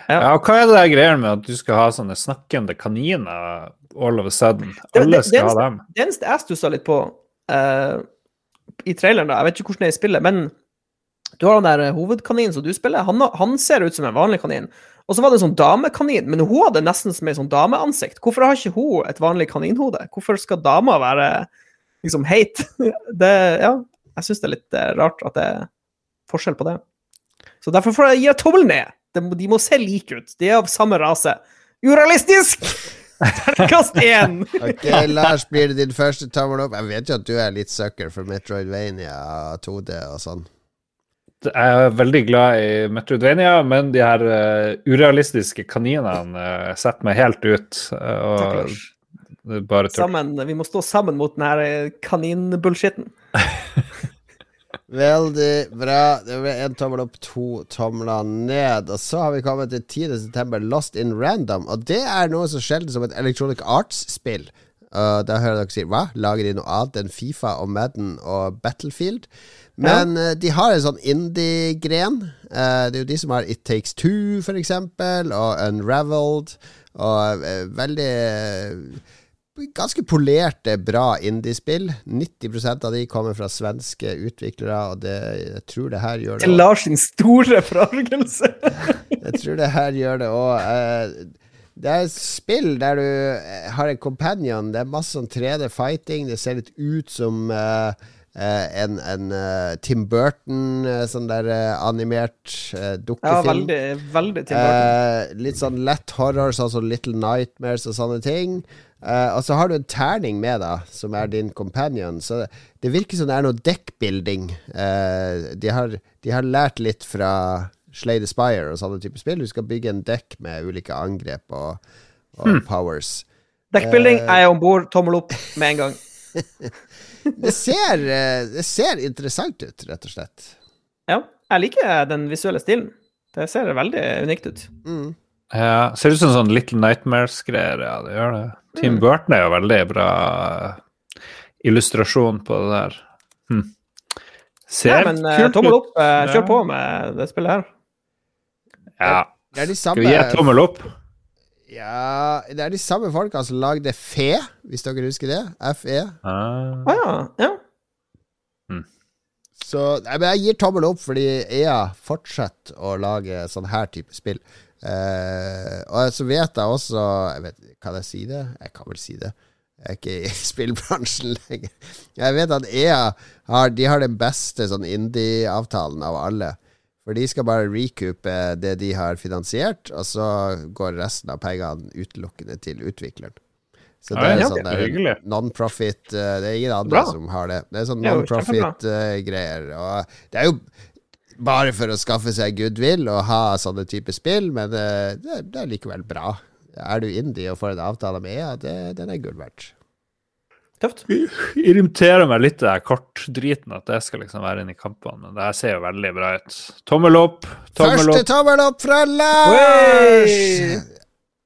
Ja, og hva er det der greier med at du skal ha sånne snakkende kaniner all of a sudden? Alle skal ha dem. Det eneste jeg stussa litt på uh, i traileren, da, jeg vet ikke hvordan det er i spillet, men du har den der eh, hovedkaninen som du spiller. Han, han ser ut som en vanlig kanin. Og så var det en sånn damekanin, men hun hadde nesten som et sånn dameansikt. Hvorfor har ikke hun et vanlig kaninhode? Hvorfor skal dama være liksom heit? Det, ja, jeg syns det er litt eh, rart at det er forskjell på det. Så derfor får jeg gi tommel ned. De, må- de må se like ut. De er av samme rase. Urealistisk! Terningkast én! Ok, Lars, blir det din første tommel opp? Jeg vet jo at du er litt sucker for Metroidvania 2D og sånn. Jeg er veldig glad i Metroidvania, men de her uh, urealistiske kaninene uh, setter meg helt ut. Takk, og Lars. bare sammen, vi må stå sammen mot den her kaninbullshitten. Veldig bra. Det ble én tommel opp, to tomler ned. Og så har vi kommet til 10. september, Lost in Random. Og det er noe så sjelden som et Electronic Arts-spill. Og da hører dere si hva? Lager de noe annet enn Fifa og Madden og Battlefield? Men uh, de har en sånn indie-gren. Uh, det er jo de som har It Takes Two, for eksempel, og Unraveled, og uh, veldig Ganske polerte, bra indiespill. 90% av de kommer fra svenske utviklere, og det, jeg tror det her gjør det Til Lars sin store forargelse. jeg tror det her gjør det òg. Det er et spill der du har en companion. Det er masse sånn 3D fighting. Det ser litt ut som uh, en, en uh, Tim Burton, uh, sånn der animert dukkefilm. Ja, veldig, veldig Tim Burton. litt sånn lett horror, sånn som Little Nightmares og sånne ting. Og så har du en terning med, da, som er din companion. Så det, det virker som det er noe deckbuilding. de, har, de har lært litt fra Slay the Spire og sånne typer spill. Du skal bygge en dekk med ulike angrep og, og hmm. powers. Dekkbuilding uh, er jeg om bord. Tommel opp med en gang. det, ser, eh, det ser interessant ut, rett og slett. Ja. Jeg liker den visuelle stilen. Det ser veldig unikt ut. Mm. Ja, ser ut som sånn Little Nightmares-greier. Ja, det gjør det. Tim mm. Burton er jo veldig bra illustrasjon på det der. Hm. Ser Nei, men, kult ut. Tommel opp. Kjør på med det spillet her. Ja. Det er de samme Skal vi gi et tommel opp? Ja Det er de samme folka som lagde Fe, hvis dere husker det. FE. Ah. Ah, ja. ja. Hmm. Så jeg gir tommel opp fordi EA fortsetter å lage sånn her type spill. Uh, og så vet jeg også jeg vet, Kan jeg si det? Jeg kan vel si det. Jeg er ikke i spillbransjen lenger. Jeg vet at EA har, de har den beste sånn indie-avtalen av alle. For de skal bare recoupe det de har finansiert, og så går resten av pengene utelukkende til utvikleren. Så det er ja, sånn non-profit uh, Det er ingen andre Bra. som har det. Det er sånn non-profit-greier. Uh, og det er jo bare for å skaffe seg goodwill og ha sånne typer spill, men uh, det, det, er likevel bra. Er du indie og får en avtale med EA, det, den er gull verdt. Tøft. Irriterer meg litt det der kortdriten, at det skal liksom være inne i kampene. Men det her ser jo veldig bra ut. Tommel opp, tommel Første opp. tommel opp fra Lars!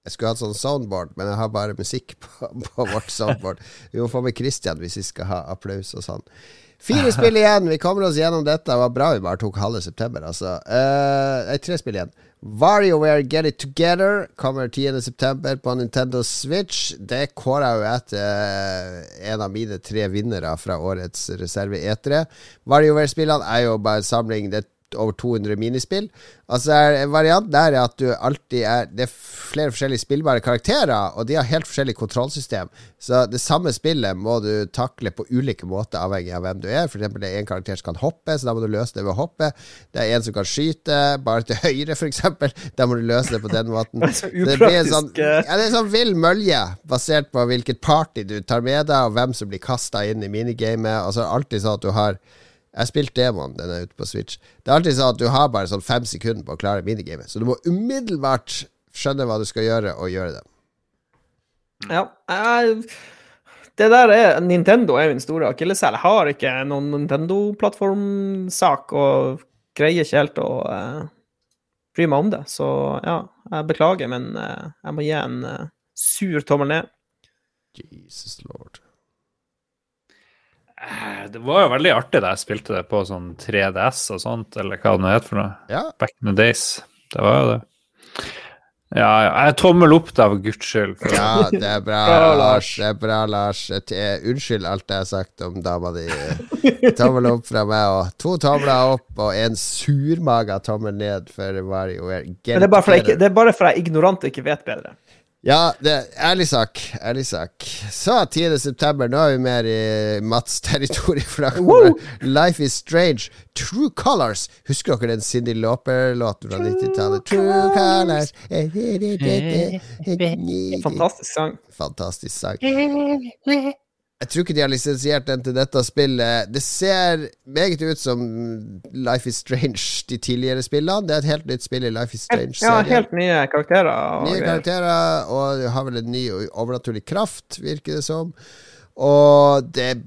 Jeg skulle hatt sånn soundboard, men jeg har bare musikk på, på vårt soundboard. Vi må få med Christian hvis vi skal ha applaus og sånn. Fire spill igjen. Vi kommer oss gjennom dette. Det var bra vi bare tok halve september, altså. Uh, tre spill igjen. WarioWare Get It Together kommer 10.9. på Nintendo Switch. Det kåra jo etter uh, en av mine tre vinnere fra årets reserve-etere. WarioWare-spillene er jo bare en samling. Det er over 200 minispill. Altså En variant der er at du alltid er Det er flere forskjellige spillbare karakterer, og de har helt forskjellig kontrollsystem. Så det samme spillet må du takle på ulike måter, avhengig av hvem du er. Eksempel det er en karakter som kan hoppe, så da må du løse det ved å hoppe. Det er en som kan skyte, bare til høyre, f.eks. Da må du løse det på den måten. det, det blir en sånn, ja, det er sånn vill mølje, basert på hvilket party du tar med deg, og hvem som blir kasta inn i minigamet. Og så er det alltid sånn at du har jeg spilte demoen, den er ute på Switch. Det er alltid sånn at du har bare sånn fem sekunder på å klare minigamet, så du må umiddelbart skjønne hva du skal gjøre, og gjøre det. Ja, jeg, det der er Nintendo er min store akilleshæl. Jeg har ikke noen Nintendo-plattformsak og greier ikke helt å uh, bry meg om det. Så ja, jeg beklager, men uh, jeg må gi en uh, sur tommel ned. Jesus lord. Eh, det var jo veldig artig da jeg spilte det på sånn 3DS og sånt, eller hva det nå het for noe. Ja. Back in the days. Det var jo det. Ja, ja. Jeg tommel opp, da, for guds skyld. Ja, det er bra, Lars. Det er bra, Lars. Unnskyld alt jeg har sagt om dama di. Tommel opp fra meg og To tomler opp og en surmaga tommel ned for WarioWare. Men det er, bare for jeg, det er bare for jeg er ignorant og ikke vet bedre. Ja, det er ærlig sak. Ærlig sak. Så 10. september, nå er vi mer i Mats' territorium. For Life Is Strange, True Colors. Husker dere den Cindy Lauper-låten fra 90-tallet? True Colors Fantastisk sang. Fantastisk sang. Jeg tror ikke de har lisensiert den til dette spillet. Det ser meget ut som Life Is Strange, de tidligere spillene. Det er et helt nytt spill i Life Is Strange-serien. Ja, helt nye karakterer. Og nye karakterer, og har vel en ny overnaturlig kraft, virker det som. Og det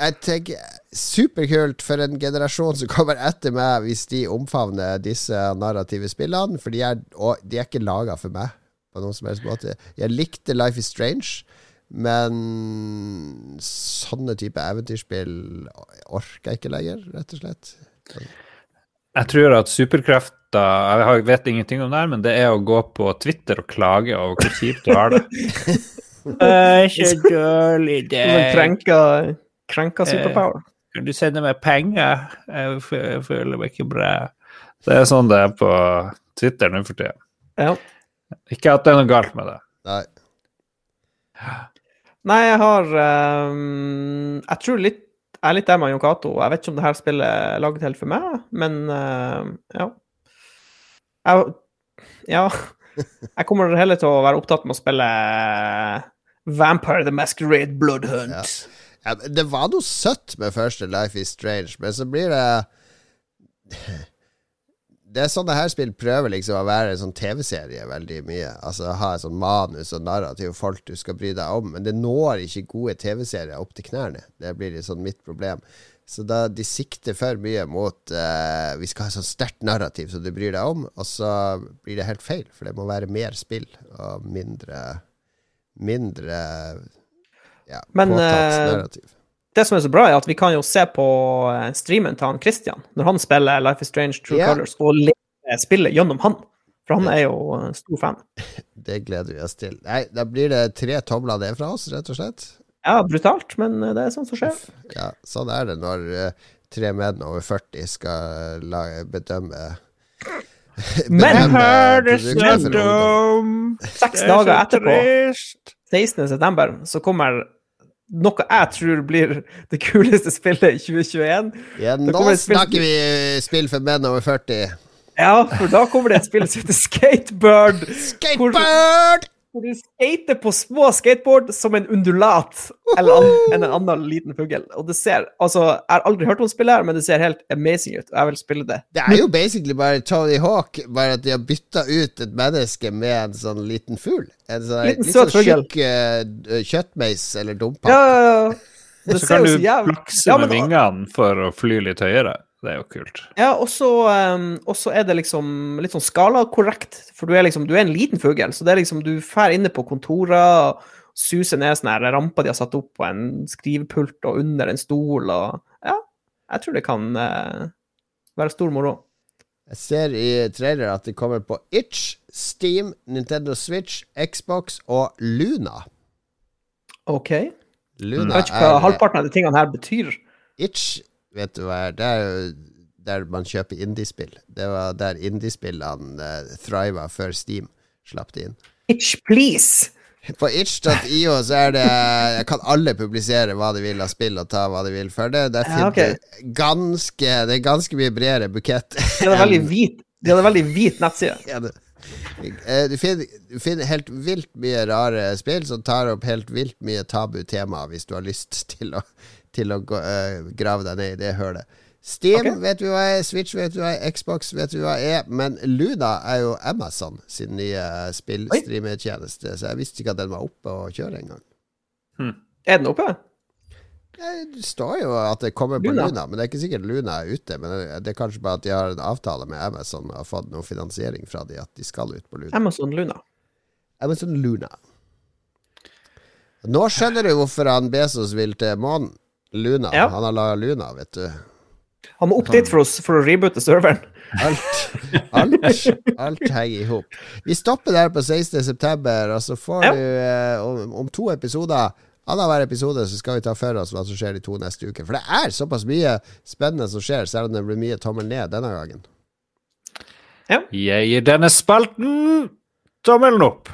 Jeg tenker superkult for en generasjon som kommer etter meg, hvis de omfavner disse narrative spillene. For de er, de er ikke laga for meg på noen som helst måte. Jeg likte Life Is Strange. Men sånne type eventyrspill orker jeg ikke lenger, rett og slett. Jeg tror at superkrefter Jeg vet ingenting om det her, men det er å gå på Twitter og klage over hvor kjipt du har det. Så dårlig, Men krenka, krenka superpower. Kan du sende meg penger? Jeg føler meg ikke bra. Det er sånn det er på Twitter nå for tida. Ja. Ikke at det er noe galt med det. Nei. Nei, jeg har um, Jeg tror litt jeg er litt der med Jon Cato. Jeg vet ikke om det her spillet er laget helt for meg, men uh, ja. Jeg, ja. Jeg kommer heller til å være opptatt med å spille Vampire the Masquerade Bloodhunt. Ja. Ja, det var noe søtt med første Life is Strange, men så blir det Det er sånn det her spill prøver liksom å være en sånn TV-serie veldig mye. Altså ha et sånn manus og narrativ og folk du skal bry deg om, men det når ikke gode TV-serier opp til knærne. Det blir litt sånn mitt problem. Så da de sikter for mye mot uh, Vi skal ha et sånn sterkt narrativ som du bryr deg om, og så blir det helt feil, for det må være mer spill og mindre Mindre ja, Men, påtatt eh, narrativ. Det som er så bra, er at vi kan jo se på eh, streamen til han Christian når han spiller Life is Strange True yeah. Colors, og leve spillet gjennom han. For han er jo stor fan. Det gleder vi oss til. Nei, da blir det tre tomler ned fra oss, rett og slett. Ja, brutalt, men eh, det er sånn som skjer. Ja, sånn er det når eh, tre menn over 40 skal bedømme Men produktet for ungdom. Seks dager etterpå, 16. september, så kommer noe jeg tror blir det kuleste spillet i 2021. Ja, nå spill- snakker vi spill for menn over 40. Ja, for da kommer det et spill som heter Skatebird. Skatebird! Hvor du skater på små skateboard som en undulat eller an, en annen liten fugl. Og det ser Altså, jeg har aldri hørt om spillet her, men det ser helt amazing ut. og Jeg vil spille det. Det er jo basically bare Tony Hawk, bare at de har bytta ut et menneske med en sånn liten fugl. En sånn Liten litt sånn tjukk uh, kjøttmeis eller dumpa. Ja, ja, ja. Det Så kan du jævlig flakse Ja, med men- vingene for å fly litt høyere. Det er jo kult. Ja, og så um, er det liksom litt sånn skalakorrekt. For du er liksom Du er en liten fugl, så det er liksom Du drar inne på kontorer suser ned sånne her ramper de har satt opp på en skrivepult og under en stol og Ja, jeg tror det kan eh, være stor moro. Jeg ser i trailer at det kommer på Itch, Steam, Nintendo Switch, Xbox og Luna. OK. Jeg vet ikke hva er halvparten av de tingene her betyr. Itch, vet du hva er? Det er jo der man kjøper indiespill. Det var der indiespillene uh, thriva før Steam slapp det inn. Itch, please! På itch.io så er det Jeg kan alle publisere hva de vil av spill, og ta hva de vil for det. Der finner ok. du ganske Det er ganske mye bredere bukett. De hadde veldig hvit, de hadde veldig hvit nettside. Ja, det. Eh, Du finner, du finner helt vilt mye rare spill som tar opp helt vilt mye tabu tema, hvis du har lyst til å, til å gå, uh, grave deg ned i det hølet. Steam okay. vet vi hva er, Switch vet vi hva er, Xbox vet vi hva er, men Luna er jo Amazon sin nye spillstreametjeneste, så jeg visste ikke at den var oppe og kjøre engang. Er den oppe? Eh, Det står jo at det kommer på Luna. Luna, men det er ikke sikkert Luna er ute. Men det- det er kanskje bare at de har en avtale med Amazon og har fått noe finansiering fra de at de skal ut på Luna. Amazon Luna. Amazon Luna. Nå skjønner du hvorfor han Bezos vil til månen. Luna. Ja. Han har laga Luna, vet du. Han må opp dit for for å reboote serveren. Alt, alt, alt henger i hop. Vi stopper der på 16. september, og så får Ja. du eh, om, om to episoder Annenhver episode så skal vi ta for oss hva som skjer de to neste uker. For det er såpass mye spennende som skjer, selv om det blir mye tommel ned denne gangen. Jeg gir denne spalten tommelen opp.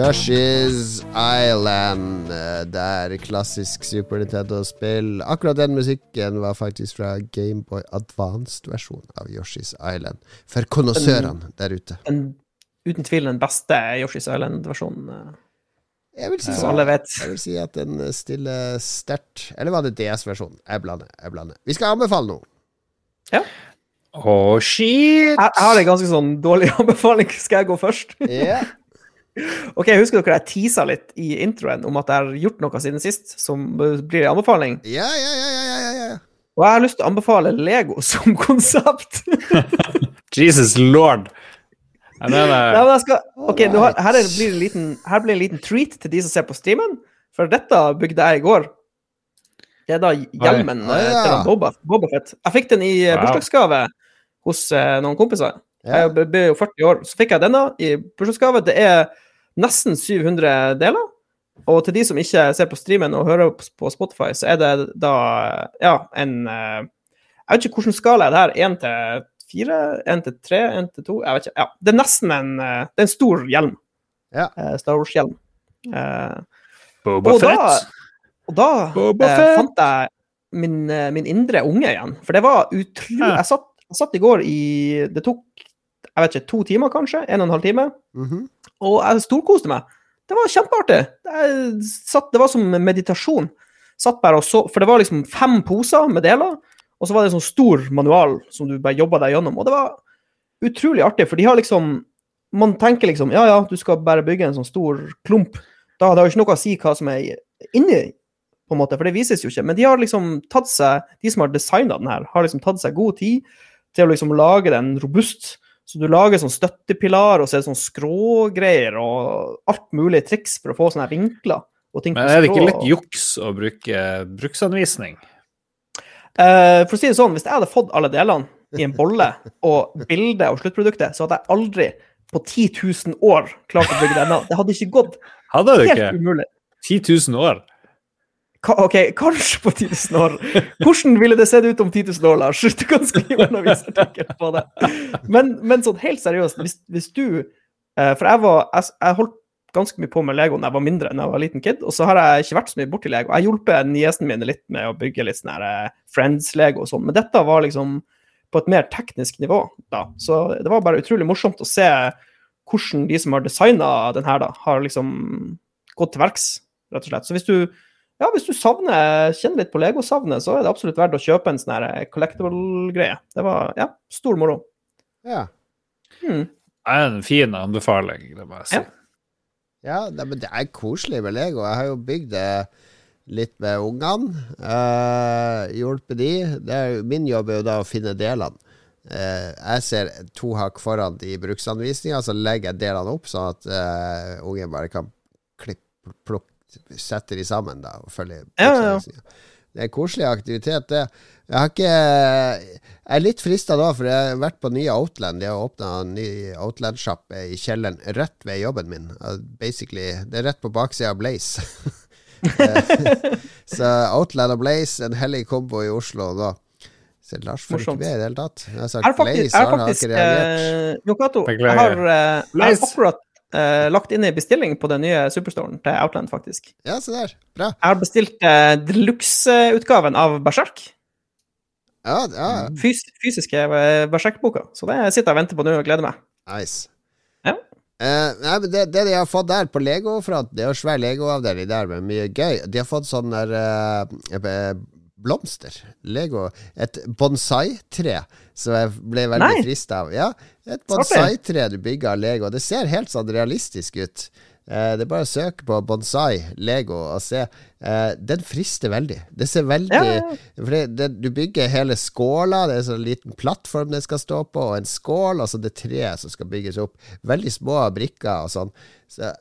Yoshi's Island. der er klassisk Super Nintendo-spill. Akkurat den musikken var faktisk fra Gameboy Advanced-versjon av Yoshi's Island. For konnoissørene der ute. En uten tvil den beste Yoshi's Island-versjonen, eh, Jeg vil si, som jeg vil si at den stiller sterkt Eller var det DS-versjonen? Jeg blander. jeg blander Vi skal anbefale noe. Å, shit! Jeg, jeg har en ganske sånn dårlig anbefaling. Skal jeg gå først? Ja. Ok, Husker dere jeg teasa litt i introen om at jeg har gjort noe siden sist som blir en anbefaling? Ja, ja, ja, ja, ja, ja. Og jeg har lyst til å anbefale Lego som konsept. Jesus lord. Jeg Nei, men jeg skal, ok, har, her, er, blir en liten, her blir en liten treat til de som ser på streamen, for dette bygde jeg i går. Det er da hjelmen eh, ja. til Boba, Boba Fett. Jeg fikk den i eh, Wow. bursdagsgave hos eh, noen kompiser. Ja. Jeg ble jo 40 år, så fikk jeg denne i bursdagsgave. Det er nesten 700 deler. Og til de som ikke ser på streamen og hører på på Spotify, så er det da ja, en eh, Jeg vet ikke hvilken skala er det her. Én til fire? Én til tre? Én til to? Jeg vet ikke. Ja, det er nesten en eh, Det er en stor hjelm. Ja. Eh, Star Wars-hjelm. Eh, Boba og da, Fett. og da Boba eh, fant jeg min, min indre unge igjen. For det var utrolig Ja. jeg, satt, jeg satt i går i Det tok jeg vet ikke, to timer, kanskje? En og en halv time. Mhm. Og jeg storkoste meg. Det var kjempeartig. Satt, det var som meditasjon. Satt bare og så, For det var liksom fem poser med deler, og så var det en sånn stor manual som du bare jobba deg gjennom. Og det var utrolig artig, for de har liksom Man tenker liksom ja, ja, du skal bare bygge en sånn stor klump. Da det har jo ikke noe å si hva som er inni, på en måte, for det vises jo ikke. Men de har liksom tatt seg, de som har designa den her, har liksom tatt seg god tid til å liksom lage den robust. Så du lager sånn støttepilar, og så er det sånn skrågreier og alt mulig triks for å få sånne vinkler. Og ting Men er det ikke litt juks å bruke bruksanvisning? Uh, for å si det sånn, hvis jeg hadde fått alle delene i en bolle og bildet og sluttproduktet, så hadde jeg aldri på 10 000 år klart å bygge denne. Det hadde ikke gått. Hadde du Helt ikke? umulig. 10 000 år? Ok, kanskje på 10 000 år. Hvordan ville det sett ut om 10 000 år, Lars? Du kan skrive en avisartikkel på det. Men, men sånn helt seriøst, hvis, hvis du eh, For jeg var jeg, jeg holdt ganske mye på med Lego da jeg var mindre enn jeg var liten kid, og så har jeg ikke vært så mye borti Lego. Jeg hjulpet niesene mine litt med å bygge litt sånn eh, Friends-Lego og sånn, men dette var liksom på et mer teknisk nivå da. Så det var bare utrolig morsomt å se hvordan de som har designa den her, da, har liksom gått til verks, rett og slett. Så hvis du ja, hvis du savner, kjenner litt på Lego-savnet, så er det absolutt verdt å kjøpe en sånn her collectible-greie. Det var ja, stor moro. Ja. Hmm. Det er en fin anbefaling, det må jeg si. Ja. Ja, det, men det er koselig med Lego. Jeg har jo bygd det litt med ungene. Uh, hjulpet de. Det er, min jobb er jo da å finne delene. Uh, jeg ser to hakk foran i bruksanvisninga, så legger jeg delene opp, sånn at uh, ungen bare kan klippe, plukke, sette de sammen da, og følger Ja, ja, ja. Det er koselig aktivitet, det. Jeg har ikke Jeg er litt frista nå, for jeg har vært på nye Outland. De har åpna en ny Outland-sjapp i kjelleren rett ved jobben min. Uh, Basically, Det er rett på baksida av Blaze. Eh, så Outland og Blaze, en hellig kombo i Oslo nå. Så Lars får ikke med i det hele tatt. Jeg har sagt Blaze, har han har ikke reagert. eh, Jon jeg har, eh, jeg har akkurat eh, lagt inn i bestilling på den nye Superstoren til Outland, faktisk. Ja, se der. Bra. Jeg har bestilt uh, deluxe-utgaven av Berserk. Ja, ja. Fys fysiske uh, Berserk-boka. Så det sitter jeg og venter på nå og gleder meg. Nice. Ja. Uh, nei, men det, det de har fått der på Lego-front, det er jo svær Lego-avdeling der med mye gøy. De har fått sånn der eh, eh, blomster. Lego. Et bonsai-tre som jeg ble veldig frista av. Ja, et bonsai-tre du bygger av Lego. Det ser helt sånn realistisk ut. Eh, det er bare å søke på bonsai Lego og se. Eh, den frister veldig. Det ser veldig Ja, ja. For det, det, du bygger hele skåla, det er en sånn liten plattform det skal stå på, og en skål, altså det treet som skal bygges opp. Veldig små brikker og sånn. Så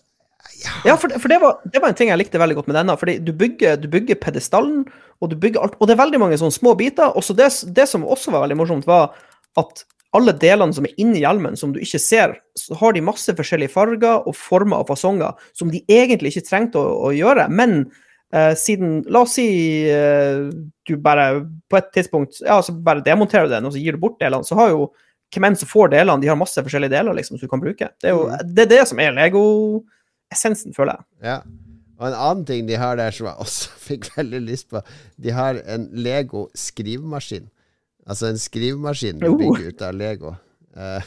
Ja, for, det- for det, var, det var en ting jeg likte veldig godt med denne. fordi Du bygger, du bygger pedestallen, og du bygger alt. Og det er veldig mange sånne små biter. Og så det, det som også var veldig morsomt, var at alle delene som er inni hjelmen, som du ikke ser, så har de masse forskjellige farger og former og fasonger som de egentlig ikke trengte å, å gjøre. Men eh, siden La oss si eh, du bare på et tidspunkt ja, så bare demonterer du den, og så gir du bort delene, så har jo hvem som får delene, de har masse forskjellige deler liksom, som du kan bruke. Det er jo det, er det som er Lego-essensen, føler jeg. Ja. Og en annen ting de har der som jeg også fikk veldig lyst på, de har en Lego skrivemaskin. Altså en skrivemaskin du Oh. bygger ut av Lego. Uh,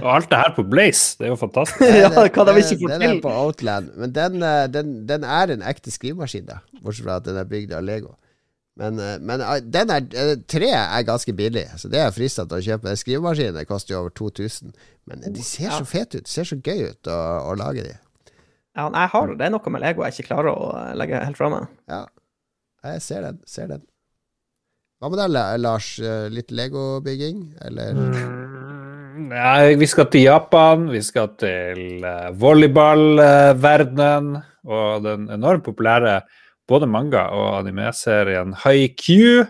Og alt det her på Blaze, det er jo fantastisk. Ja, hva de ikke får Den er på Outland, men den, eh, den, den er en ekte skrivemaskin, da. Bortsett fra at den er bygd av Lego. Men, eh, men den er, treet er ganske billig, så det er frista til å kjøpe. Skrivemaskinen koster jo over 2000, men de ser så fete ut. Det ser så gøy ut å, å lage de. Ja, nei, jeg har det. Det er noe med Lego jeg ikke klarer å eh, legge helt fra meg. Ja, jeg ser den. Ser den. Hva med deg, Lars? Eh, Litt Lego-bygging, eller? Nei, vi skal til Japan, vi skal til uh, volleyballverdenen og den enormt populære både manga- og anime-serien Haiku.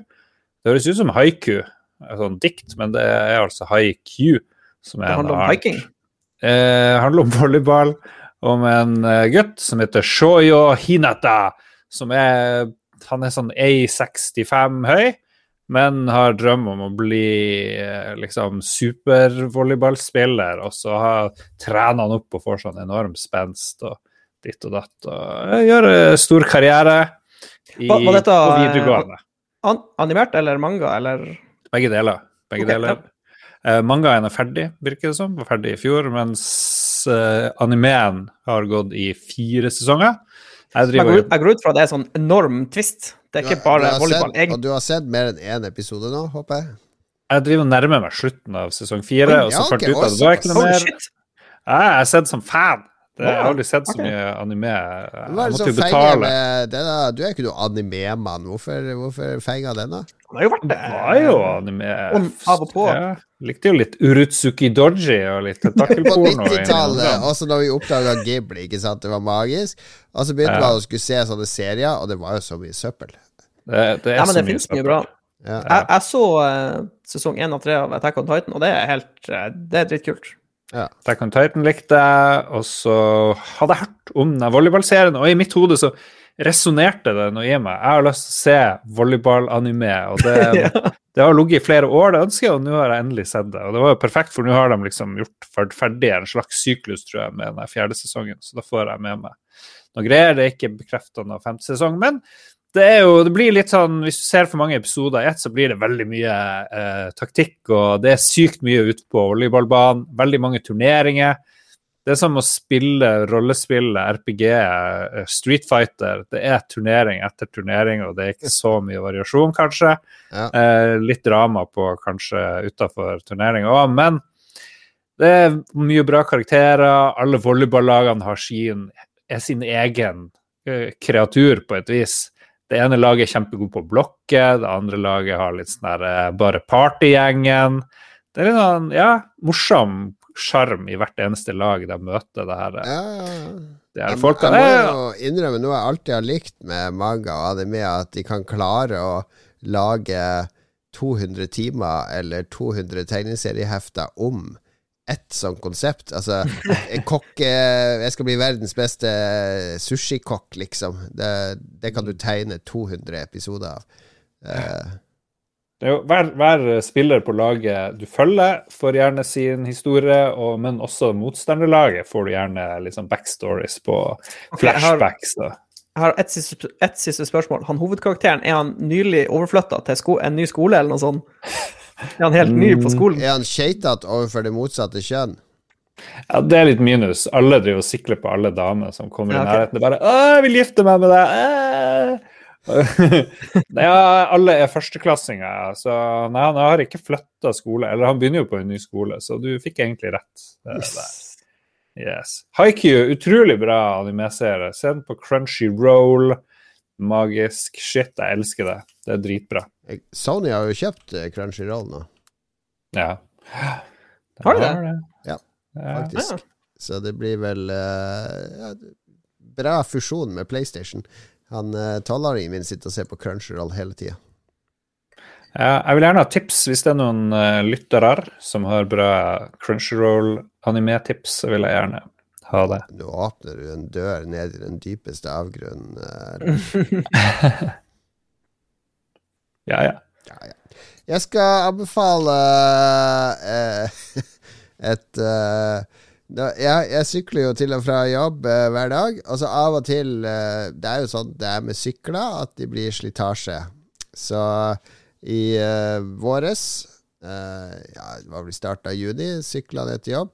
Det høres ut som haiku, et sånt dikt, men det er altså haiku. Som Det er en handler om haiking? hiking. Eh, handler om volleyball, om en eh, gutt som heter Shoyo Hinata. Som er Han er sånn A65 høy, men har drøm om å bli eh, liksom supervolleyballspiller. Og så har, trener han opp og får sånn enorm spenst og ditt og datt. Og eh, gjør stor karriere i, hva, hva dette, på videregående. An animert eller manga, eller Begge deler. Begge okay, deler. Eh, mangaen er ferdig, virker det som. Var ferdig i fjor. Mens eh, animeen har gått i fire sesonger. Jeg Jeg går, ut- jeg går ut fra det er sånn enorm twist. Det er ikke bare volleyball. sett, og du har sett mer enn én episode nå, håper jeg? Jeg driver og nærmer meg slutten av sesong fire, og så fant ut at det var ikke noe Oh, mer. shit. Jeg har sett som fan. Det, jeg har aldri sett så okay. mye anime. Hva Jeg er det måtte jo betale. Du er ikke noe anime-mann. Hvorfor, hvorfor feiga den, da? Han har jo vært Det var jo anime. Om- av og på. Ja, likte jo litt Urutsuki Doji og litt På tentakelporno. 90-tallet, også da vi oppdaga Ghibli, ikke sant, det var magisk. Og så begynte Ja. man å skulle se sånne serier, og det var jo så mye søppel. Det, det er Ja, men så det fins mye bra. Ja. Jeg, jeg så uh, sesong én og tre av Attack on Titan, og det er helt uh, Det er dritkult. Attack on Titan likte jeg, og så hadde jeg hørt om den volleyballserien, og i mitt hode så resonnerte det noe i meg. Jeg har lyst til å se volleyball-anime, og det, det har ligget i flere år, det ønsker jeg, og nå har jeg endelig sett det. Og det var jo perfekt, for nå har de liksom gjort ferdig en slags syklus, tror jeg, med den fjerde sesongen, så da får jeg med meg noe greier. Det er ikke bekrefta noe femte sesong, men det er jo, det blir litt sånn, Hvis du ser for mange episoder i ett, så blir det veldig mye eh, taktikk, og det er sykt mye ute på volleyballbanen. Veldig mange turneringer. Det er som å spille rollespillet RPG eh, Street Fighter. Det er turnering etter turnering, og det er ikke så mye variasjon, kanskje. Ja. Eh, litt drama på kanskje utafor turnering òg, men det er mye bra karakterer. Alle volleyballagene har sin, er sin egen eh, kreatur, på et vis. Det ene laget er kjempegod på å blokke, det andre laget har litt sånn der eh, bare partygjengen. Det er litt sånn, ja, morsom sjarm i hvert eneste lag de møter det her, eh, Ja, ja, ja. det er Jeg, folka. jeg må er- jo innrømme noe jeg alltid har likt med manga og anime, at de kan klare å lage 200 timer eller 200 tegneseriehefter om ett sånt konsept. Altså, en kokk Jeg skal bli verdens beste sushikokk, liksom. Det, det kan du tegne 200 episoder av. Eh, Det er jo, hver, hver spiller på laget du følger, får gjerne sin historie, og, men også motstanderlaget får du gjerne liksom backstories på okay, flashbacks. Da. Jeg har ett siste, et siste spørsmål. Han hovedkarakteren, er han nylig overflytta til sko en ny skole, eller noe sånt? Er han helt ny på skolen? er han keitete overfor det motsatte kjønn? Ja, det er litt minus. Alle driver og sikler på alle damer som kommer Ja, i nærheten. Det er bare 'Å, jeg vil gifte meg med deg!' Nei, ja, alle er førsteklassinger, så nei, han har ikke flytta skole. Eller han begynner jo på en ny skole, så du fikk egentlig rett. der. Yes. Haiku, utrolig bra animeserie. Se den på Crunchyroll. Magisk. Shit, jeg elsker det. Det er dritbra. Sony har jo kjøpt eh, Crunchyroll nå, Ja. Har de det? Ja, Ja. faktisk. Ja. Så det blir vel uh, bra fusjon med PlayStation. Han uh, tolvåringen min sitter og ser på Crunchyroll hele tida. Ja, jeg vil gjerne ha tips hvis det er noen uh, lyttere som har bra Crunchyroll-anime-tips. Så vil jeg gjerne ha det. Nå åpner du en dør ned i den dypeste avgrunnen. eh, Ja, ja. ja, ja. Jeg skal anbefale eh, et eh, jeg, jeg sykler jo til og fra jobb eh, hver dag. Altså av og til eh, Det er jo sånn det er med sykler, at de blir slitasje. Så i uh, våres Eh, ja, det var vel i starten av juni. Sykla ned til jobb.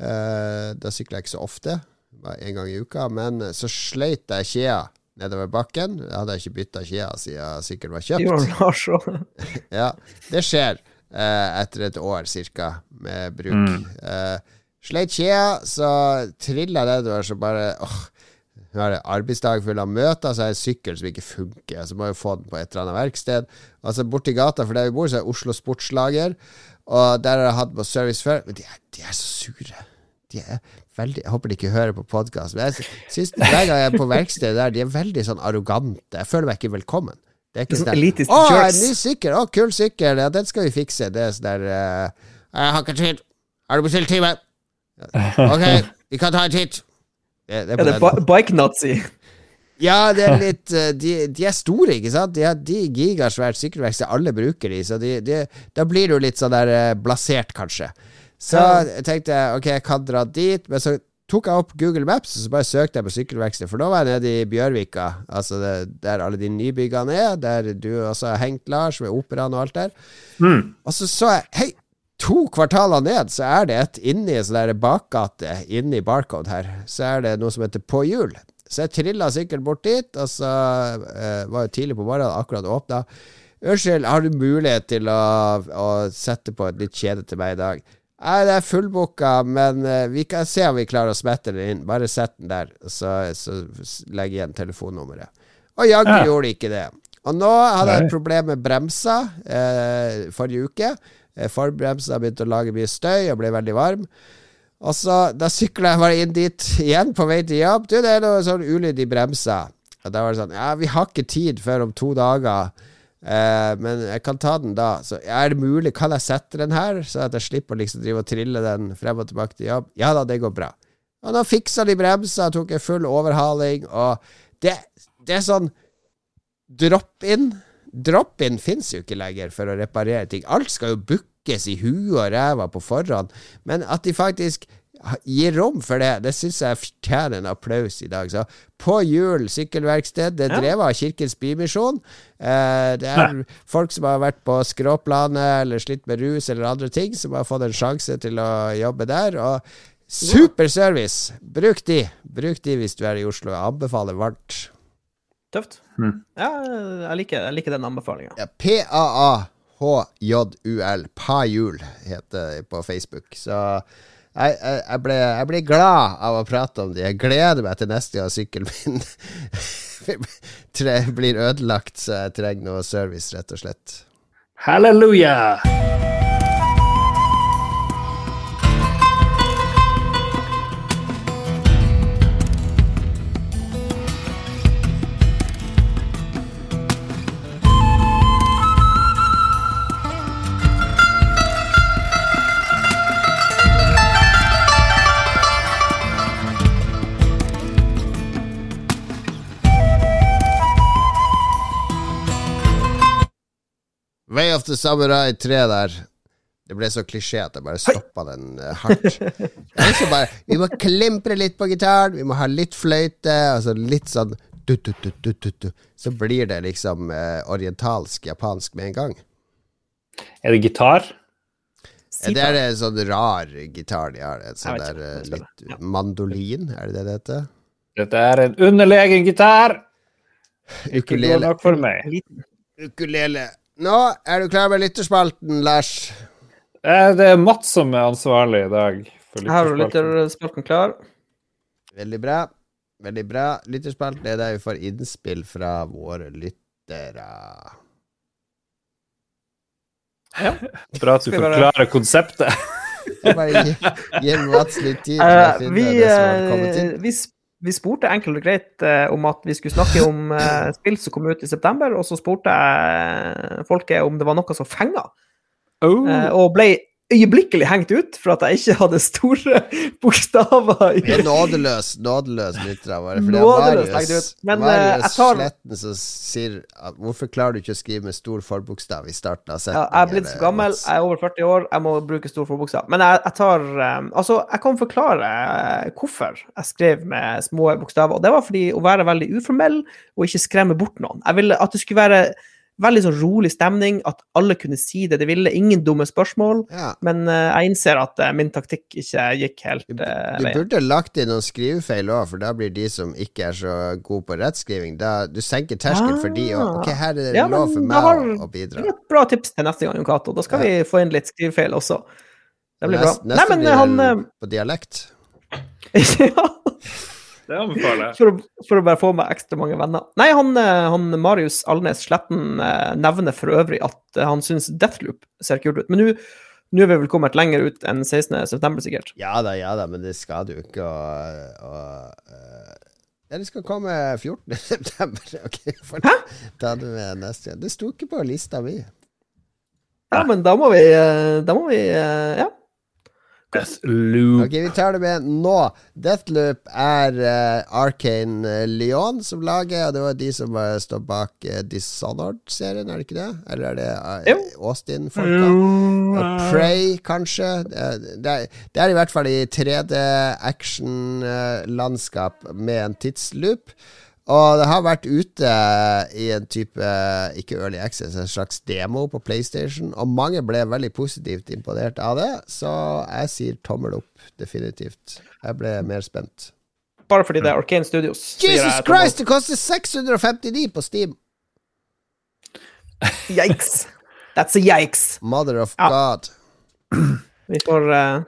Eh, da sykla jeg ikke så ofte, bare én gang i uka. Men så sleit jeg skia nedover bakken. Jeg hadde ikke bytta skia siden sykkelen var kjøpt. Ja, det skjer eh, etter et år cirka med bruk. Eh, sleit skia, så trilla nedover, så bare åh, nå er det arbeidsdag full av møter, så er det en sykkel som ikke funker. Så må jeg få den på et eller annet verksted. Altså Borti gata for der vi bor, så er Oslo Sportslager. Og der har jeg hatt på service før. Men de er, de er så sure. De veldig Jeg håper de ikke hører på podkast, men jeg synes hver gang jeg er på verkstedet der, de er veldig sånn arrogante. Jeg føler meg ikke velkommen. Det er ikke Sånn sånn elitisk Å, en ny sykkel! Å, kul sykkel! Ja, den skal vi fikse. Det er sånn der uh, Jeg har ikke tid. Har du bestilt time? Ok, vi kan ta en titt. Det, det er Er det bike-nazi? Ja, det er litt eh, De, de er store, ikke sant? De har de gigasvært sykkelverksted, alle bruker de, så de, de, da blir du litt sånn der eh, blasert, kanskje. Så jeg tenkte ok, jeg kan dra dit, men så tok jeg opp Google Maps og så bare søkte jeg på sykkelverksted, for da var jeg nede i Bjørvika, altså det, der alle de nybyggene er, der du også har hengt, Lars, med operaen og alt der. Mm. Og så så jeg Hei, to kvartaler ned så er det et inni en sånn bakgate inni Barcode her. Så er det noe som heter På hjul. Så jeg trilla sikkert bort dit, og så eh, var det tidlig på morgenen, akkurat åpna. Unnskyld, har du mulighet til å, å sette på et litt kjede til meg i dag? Nei, det er fullbooka, men eh, vi kan se om vi klarer å smette den inn. Bare sett den der, så, så legg igjen telefonnummeret. Og jaggu Ja. gjorde de ikke det. Og nå hadde jeg et problem med bremsa eh, forrige uke. Eh, Forbremsa begynte å lage mye støy og ble veldig varm. Og så, da sykla jeg bare inn dit igjen på vei til jobb. Du, det er noe sånn ulyd i bremsa. Og da var det sånn Ja, vi har ikke tid før om to dager. Eh, men jeg kan ta den da. Så er det mulig? Kan jeg sette den her, så at jeg slipper å liksom drive og trille den frem og tilbake til jobb? Ja da, det går bra. Og da fiksa de bremsa, tok en full overhaling, og det, det er sånn Drop-in Drop-in fins jo ikke lenger for å reparere ting. Alt skal jo bookes i huet og ræva på forhånd. Men at de faktisk gir rom for det, det syns jeg fortjener en applaus i dag. Så på hjul sykkelverksted, det er Ja. drevet av Kirkens Bymisjon. Eh, det er folk som har vært på skråplanet eller slitt med rus eller andre ting, som har fått en sjanse til å jobbe der. Og super service! Bruk de. Bruk de hvis du er i Oslo. Jeg anbefaler varmt. Tøft. Mm. Ja, jeg liker, jeg liker den anbefalinga. Ja, P-A-A-H-J-U-L. Pajul heter det på Facebook. Så jeg, jeg, ble, jeg blir glad av å prate om det. Jeg gleder meg til neste gang sykkelen min blir ødelagt, så jeg trenger noe service, rett og slett. Halleluja! Of the Samurai 3 der. Det ble så klisjé at jeg bare stoppa den eh, hardt. Så bare, vi må klimpre litt på gitaren, vi må ha litt fløyte, altså litt sånn du, du, du, du, du, du. Så blir det liksom eh, orientalsk, japansk med en gang. Er det gitar? Si det er en sånn rar gitar de har. En sånn der eh, litt Ja. mandolin, er det det det heter? Dette er en underlegen gitar. Ikke god Ukulele. nok for meg. Ukulele. Nå er du klar med lytterspalten, Lars? Eh, Det er Mats som er ansvarlig i dag. Har du lytterspalten. klar. Veldig bra. Veldig bra. Lytterspalten er der vi får innspill fra våre lyttere. Bra at du forklarer konseptet. Så Bare gi, gi Mats litt tid til å Eh, finne vi, det som har kommet eh, inn. vi, sp- vi spurte enkelt og greit eh, om at vi skulle snakke om eh, spill som kom ut i september, og så spurte jeg folket om det var noe som fenga, Oh. eh, og ble øyeblikkelig hengt ut for at jeg ikke hadde store bokstaver i Det nådeløs, nådeløs lyttere våre. For det er Marius. Men, eh, Marius tar- Sletten som sier at Hvorfor klarer du ikke å skrive med stor forbokstav i starten av Ja, jeg er blitt så gammel, jeg er over 40 år, jeg må bruke stor forbokstav. Men jeg, jeg tar eh, Altså, jeg kan forklare eh, hvorfor jeg skrev med små bokstaver. Og det var fordi å være veldig uformell og ikke skremme bort noen. Jeg ville at det skulle være veldig sånn rolig stemning, at alle kunne si det de ville. Ingen dumme spørsmål. Ja. Men uh, jeg innser at uh, min taktikk ikke gikk helt uh, du veien. burde lagt inn noen skrivefeil òg, for da blir de som ikke er så gode på rettskriving da, Du senker terskelen for de òg. Ah. Ok, her er det Ja, lov for meg har- å, å Det bidra. er et bra tips til neste gang, Jon Cato. Da skal vi få inn litt skrivefeil også. Det blir bra. Neste, Nei, men blir han på dialekt. eh, ja, Det anbefaler jeg. for, for å bare få meg ekstra mange venner. Nei, han, eh, han Marius Alnes Sletten eh, nevner for øvrig at eh, han syns Deathloop ser kult ut. Men nå nå er vi vel kommet lenger ut enn 16.9, sikkert. Ja da, ja da, men det skal du ikke og, og eh, Ja, det skal komme 14. september. Hæ? får ta det med neste gang. Det sto ikke på lista mi. Ja, men da må vi Da må vi Ja. Deathloop. Ok, vi tar det med nå. Deathloop er uh, Arcane eh, Lyon som lager, og det var de som uh, står bak uh, Dishonored-serien, er det ikke det? Eller er det uh, Austin-folka? Og Prey, kanskje. Det er, det er, det er i hvert fall i 3D-action-landskap med en tidsloop. Og det har vært ute i en type, ikke early access, en slags demo på PlayStation, og mange ble veldig positivt imponert av det, så jeg sier tommel opp, definitivt. Jeg ble mer spent. Bare fordi det er Arcane Studios. Jesus. Christ, det koster 659 på Steam! Yikes. That's a yikes. Mother of Ja. God. Vi får eh,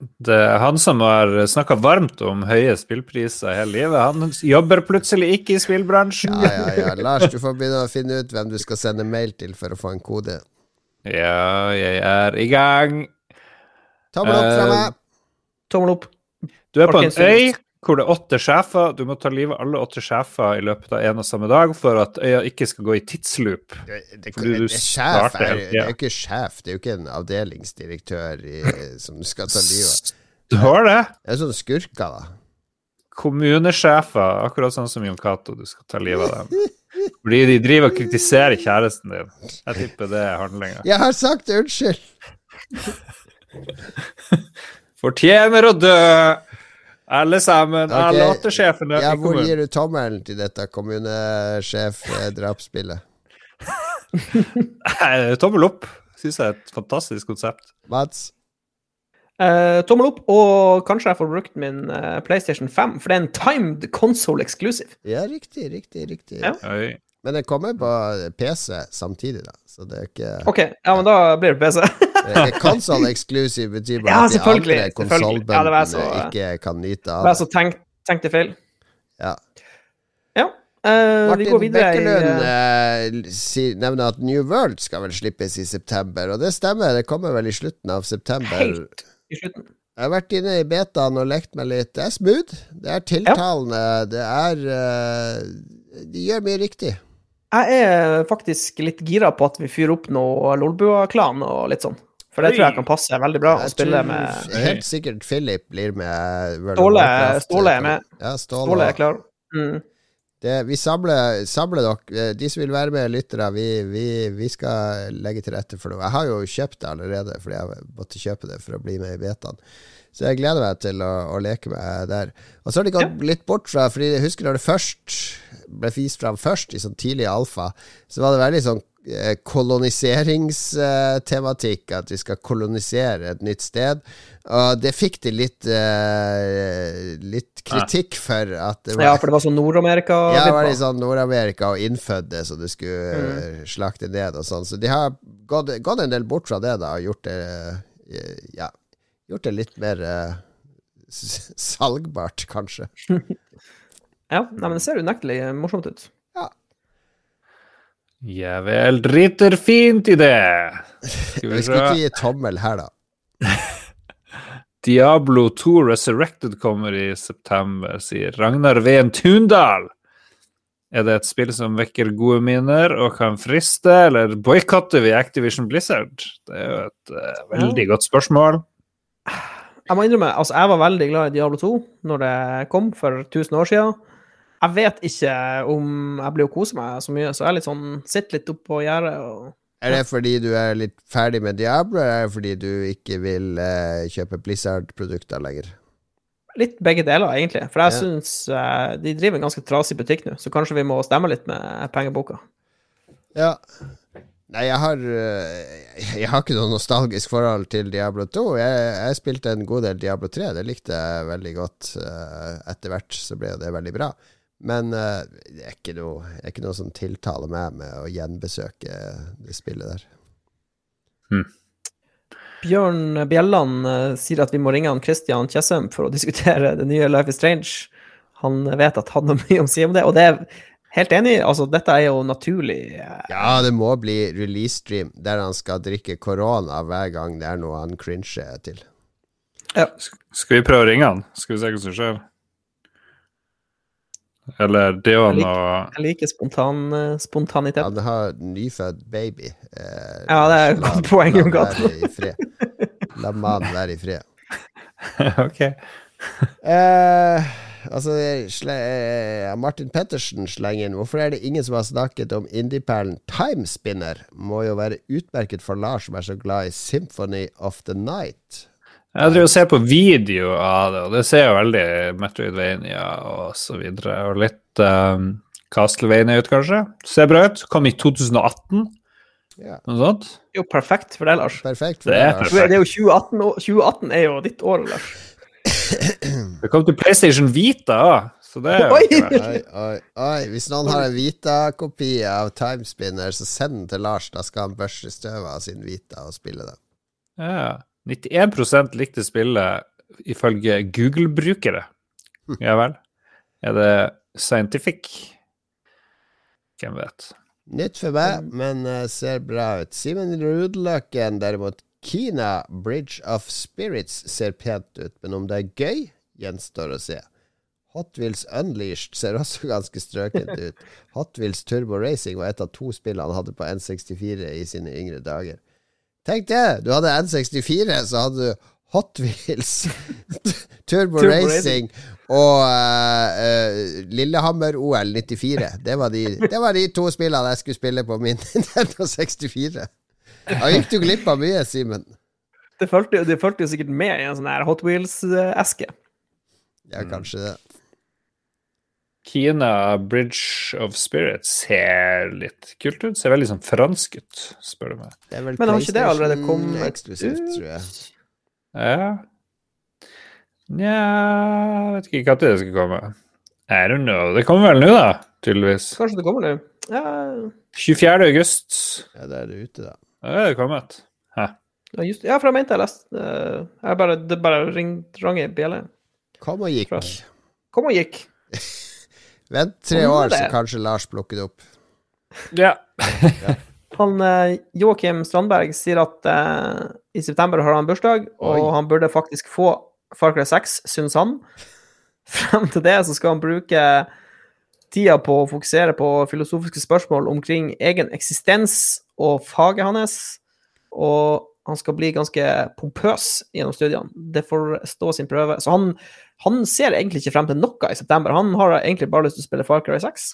Det er han som har snakka varmt om høye spillpriser hele livet. Han jobber plutselig ikke i spillbransjen. Ja, ja, ja. Lars, du får begynne å finne ut hvem du skal sende mail til for å få en kode. Ja, jeg er i gang. Tommel opp fra Eh, meg. tommel opp. Du er på en øy hvor det er åtte sjefer. Du må ta livet av alle åtte sjefer i løpet av en og samme dag for at øya ikke skal gå i tidsloop. Det, det, fordi du sjef er, hele det er jo ikke sjef, det er jo ikke en avdelingsdirektør i, som skal ta livet. av. Står det? Det er sånne skurker, da. Kommunesjefer, akkurat sånn som Jon Cato. Du skal ta livet av dem. Fordi de driver og kritiserer kjæresten din. Jeg tipper det er handlinga. Jeg har sagt unnskyld! Fortjener å dø, alle sammen. Okay. Alle åtte sjefene Ja, hvor gir du tommelen til dette kommunesjef-drapsspillet? Tommel opp. Syns jeg er et fantastisk konsept. Mats? Uh, tommel opp, og kanskje jeg får brukt min uh, PlayStation 5, for det er en timed console exclusive. Ja, riktig, riktig, riktig. Ja. Men det kommer på PC samtidig, da. Så det er ikke OK, ja, men da blir det PC. det er ikke Console exclusive betyr bare Ja, at de andre konsollbøndene Ja, det ikke kan nyte av det. så tenk, tenkte feil. Ja. Ja. Uh, Martin Bekkelund eh, eh, si- nevner at New World skal vel slippes i september, og det stemmer. Det kommer vel i slutten av september. Helt i slutten. Jeg har vært inne i betaen og lekt meg litt. Det er smooth, det er tiltalende, det er uh, De gjør mye riktig. Jeg er faktisk litt gira på at vi fyrer opp noe Lolbua-klan og litt sånn. For det tror jeg kan passe veldig bra å spille tror med Helt sikkert Philip blir med. Ståle- Ståle er med. Ja, Ståle. Ståle er klar. Mm. Det, vi samler, samler dere. De som vil være med, lyttere, vi, vi, vi skal legge til rette for noe. Jeg har jo kjøpt det allerede, fordi jeg måtte kjøpe det for å bli med i betaen. Så jeg gleder meg til å, å leke meg der. Og så har de gått litt bort fra Fordi jeg husker når det først ble vist fram først, i sånn tidlig alfa, så var det veldig sånn eh, koloniseringstematikk, at vi skal kolonisere et nytt sted. Og det fikk de litt uh, Litt kritikk for var Ja, for det var sånn Nord-Amerika ja, det var litt sånn Nord-Amerika og innfødte så du skulle Mm. eh, slakte ned og sånn. Så de har gått, gått en del bort fra det, da, og gjort det eh, Ja, gjort det litt mer uh, salgbart, kanskje. Ja, nei, men det ser unektelig morsomt ut. Ja vel, driter fint i det. Skal vi skal ikke gi tommel her, da. Diablo 2 Resurrected kommer i september, sier Ragnar Veen Tundal. Er det et spill som vekker gode minner og kan friste, eller boikotter vi Activision Blizzard? Det er jo et uh, veldig godt spørsmål. Jeg må innrømme, altså jeg var veldig glad i Diablo 2 når det kom for 1000 år siden. Jeg vet ikke om jeg blir å kose meg så mye, så jeg er litt sånn Sitter litt oppå gjerdet og Er det fordi du er litt ferdig med Diablo, eller er det fordi du ikke vil eh, kjøpe Blizzard-produkter lenger? Litt begge deler, egentlig. For jeg Ja. syns eh, de driver en ganske trasig butikk nå, så kanskje vi må stemme litt med pengeboka. Ja. Nei, jeg har øh, Jeg har ikke noe nostalgisk forhold til Diablo 2. Jeg, jeg spilte en god del Diablo 3. Det likte jeg veldig godt. Uh, etter hvert så ble det veldig bra. Men uh, det er ikke noe, er ikke noe som tiltaler meg med å gjenbesøke det spillet der. Hmm. Bjørn Bjelland uh, sier at vi må ringe han Christian Tjessum for å diskutere det nye Life is Strange. Han vet at han har mye å si om det, og det er Helt enig. altså Dette er jo naturlig. Ja, det må bli release stream der han skal drikke korona hver gang det er noe han cringer til. Ja. Skal vi prøve å ringe han? Skal vi se hva som skjer? Eller det Jeg og Jeg liker spontan, eh, spontanitet. Han har nyfødt baby. Eh, Ja, det er et godt poeng, La Jon være i fred. La mannen være i fred. Ok. Eh, altså sle, eh, Martin Pettersen slenger inn Hvorfor er det ingen som har snakket om indieperlen Timespinner? Må jo være utmerket for Lars som er så glad i Symphony of the Night. Jeg driver og ser på video av det, og det ser jo veldig Metroidvania og så videre. Og litt um, Castlevania ut, kanskje. Ser bra ut. Kom i 2018, Ja, noe sånt. Det er jo perfekt for deg, Lars. perfekt. For Det er Lars. Det er jo 2018, og 2018 er jo ditt år, Lars. Det kom til PlayStation Vita òg, så det er jo Oi! Oi, oi, oi. Hvis noen har en Vita-kopi av Timespinner, så send den til Lars. Da skal han børste støvet av sin Vita og spille den. Ja. 91% likte spillet ifølge Google-brukere. Ja vel. Er det scientific? Hvem vet. Nytt for meg, men eh, ser bra ut. Simen Rudløkken, derimot. Kina Bridge of Spirits ser pent ut, men om det er gøy, gjenstår å se. Hot Wheels Unleashed ser også ganske strøkent ut. Hot Wheels Turbo Racing var et av to spill han hadde på N64 i sine yngre dager. Tenk det! Du hadde N64, så hadde du Hot Wheels, Turbo, Turbo Racing og uh, uh, Lillehammer-OL 94. Det var, de, det var de to spillene jeg skulle spille på min Nintendo 64. Da gikk du glipp av mye, Simen. Det fulgte, jo- sikkert med i en sånn her Hot Wheels-eske. Ja, kanskje det. Kina Bridge of Spirits ser litt kult ut. Ser veldig sånn fransk ut, spør du meg. er Men har ikke det allerede kommet eksklusivt, ut? tror jeg. Ja Nja Jeg vet ikke når det skal komme. I don't know. Det kommer vel nå, da, tydeligvis. Kanskje det kommer nå. Ja, 24. august. Ja, det er det ute, da. Er det kommet. Hæ. ja, just, ja, for jeg mente jeg leste eh, jeg bare, Det bare ringte rang i bjella. Kom og gikk. Kom og gikk. Vent tre år, så kanskje Lars plukker det opp. Ja. Han eh, Joakim Strandberg sier at eh, i september har han bursdag, og Oi. han burde faktisk få Far Cry 6, syns han. Frem til det så skal han bruke tida på å fokusere på filosofiske spørsmål omkring egen eksistens og faget hans. Og han skal bli ganske pompøs gjennom studiene. Det får stå sin prøve. Så han, han ser egentlig ikke frem til noe i september. Han har egentlig bare lyst til å spille Far Cry 6.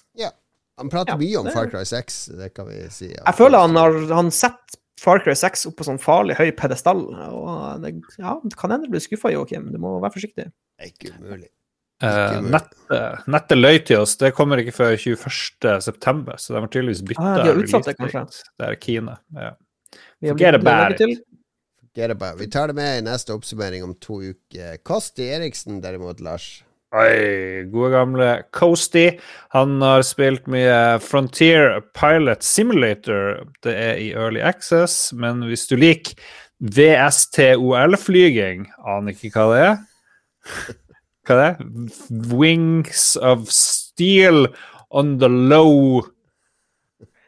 Han prater Ja, mye om det- Far Cry 6, det kan vi si. Jeg føler han har han setter Far Cry 6 opp på sånn farlig høy pedestall. Og det, ja, det kan hende du blir skuffa, Joakim. Du må være forsiktig. Det er ikke umulig. Uh, nettet, nettet løy til oss. Det kommer ikke før 21. september, så de har tydeligvis bytta. Ah, de har utsatt det, kanskje. Det er Kine. Ja. Vi har Forget blitt about Get it. Vi tar det med i neste oppsummering om to uker. Kosti Eriksen derimot, Lars. Oi, gode gamle Coasty. Han har spilt mye Frontier Pilot Simulator. Det er i Early Access, men hvis du liker VSTOL-flyging, aner ikke hva det er. Hva det er? Wings of Steel on the Low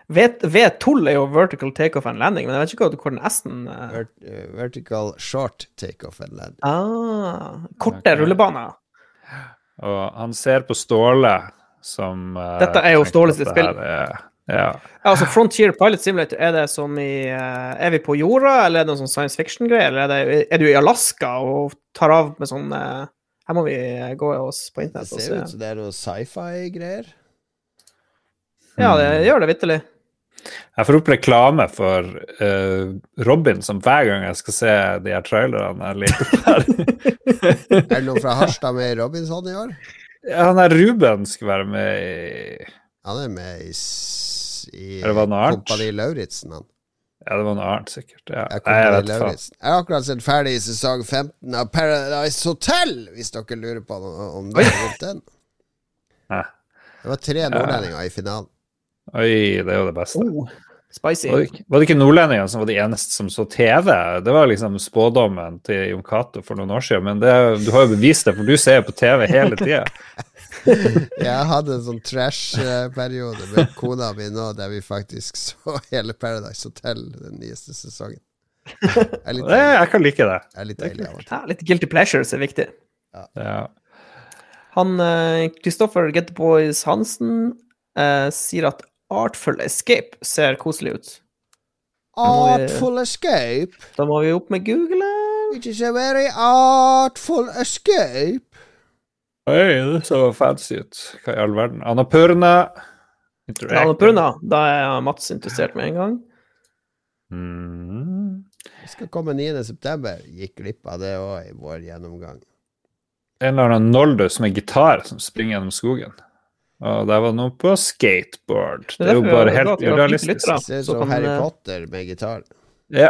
V12 er jo vertical takeoff and landing, men jeg vet ikke hvor- den S-en er. Vert, vertical short takeoff and landing. ah, Korte okay. rullebaner. Og han ser på Ståle som eh, Dette er jo Ståle sitt spill. er- Ja. Ja, altså Frontier Pilot Simulator, er det som i eh, Er vi på jorda, eller er det noe sånn science fiction-greier? Eller er, det, er du i Alaska og tar av med sånn eh, Her må vi gå oss på internett og se. Det ser ut som det er noe sci-fi-greier. Ja, det gjør det vitterlig. Jeg får opp reklame for uh, Robin, som hver gang jeg skal se de her trailerne jeg leter opp. Er det noen fra Harstad med Robinson i år? ja, han der Ruben skulle være med i Han er med i i? Kompani Lauritzen. Han. Ja, det var noe annet, sikkert. Ja. Jeg, Nei, jeg vet jeg har akkurat sett ferdig sesong 15 av Paradise Hotel, hvis dere lurer på noe om det. Den. Det var tre nordlendinger i finalen. Oi, det er jo det beste. Oh, spicy. Var det, ikke- var det ikke nordlendingene som var de eneste som så TV? Det var liksom spådommen til Jon Cato for noen år siden, men det, du har jo bevist det, for du ser jo på TV hele tida. Jeg hadde en sånn trash-periode med kona mi nå, der vi faktisk så hele Paradise Hotel den nyeste sesongen. Jeg er litt Det- Jeg kan like det. er litt deilig. Ja, litt guilty pleasures er viktig. Ja. Han Kristoffer Getboys Hansen eh, sier at Artful Escape ser koselig ut. Artful vi- escape. Da må vi opp med Google. It is a very artful escape. Oi, det så fancy ut. Hva i all verden? Annapurna. Annapurna. Da er Mats interessert med en gang. Mm. Vi skal komme 9. september. Gikk glipp av det òg i vår gjennomgang. En eller annen Noldus med gitar som springer gjennom skogen. Og der var noe på skateboard. Det er jo bare helt vi urealistisk. Det ser ut Så som kan, Harry eh, Potter med gitar. Ja.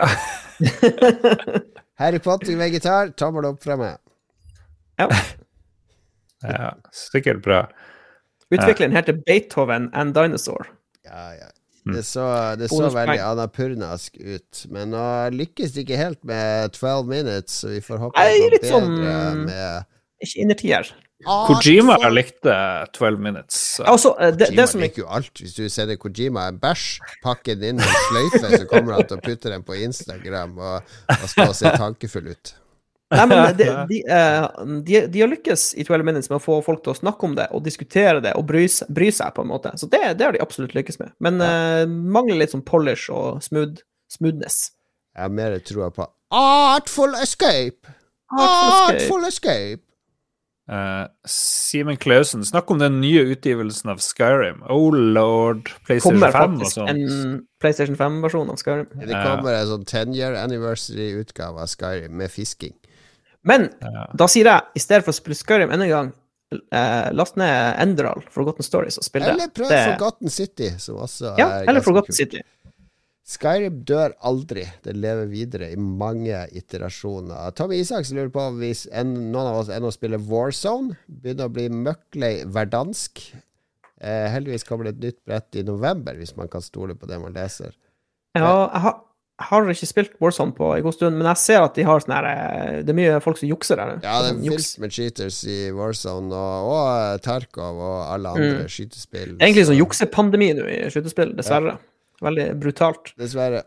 Harry Potter med gitar, tommel opp fra meg. ja, ja sikkert bra. Utvikleren heter Beethoven and Dinosaur. Ja, ja. Det så, det så veldig anapurnask ut, men nå lykkes det ikke helt med 12 minutes, så vi får håpe Nei, det litt bedre sånn- med Ikke innertier. Kojima så... likte 12 Minutes. så- Altså, det, Kojima det som er liker jo alt. Hvis du sender Kojima en bæsj, pakke den inn med en sløyfe, så kommer han til å putte den på Instagram og, og stå og se tankefull ut. Nei, men de, de, eh, de, de har lykkes i 12 Minutes med å få folk til å snakke om det og diskutere det og bry, bry seg, på en måte. Så det, det har de absolutt lykkes med. Men eh, mangler litt sånn polish og smooth, smoothness. Jeg har mer troa på Artful escape! Artful escape. Eh, Simen Clausen, snakk om den nye utgivelsen av Skyrim. Oh lord. PlayStation Kommer 5 og faktisk sånn. en PlayStation 5-versjon av Skyrim. Det kommer en sånn 10 year anniversary-utgave av Skyrim med fisking. Men Ja. da sier jeg, i stedet for å spille Skyrim enda en gang, eh, last ned Enderal, Forgotten Stories, og spill det. Eller prøv det Forgotten City, som også ja, er eller ganske Forgotten kult. City. Skyrim dør aldri. Det lever videre i mange iterasjoner. Tommy Isaks lurer på hvis en, noen av oss ennå spiller Warzone. Begynner å bli møkklei verdansk. Eh, heldigvis kommer det et nytt brett i november, hvis man kan stole på det man leser. Ja, jeg har, jeg har ikke spilt Warzone på en god stund, men jeg ser at de har sånn her eh, Det er mye folk som jukser der. Ja, det er fullt med cheaters i Warzone, og, og eh, Tarkov og alle andre skytespill. Det er egentlig så- sånn juksepandemi nå i skytespill, dessverre. Veldig brutalt. Dessverre.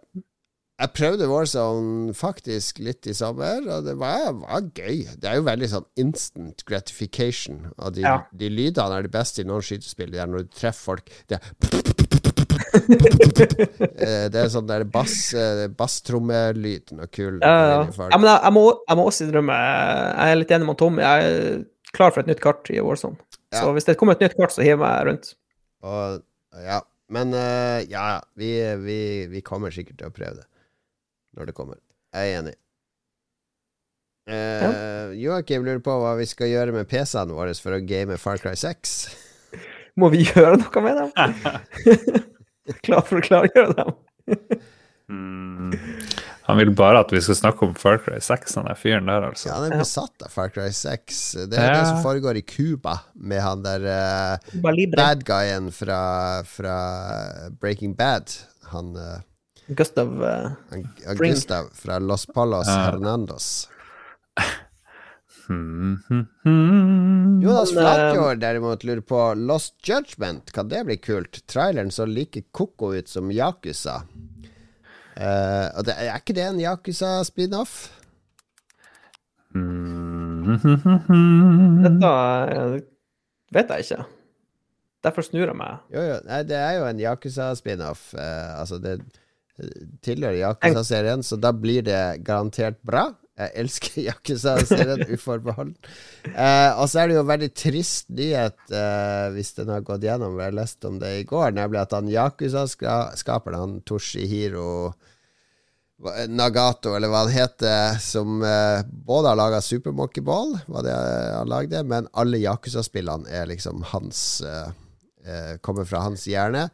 Jeg prøvde Warzone faktisk litt i sommer, og det var, var gøy. Det er jo veldig sånn instant gratification. Og de, Ja. de lydene er de beste i noen skytespill. Det er når du treffer folk Det er, Eh, det er sånn der bass, eh. Noe kul. Ja, ja. men jeg, jeg, må, jeg må også innrømme Jeg er litt enig med Tom. Jeg er klar for et nytt kart i Warzone. Så hvis det kommer et nytt kart, så hiver jeg meg rundt. Og, ja. Men uh, ja, ja. Vi, vi, vi kommer sikkert til å prøve det når det kommer. Jeg er enig. Uh, Joakim lurer på hva vi skal gjøre med PC-ene våre for å game Far Cry 6. Må vi gjøre noe med dem? klar for å klargjøre dem. Mm. Han vil bare at vi skal snakke om Far Cry 6, han der fyren der, altså. Ja, han er besatt av Far Cry 6. Det er det som foregår i Cuba, med han der uh, bad guyen fra, fra Breaking Bad. Han, uh, Gustav uh, Gustav fra Los Palos Ja. Hernandos. Hmm, hmm, hmm. Jonas Flatjord derimot lurer på Lost Judgment. Kan det bli kult? Traileren så like koko ut som Yakuza. Eh, og det, er ikke det en Yakuza-spin-off? Dette eh, vet jeg ikke. Derfor snur jeg meg. Jo, jo. Nei, det er jo en Yakuza-spin-off. Uh, altså, det eh, tilhører Yakuza-serien, så da blir det garantert bra. Jeg elsker Yakuza-serien uforbeholden. Eh, og så er det jo en veldig trist nyhet, eh, hvis den har gått gjennom, jeg leste om det i går, nemlig at han Yakuza-skaperen, han Toshihiro Nagato, eller hva han heter, som eh, både har laga Super Monkey Ball, var det han lagde, men alle Yakuza-spillene er liksom hans eh, eh, Kommer fra hans hjerne.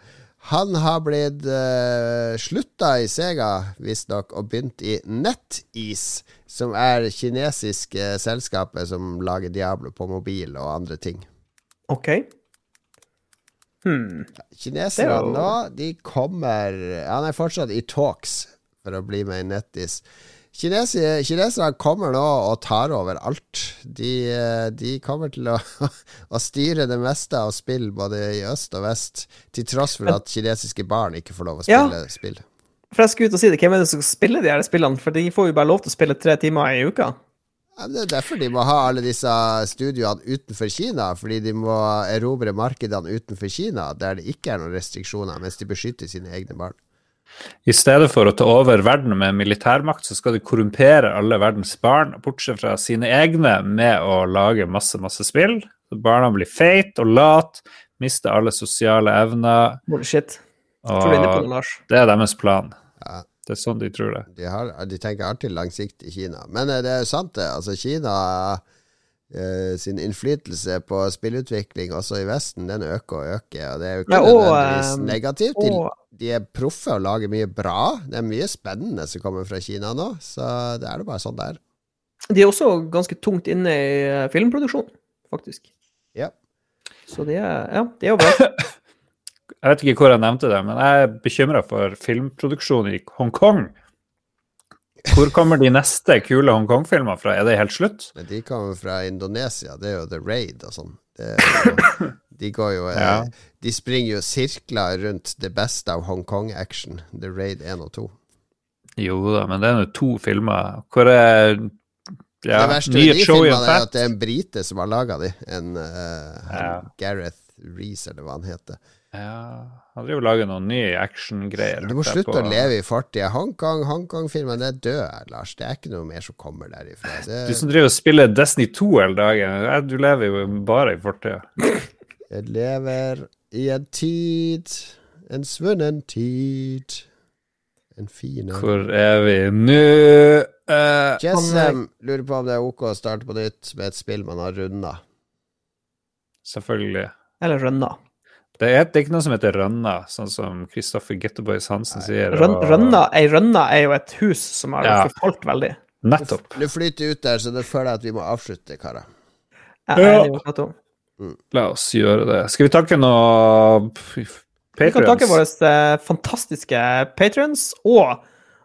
Han har blitt uh, slutta i Sega, visstnok, og begynt i NetEase, som er kinesiske selskapet som lager Diablo på mobil og andre ting. OK. Hmm. Kineserne er jo- nå, de kommer Han er fortsatt i talks for å bli med i NetEase. Kineserne kommer nå og tar over alt. De, eh, de kommer til å, å styre det meste av spill både i øst og vest, til tross for at kinesiske barn ikke får lov å Ja. spille spill. For jeg skulle ut og si det, Hvem er det som spiller de her spillene? For de får jo bare lov til å spille tre timer i uka. Ja, Det er derfor de må ha alle disse studioene utenfor Kina, fordi de må erobre markedene utenfor Kina, der det ikke er noen restriksjoner, mens de beskytter sine egne barn. I stedet for å ta over verden med militærmakt, så skal de korrumpere alle verdens barn, bortsett fra sine egne, med å lage masse, masse spill. Så barna blir feite og late, mister alle sosiale evner. Bullshit. På det, det er deres plan. Ja. Det er sånn de tror det. De, har, de tenker alltid langsiktig i Kina. Men eh, det er sant, det. Altså, Kina sin innflytelse på spillutvikling også i Vesten, den øker og øker. Og det er jo ikke Ja, og, nødvendigvis eh, negativt. De, og- de er proffe og lager mye bra. Det er mye spennende som kommer fra Kina nå, så det er det bare sånn det er. De er også ganske tungt inne i eh, filmproduksjon, faktisk. Ja. Så det er, ja, det er jo bra. Jeg vet ikke hvor jeg nevnte det, men jeg er bekymra for filmproduksjon i Hongkong. Hvor kommer de neste kule Hongkong-filmer fra? Er det helt slutt? Men de kommer fra Indonesia, det er jo The Raid og sånn. Jo- De går jo eh, Ja. De springer jo sirkler rundt det beste av Hongkong-action. The Raid 1 og 2. Jo da, men det er nå to filmer. Hvor er ja, det verste med de filmene er at det er en brite som har laga de. En uh, Ja. Gareth Reece, eller hva han heter. Ja, han driver og lager noen nye actiongreier. Du må slutte på- å leve i fortida. Hongkong, Hongkong-filmen er død, Lars. Det er ikke noe mer som kommer derifra. Det, Du som driver og spiller Destiny 2 hele dagen, du lever jo bare i fortida. jeg lever i en tid, en svunnen tid. En fin. Hvor er vi nå? Uh, Jessem lurer på om det er ok å starte på nytt med et spill man har runda. selvfølgelig. Eller Rønna. Det er, det er ikke noe som heter Rønna, sånn som Kristoffer Gettoboys Hansen sier. Røn, og- rønna, ei rønna er jo et hus som har Ja. forfalt veldig. Nettopp. Du flyter ut der, så det føler jeg at vi må avslutte, karer. Er Ja. Mm. La oss gjøre det. Skal vi takke noe Vi kan takke våre eh, fantastiske patrions og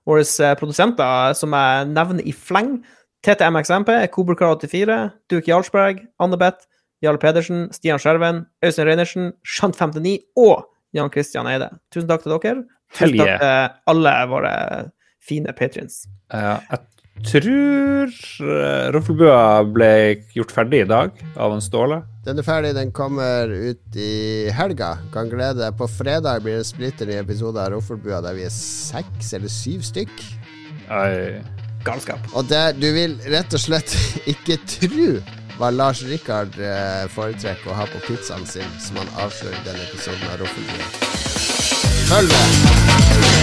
våre eh, produsenter, som jeg nevner i fleng. TTMXMP, Koberkar84, Duke Jarlsberg, Annebeth, Jarl Pedersen, Stian Skjerven, Øystein Reinertsen, Shant59 og Jan Christian Eide. Tusen takk til dere. Tusen takk til alle våre fine patrions. Uh, jeg tror uh, Roffelbua ble gjort ferdig i dag av en Ståle. Den er ferdig, den kommer ut i helga. Kan glede deg. På fredag blir det splitter ny episode av Roffelbua der vi er seks eller syv stykk. Ai. Galskap. Og det, du vil rett og slett ikke tro hva Lars Rikard eh, foretrekker å ha på pizzaen sin, som han avslører i denne episoden av Roffelbua. Følg med!